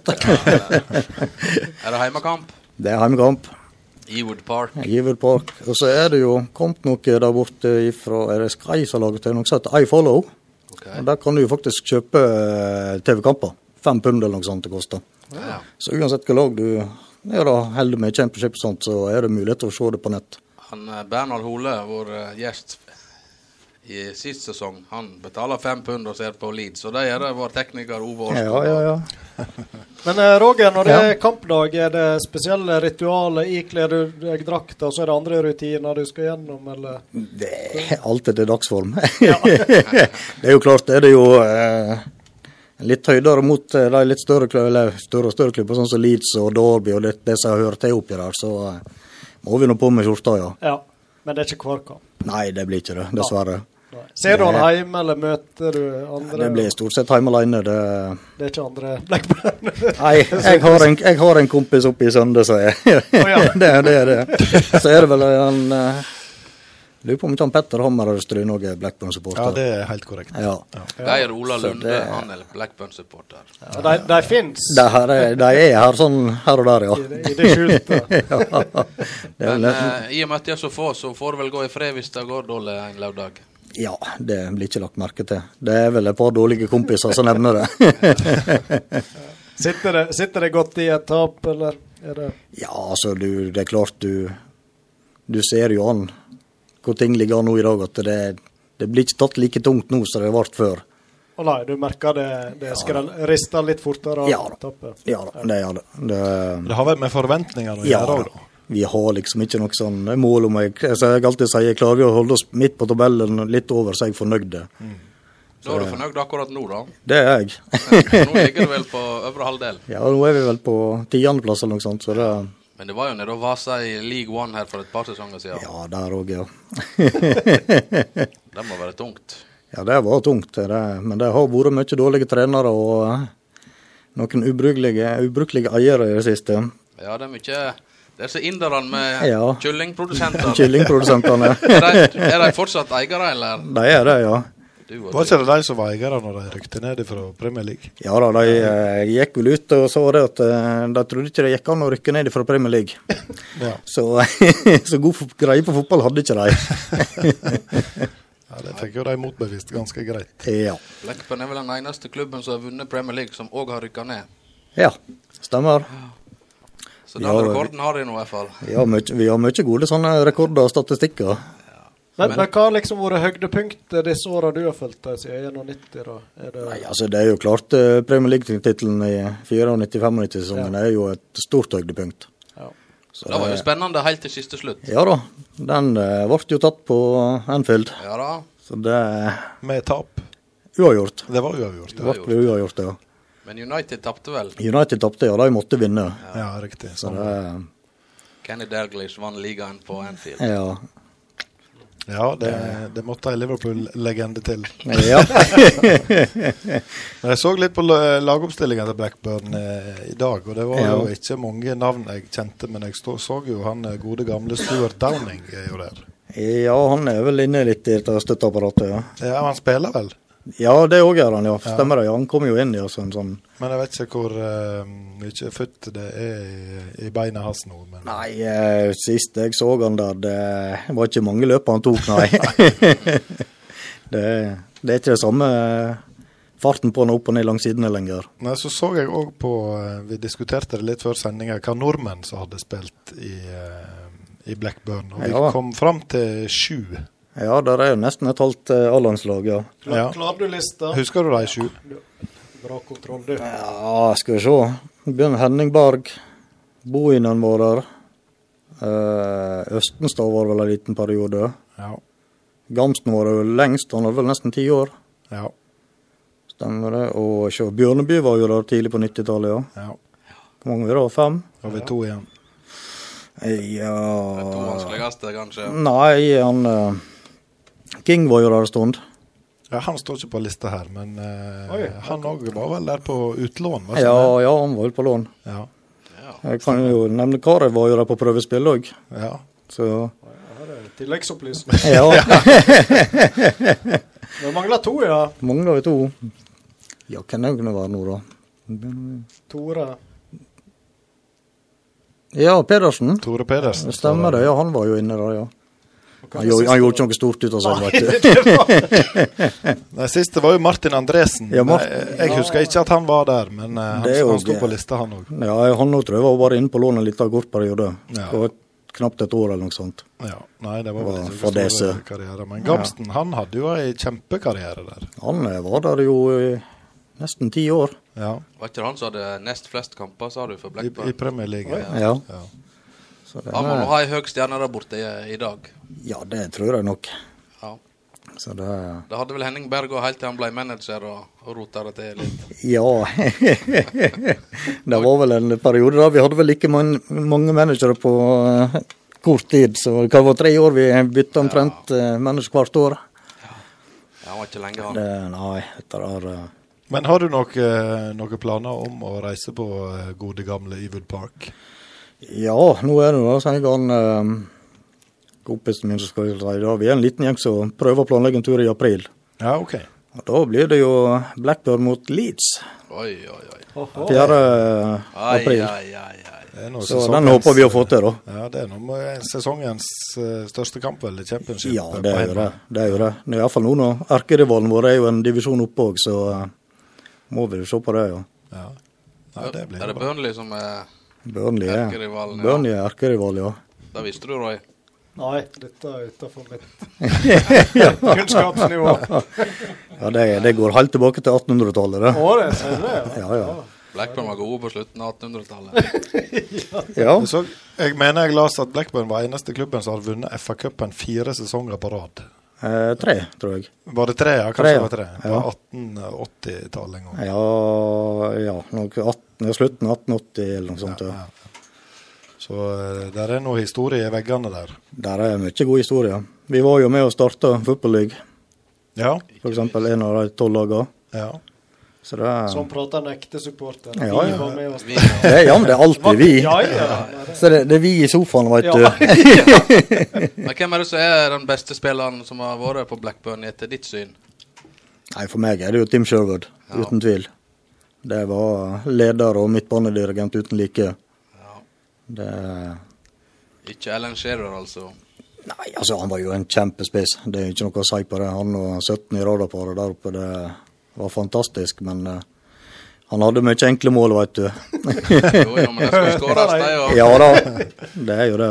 Er det heimekamp? det er heimekamp. Ewood Park. Ewood Park. Og så er det jo kommet noe der borte fra Er det Sky som har laget det? Noe som heter iFollow. Og Der kan du jo faktisk kjøpe eh, TV-kamper. Fem pund eller noe sånt det koster. Ja. Så uansett hvilket lag du er da holder med championship og sånt, så er det mulighet til å se det på nett. Han eh, Bernhard Hole, vår gjest i sist sesong, han betaler fem pund og ser på Leeds. Og det gjør det vår tekniker Ove Årskog. Ja, ja, ja. Men eh, Roger, når det er kampdag, er det spesielle ritualer? Ikler du deg drakta, så er det andre rutiner du skal gjennom, eller? Det er alt etter dagsform. det er jo klart, det er det jo eh, litt høydere mot eh, de litt større, eller større og større klubber, sånn som Leeds og Derby og det, det som hører til oppi der, så eh, må vi nå på med skjorta, ja. Ja. Men det er ikke hver kamp. Nei, det blir ikke det, dessverre. Ser du han hjemme, eller møter du andre? Det blir stort sett hjemme alene. Det... Det er ikke andre Blackburn? Nei, jeg har, en, jeg har en kompis oppe i Sønde, så jeg ja. det, er- det er det. Så er det vel en eh, Lurer på om ikke han Petter Hammer Stryn òg er Blackburn-supporter. Ja, det er helt korrekt. Ja. er Ola Lunde, det- han er Blackburn-supporter. Ja, de, de fins. De, er, de er her sånn her og der, ja. I det- i det skjulte. ja. Er Men eh, i og med at de er så få, så får det vel gå i fred hvis det går dårlig en lørdag. Ja, det blir ikke lagt merke til. Det er vel et par dårlige kompiser som nevner det. Sitter det, sitter det godt i et tap, eller er det ja, altså, du, det er klart du Du ser jo an hvor ting ligger an nå i dag, at det, det blir ikke tatt like tungt nå som det ble før. Å nei, du merker det, det ja. rister litt fortere av Ja tappet? Ja da, det gjør det. det. Det har vært med forventninger å Ja gjøre òg, da. Vi har liksom ikke noe sånn mål om jeg, altså jeg alltid sier, klarer vi å holde oss midt på tabellen litt over, så er jeg fornøyd. Da er du fornøyd akkurat nå, da? Det er jeg. Nå ligger du vel på øvre halvdel. Ja, nå er vi vel på tiendeplass eller noe sånt, så det Men det var jo nede og vasa i League One her for et par sesonger siden. Ja, der òg, ja. Det må være tungt. Ja, det var tungt, det. Men det har vært mye dårlige trenere og eh, noen ubrukelige, ubrukelige eiere i det siste. Ja, det er mye Disse inderne med Ja. kyllingprodusenter. Kyllingprodusentene. er, de, er de fortsatt eiere, eller? De er det, ja. Var ikke det de som var eiere når de rykte ned fra Premier League? Ja da, de eh, gikk vel ut og sa det at eh, de trodde ikke det gikk an å rykke ned fra Premier League. Ja. Så, så god greie på fotball hadde ikke de. Ja, Det fikk jo de motbevist ganske greit. Ja. Blackburn er vel den eneste klubben som har vunnet Premier League, som òg har rykka ned. ja, stemmer. Så den Ja, rekorden har de nå, i hvert fall. Vi har mye, vi har mye gode sånne rekorder og statistikker. Men, Men- men hva har liksom vært høydepunktet disse åra du har fulgt deg siden 91? da? Det, Nei, altså Det er jo klart eh, Premier League-tittelen i 94-95-sesongen er jo et stort høydepunkt. Ja. Så Det var jo spennende helt til siste slutt. Ja da. Den eh, ble jo tatt på Anfield. Ja da. Så det Med tap. Uavgjort. Det var uavgjort. Det ble uavgjort, ja. Men United tapte vel. United tapte, ja. De måtte vinne. Ja, riktig. Så det Kenny Dalglish vant ligaen på Anfield. Ja. Ja, det, det måtte ei Liverpool-legende til. Ja. Men jeg så litt på lagoppstillinga til Blackburn eh, i dag, og det var jo ikke mange navn jeg kjente, men jeg stå, så jo han eh, gode gamle Stuart Downing er jo der. ja, han er vel inne litt i dette støtteapparatet, ja. Ja, han spiller vel, Ja, det òg gjør han, ja. Stemmer det. Ja, han kom jo inn i oss en sånn men jeg vet ikke hvor mye mye futt det er i, i beina hans nå. Men Nei, uh, sist jeg så han der, det var ikke mange løp han tok, nei. det, det er ikke det samme eh, farten på han opp og ned langs sidene lenger. Nei, så så jeg òg på eh, Vi diskuterte det litt før sendinga, hva nordmenn som hadde spilt i, eh, i Blackburn. Og vi Ja. kom fram til sju. Ja, der er jo nesten et halvt eh, A-landslag, ja. Klar, Ja. Klarer du lista? Husker du de sju? Bra kontroll, du. Ja, skal vi se. Bjørn Henning Berg. Bohinen var der. Eh, Østenstad var vel en liten periode. Ja. Gamsten var jo lengst, han hadde vel nesten ti år. Ja. Stemmer det. Og se, Bjørneby var jo der tidlig på 90-tallet, ja. ja. Hvor mange var det? Fem? Da har vi to igjen. Ja Det To vanskeligste, kanskje. Nei, han eh, King var jo der en stund. Ja, Han står ikke på lista her, men uh, Oi. han òg var vel der på utlån? var Ja, ja, han var vel på lån. Ja. Jeg kan jo nevne Karev var jo der på prøvespill òg. Ja. Så Her er tilleggsopplysning. Ja. Vi mangler to, ja. mangler vi to. Ja, hvem det kunne være nå, da? Tore. Ja, Pedersen. Tore Pedersen. Stemmer det, ja. Han var jo inne der, ja. Han, gjorde- han gjorde ikke noe stort ut av seg, Nei, det. Nei, siste var jo Martin Andresen. Ja, Martin, jeg, jeg husker ikke at han var der, men eh, han, han sto på lista, han òg. Ja, han òg tror jeg var bare inne på lån en liten kort periode. Ja. Det var knapt et år eller noe sånt. Ja, nei, det var vel ikke for noe stor karriere. Men Gamsten han hadde jo ei kjempekarriere der. Han eh, var der jo i nesten ti år. Ja. Var ikke det han som hadde nest flest kamper, sa du, for I, Blackburn? i Premier League. Ja. Ja. det Han må nå ha ei høy stjerne der borte i, i dag. Ja, det tror jeg nok. Ja. Så det Det hadde vel Henning Berg òg helt til han ble manager og, og rota det til litt. Ja. det var vel en periode da vi hadde vel ikke man, mange managere på uh, kort tid. Så det var tre år vi bytta omtrent uh, manager hvert år. Ja, han var ikke lenge, han. Det, nei, Etter er uh, Men har du noen noe planer om å reise på eh, gode, gamle Ewood Park? Ja, nå er det da, sier han eh, kompisen min som skal si. Vi er en liten gjeng som prøver å planlegge en tur i april. Ja, ok. Og Da blir det jo Blackburn mot Leeds. Oi, oi, oi. 4. april. Ai, ai, er Så sesongens- den håper vi å få til, da. Ja, det er noe sesongens eh, største kamp, vel, championship. Ja, eh, det er jo det. det er jo det. Det er Iallfall nå når erkerivalen vår er jo en divisjon oppe òg, så eh, må vi jo se på det, ja. Ja. Nei, det blir er det. Burnley som er Burnley er Erkerivalen, ja. Burnley er erkerival, ja. Det visste du, Roy. Nei, dette er utenfor mitt Ja. kunnskapsnivå. ja, det, det går helt tilbake til 1800-tallet, det. Å, det ser du ja. Ja, ja. Blackburn var gode på slutten av 1800-tallet. Ja. Jeg, jeg mener jeg leste at Blackburn var eneste klubben som hadde vunnet FA-cupen fire sesonger på rad. Eh, tre, tror jeg. Var det tre? Ja, kanskje Tre, ja. det var tre. På Ja. 1880-tallet en gang. Ja, ja nok 18, ja, slutten av 1880 eller noe sånt. Ja, Så eh, der er noe historie i veggene der. Der er mye god historie. Vi var jo med å starte Football League, Ja. eksempel en av de tolv lagene. ja. Så det er Sånn prater en ekte supporter. Ja, ja. Vi var med det er, Ja, men det er alltid vi. Ja, ja. Så det, det er vi i sofaen, veit Ja. du. Men hvem er det som er den beste spilleren som har vært på Blackburn etter ditt syn? Nei, for meg er det jo Tim Sherwood, uten tvil. Det var leder og midtbanedirigent uten like. Det Ikke Alan Shearer, altså. Nei, altså, han var jo en kjempespiss. Det er ikke noe å si på det. Han og 17 i radarparet der oppe, det var fantastisk. Men uh, han hadde mye enkle mål, veit du. Jo, jo, men det skal skåres, de òg. Ja da, det er jo det.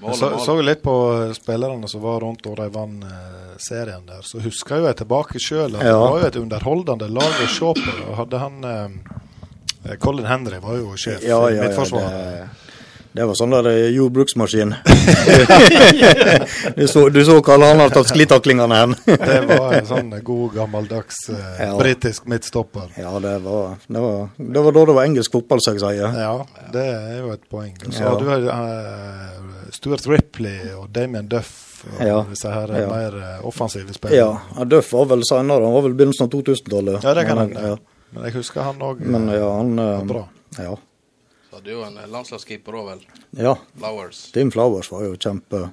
Jeg så, så jo litt på spillerne som var rundt da de vant eh, serien der. Så husker jo jeg tilbake sjøl at det var jo et underholdende lag å se på. Hadde han eh, Colin Henry var jo sjef Ja, i ja, ja, Midtforsvaret. Det, var sånn der eh, jordbruksmaskin. du, så, du så hva han har tatt sklittaklingene hen. Det var en sånn god, gammeldags eh, Ja. britisk midtstopper. Ja, det var, det, var, det var da det var engelsk fotball, som jeg sier. Ja, det er jo et poeng. Så Ja. du du uh, Stuart Ripley og Damien Duff og Ja. disse her Ja. mer eh, offensive Ja, spillerne. ja, Duff var vel senere, han var vel begynnelsen av 2000-tallet. Ja, det kan Men, hende. ja. Men jeg husker han òg. var ja, han eh, bra. Ja. Hadde jo en eh, landslagskeeper òg, vel. ja. Flowers. Tim Flowers var jo kjempe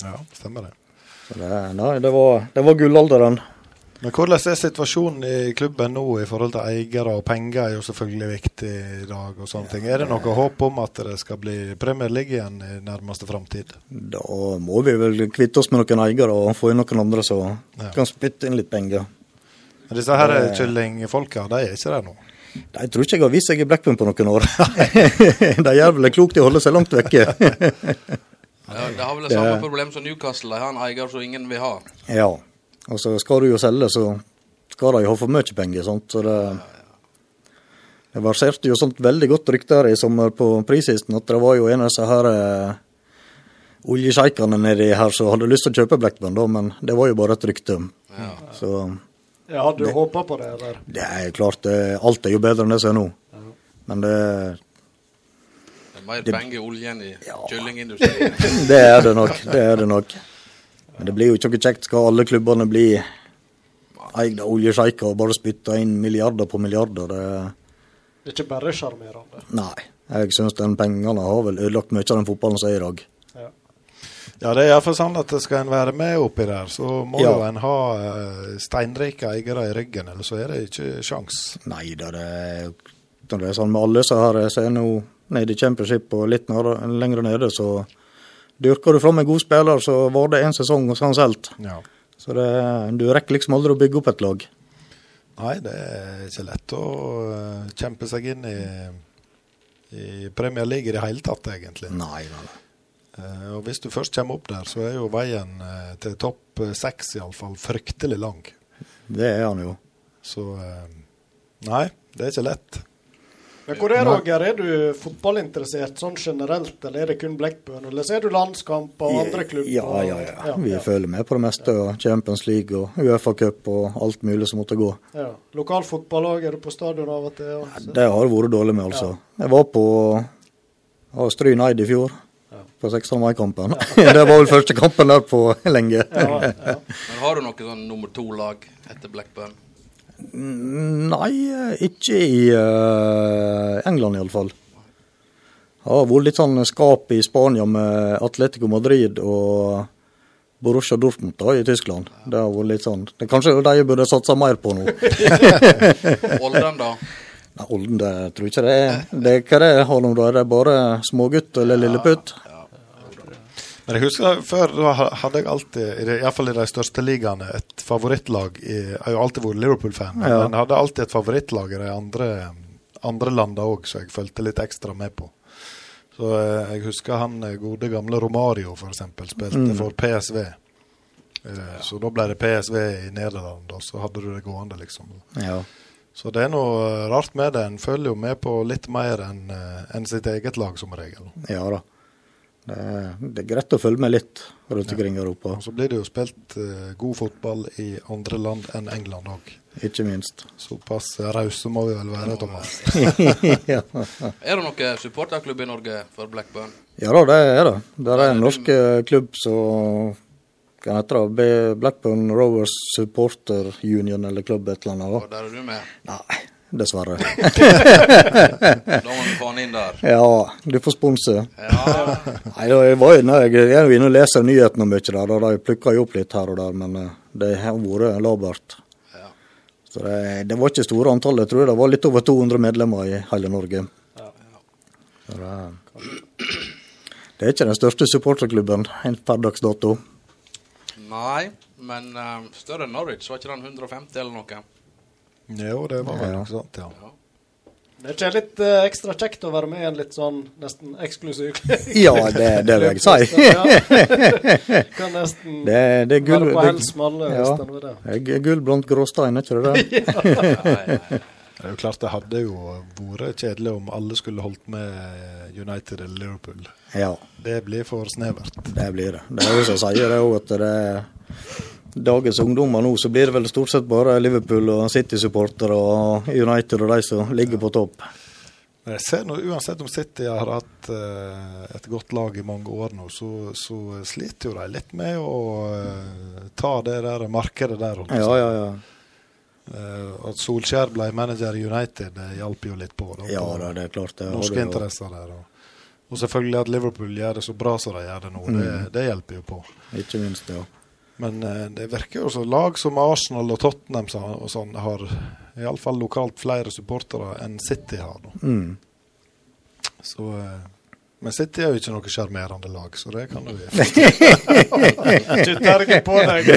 Ja, stemmer det. så det, Nei, det var, det var gullalderen. Men hvordan er situasjonen i klubben nå i forhold til eiere og penger er jo selvfølgelig viktig i dag og sånne ting. Er det noe håp om at det skal bli Premier League igjen i nærmeste framtid? Da må vi vel kvitte oss med noen eiere og få inn noen andre som Ja. kan spytte inn litt penger. Men disse her Det- kyllingfolka, de er ikke der nå? De tror ikke jeg har vist seg i Blackburn på noen år. de gjør vel klokt i å holde seg langt vekke. Ja, det har vel det samme problem som Newcastle. De har en eier som ingen vil ha. ja. Og så skal du jo selge, så skal de ha for mye penger. Sånt, Så det, det verserte jo sånt veldig godt rykte her i sommer på prishisten at det var jo en av disse her eh, oljesjeikene nedi her som hadde lyst til å kjøpe Blackburn, da, men det var jo bare et rykte. Så Jeg Du Det- håper på det. eller? det er klart, det, alt er jo bedre enn det som er nå. Men det, Det er mer Det- penger i oljen i kyllingindustrien. det er det nok. Det er det nok. Men det blir jo ikke noe kjekt. Skal alle klubbene bli eid av oljesjeiker og bare spytte inn milliarder på milliarder? Det, Det er ikke bare sjarmerende. nei. Jeg syns den pengene har vel ødelagt mye av den fotballen som er i dag. Ja, det er iallfall sånn at skal en være med oppi der, så må Ja. jo en ha eh, steinrike eiere i ryggen, eller så er det ikke sjans. Nei da, det er når det er sånn med alle så her, så er nå nede i championship og litt lenger nede, så dyrker du fram en god spiller, så var det en sesong hos han selv. Ja. Så det, du rekker liksom aldri å bygge opp et lag. Nei, det er ikke lett å eh, kjempe seg inn i, i Premier League i det hele tatt, egentlig. Nei, nei, og hvis du først kommer opp der, så er jo veien eh, til topp eh, seks iallfall fryktelig lang. Det er han jo. Så eh, Nei, det er ikke lett. Men hvor er Roger? Er du fotballinteressert sånn generelt, eller er det kun Blackburn? Eller ser du landskamp og andre klubber? Ja, ja, ja. Vi følger med på det meste. Og Champions League og Uefa Cup og alt mulig som måtte gå. Ja. Lokalfotball òg, er du på stadion av og til? og- Det har det vært dårlig med, altså. Jeg var på Stryn Eid i fjor. På 16. mai-kampen. det var vel første kampen der på lenge. Men har du noe sånn nummer to-lag etter Blackburn? Mm, Nei, ikke i uh, England iallfall. Det har vært litt sånn skap i Spania med Atletico Madrid og Borussia Dortmund da, i Tyskland. Det har vært litt sånn det er Kanskje de burde satse mer på nå. Olden, da? Nei, Olden, det tror jeg ikke det er. Det, hva er det har de da? Er det bare smågutt eller lilleputt? Men jeg husker før hadde jeg alltid, i det- i fall i de største ligaene, et favorittlag. Jeg har jo alltid vært Liverpool-fan, men Ja. jeg hadde alltid et favorittlag i de andre, andre landene òg, så jeg fulgte litt ekstra med på. Så eh, jeg husker han eh, gode gamle Romario, f.eks., spilte Mm. for PSV. Eh, Så da ble det PSV i Nederland, og så hadde du det gående, liksom. Ja. Så det er noe rart med det. En følger jo med på litt mer enn en sitt eget lag, som regel. Ja da. Det er, det er greit å følge med litt rundt omkring i Europa. Og så blir det jo spilt eh, god fotball i andre land enn England òg. Ikke minst. Såpass rause må vi vel være, Thomas. ja. Er det noen supporterklubb i Norge for Blackburn? ja da, det er det. Det er en norsk eh, klubb som kan hete? Blackburn Rovers Supporter Union eller klubb et eller annet. Og der er du med? Nei, dessverre. Da må du få han inn der. ja, du får sponse. Ja. Nei, jeg, var, inne, jeg er jo inne og leser nyhetene mye der, og de plukker jo opp litt her og der, men eh, det har vært labert. Så det, det var ikke store antallet, jeg tror det var litt over 200 medlemmer i hele Norge. Ja, det, det er ikke den største supporterklubben per dags dato. Nei, men uh, større enn Norwich, var ikke den 150 eller noe? Jo, det var vel Ja. noe sånt, ja. Det er ikke litt uh, ekstra kjekt å være med i en litt sånn nesten eksklusiv Ja, det, det vil jeg si. Ja. Kan nesten Det, det er gull, være på det- hels med alle ja, det. det er gull blant gråstein, er ikke det det? Det er jo klart det hadde jo vært kjedelig om alle skulle holdt med United eller Liverpool. Ja. Det blir for snevert. Det blir det. Det er jo som sier det òg, at det er dagens ungdommer nå, så blir det vel stort sett bare Liverpool og City-supportere og United og de som ligger på topp. Men jeg ser nå, Uansett om City har hatt uh, et godt lag i mange år nå, så, så sliter jo de litt med å uh, ta det der markedet der. holdt jeg på å Ja, ja, ja. Uh, at Solskjær ble manager i United, det hjalp jo litt på. Da, Ja da, det er klart det. Norske interesser der. Og, og selvfølgelig at Liverpool gjør det så bra som de gjør det nå, det, Mm. det hjelper jo på. Ikke minst, ja. Men eh, det virker jo som lag som Arsenal og Tottenham og sånn har iallfall lokalt flere supportere enn City har nå. Mm. Så, eh, men City er jo ikke noe sjarmerende lag, så det kan du gjøre. Du terger på deg.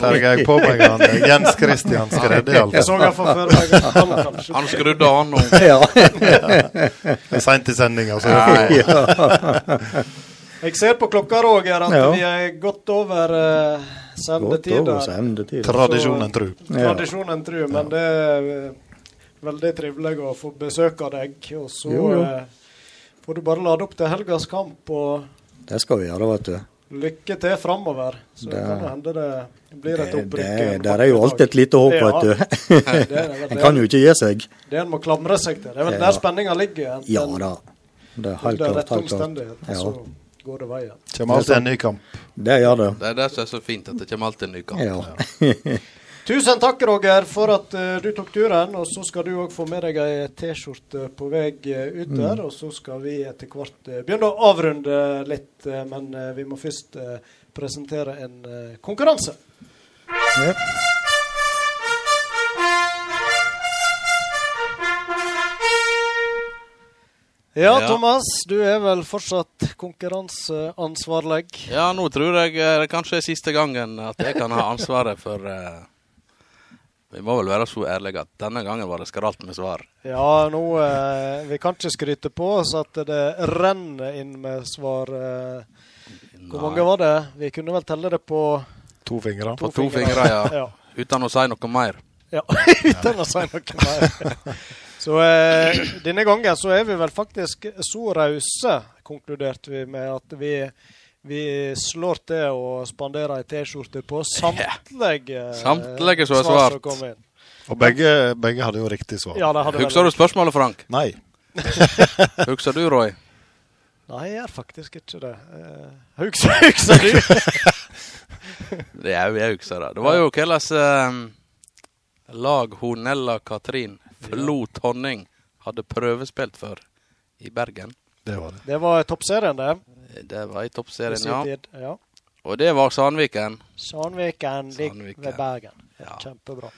Terger jeg på meg han Jens Christian Skredde, Jeg så han for meg han skrudde av nå. Det er seint i sendinga, så Jeg ser på klokka, Roger, at Ja. vi er godt over uh, sendetid. Godt over Tradisjonen tru. Ja. Tradisjonen tru, men det er eh, veldig trivelig å få besøk av deg. Og så Jo, jo. Uh, får du bare lade opp til helgas kamp, og Det skal vi gjøre, vet du. lykke til framover. Så Det- kan det hende det blir et Det, opprykk. det, er jo alltid et lite håp, vet du. En kan jo ikke gi seg. Det en må klamre seg til. Det er vel der spenninga ligger. enten Ja da. Det er helt klart. Helt klart. Ja. Går det veien. Kommer alltid en ny kamp. Det gjør det. Det er det som er så fint, at det kommer alltid en ny kamp. Ja. Tusen takk, Roger, for at uh, du tok turen. Og så skal du òg få med deg ei T-skjorte på vei uh, ut der. Og så skal vi etter hvert uh, begynne å avrunde litt, eh, men eh, vi må først eh, presentere en eh, konkurranse. Jep. Ja. Thomas, du er vel fortsatt konkurranseansvarlig? Ja, nå tror jeg eh, det kanskje er siste gangen at jeg kan ha ansvaret for uh, Vi må vel være så ærlige at denne gangen var det skralt med svar. Ja, nå uh, Vi kan ikke skryte på oss at det renner inn med svar. Uh, Hvor mange var det? Vi kunne vel telle det på To fingre. På to fingre, ja. ja. Uten å si noe mer. Ja, uten å si noe mer. Så eh, denne gangen så er vi vel faktisk så rause, konkluderte vi med at vi, vi slår til å spandere ei T-skjorte på samtlige eh, Samtlige som har svar som kom inn. Og begge, begge hadde jo riktig svar. Ja, Husker du spørsmålet, Frank? Nei. Husker du, Roy? Nei, jeg gjør faktisk ikke det. Eh, Husker, husker du? Det er jo jeg husker det. Det var jo hvordan eh, lag Honella Katrin Flot Honning hadde prøvespilt for i Bergen. Det var det. Det var toppserien, det. Det var i toppserien, ja. tid, ja. Og det var Sandviken. Sandviken ligger ved Bergen. Ja, Kjempebra.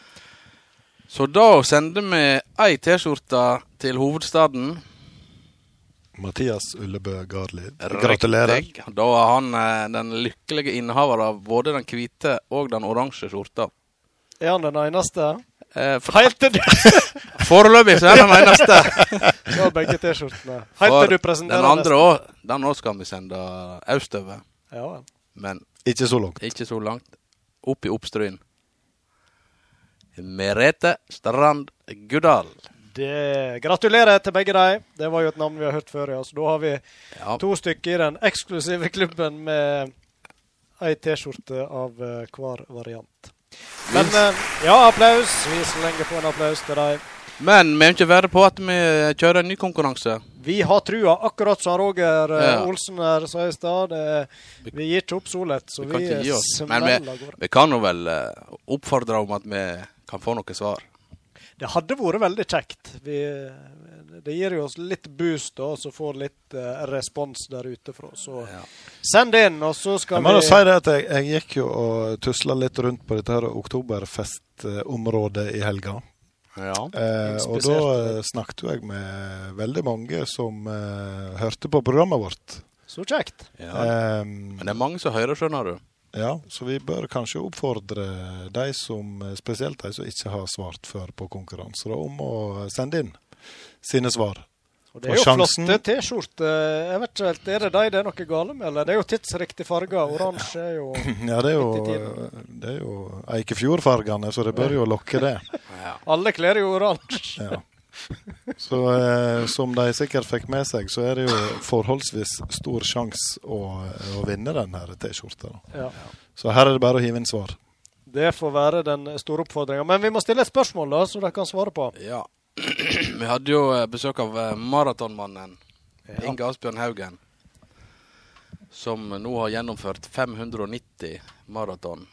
Så da sender vi ei T-skjorte til hovedstaden. Mathias Ullebø Gardlid. Gratulerer. Riktig. Da er han eh, den lykkelige innehaver av både den hvite og den oransje skjorta. Er han den eneste? Eh, Helt til du Foreløpig så er den eneste. Så begge T-skjortene. Helt til du presenterer Den andre òg, den òg skal vi sende østover. Ja. Men Ikke så langt. ikke så langt. Opp i Oppstryn. Merete Strand Guddal. Det, gratulerer til begge de. Det var jo et navn vi har hørt før. Ja. Så da har vi to stykker i den eksklusive klubben med ei T-skjorte av eh, hver variant. Men eh, ja, applaus. Vi slenger på en applaus til dem. Men vi er ikke verre på at vi kjører en ny konkurranse. Vi har trua, akkurat som Roger eh, Ja. Olsen her sa i stad. Vi gir ikke opp så lett, så Vi kan vi, smeller vi, av gårde. vi kan jo vel eh, oppfordre om at vi kan få noe svar. Det hadde vært veldig kjekt. Vi, det gir jo oss litt boost, da, og så får litt uh, respons der ute fra. Så send inn, og så skal Jeg må vi si det at jeg, jeg gikk jo og tusla litt rundt på dette her oktoberfestområdet i helga. Ja. Eh, og da uh, snakket jeg med veldig mange som uh, hørte på programmet vårt. Så kjekt. Ja. Um, Men det er mange som hører, skjønner du. ja, så vi bør kanskje oppfordre de som, spesielt de som ikke har svart før på konkurranser, om å sende inn sine svar. Og det er jo flotte T-skjorter. Er det de det er noe gale med? eller? Det er jo tidsriktig farger. Oransje er jo Ja, det er jo, det er jo Eikefjordfargene, så det bør jo lokke det. Alle kler jo oransje. Ja. Så eh, som de sikkert fikk med seg, så er det jo forholdsvis stor sjanse å, å vinne den her T-skjorta. Ja. Så her er det bare å hive inn svar. Det får være den store oppfordringa. Men vi må stille et spørsmål, da, så dere kan svare på. Ja. Vi hadde jo eh, besøk av maratonmannen maratonmannen Inge Asbjørn Haugen. Som nå har gjennomført 590 maraton.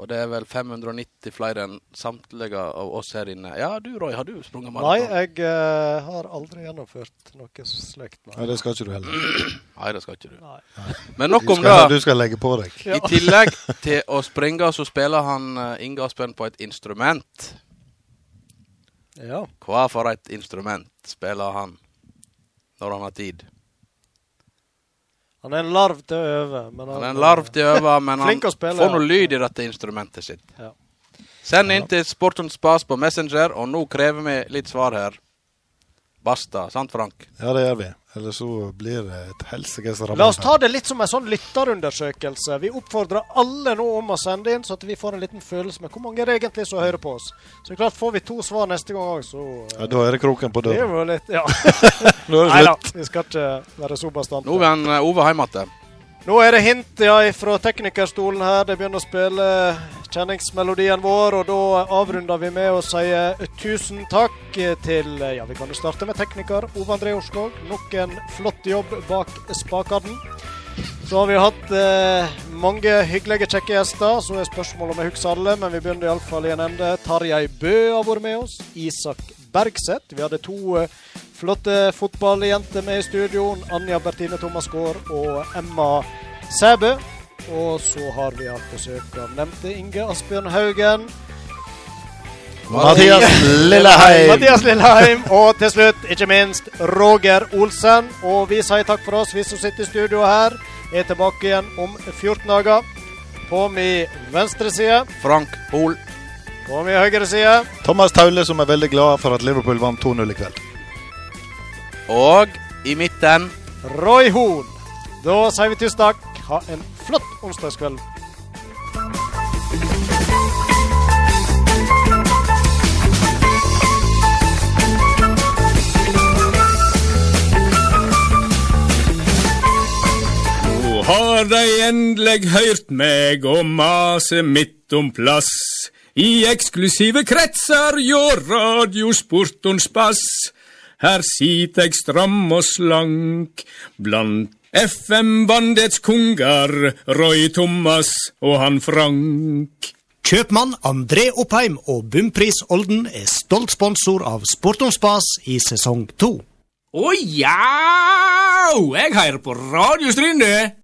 Og det er vel 590 flere enn samtlige av oss her inne. Ja, du Roy, har du sprunget maraton? Nei, jeg uh, har aldri gjennomført noe slikt. Nei, det skal ikke du heller. Nei, det skal ikke du. Nei. Men nok om det. du skal legge på deg. I tillegg til å springe, så spiller han eh, Inge Asbjørn på et instrument. Ja. Hva for et instrument spiller han når han har tid? Han er en larv til å øve. Men Han er en larv til å øve, men han spille, får noe lyd i dette instrumentet sitt. Ja. Send inn til Sportons Spas på Messenger, og nå krever vi litt svar her. Basta. Sant, Frank? Ja, det gjør vi. Eller så blir det et helsikes La oss ta det litt som en sånn lytterundersøkelse. Vi oppfordrer alle nå om å sende inn, så at vi får en liten følelse med hvor mange er det egentlig som hører på oss. Så klart Får vi to svar neste gang òg, så eh, Ja, Da er det kroken på Det døra. Ja. Nei da, vi skal ikke være så bastante. Nå er eh, Ove hjemme igjen. Nå er det hint ja, fra teknikerstolen her. Det begynner å spille kjenningsmelodien vår, og da avrunder vi med å si eh, tusen takk til eh, Ja, vi kan jo starte med tekniker Ove André Orskog. Nok en flott jobb bak spakene. Så har vi hatt eh, mange hyggelige, kjekke gjester. Så er spørsmålet om jeg husker alle, men vi begynner iallfall i en ende. Tarjei Bø har vært med oss. Isak Bergseth. Vi hadde to eh, flotte fotballjenter med i studio. Anja Bertine Thomas Gaard og Emma Sæbø. Og så har vi hatt besøk av nevnte Inge Asbjørn Haugen. Mathias Lilleheim. Mathias Lilleheim. Og til slutt, ikke minst, Roger Olsen. Og vi sier takk for oss, vi som sitter i studio her. Er tilbake igjen om 14 dager. På min venstre side. Frank Hoel. På min høyre side. Thomas Taule, som er veldig glad for at Liverpool vant 2-0 i kveld. Og i midten Roy Horn. Da sier vi tusen takk. Ha en flott onsdagskveld. Nå har de endelig hørt meg og mase midt om plass. I eksklusive kretser hjå radiosportons bass. Her sit eg stram og slank blant FM-bandets konger, Roy Thomas og han Frank. Kjøpmann André Oppheim og Bumpris Olden er stolt sponsor av Sport om spas i sesong to. Å ja! Jeg hører på Radio Strynde.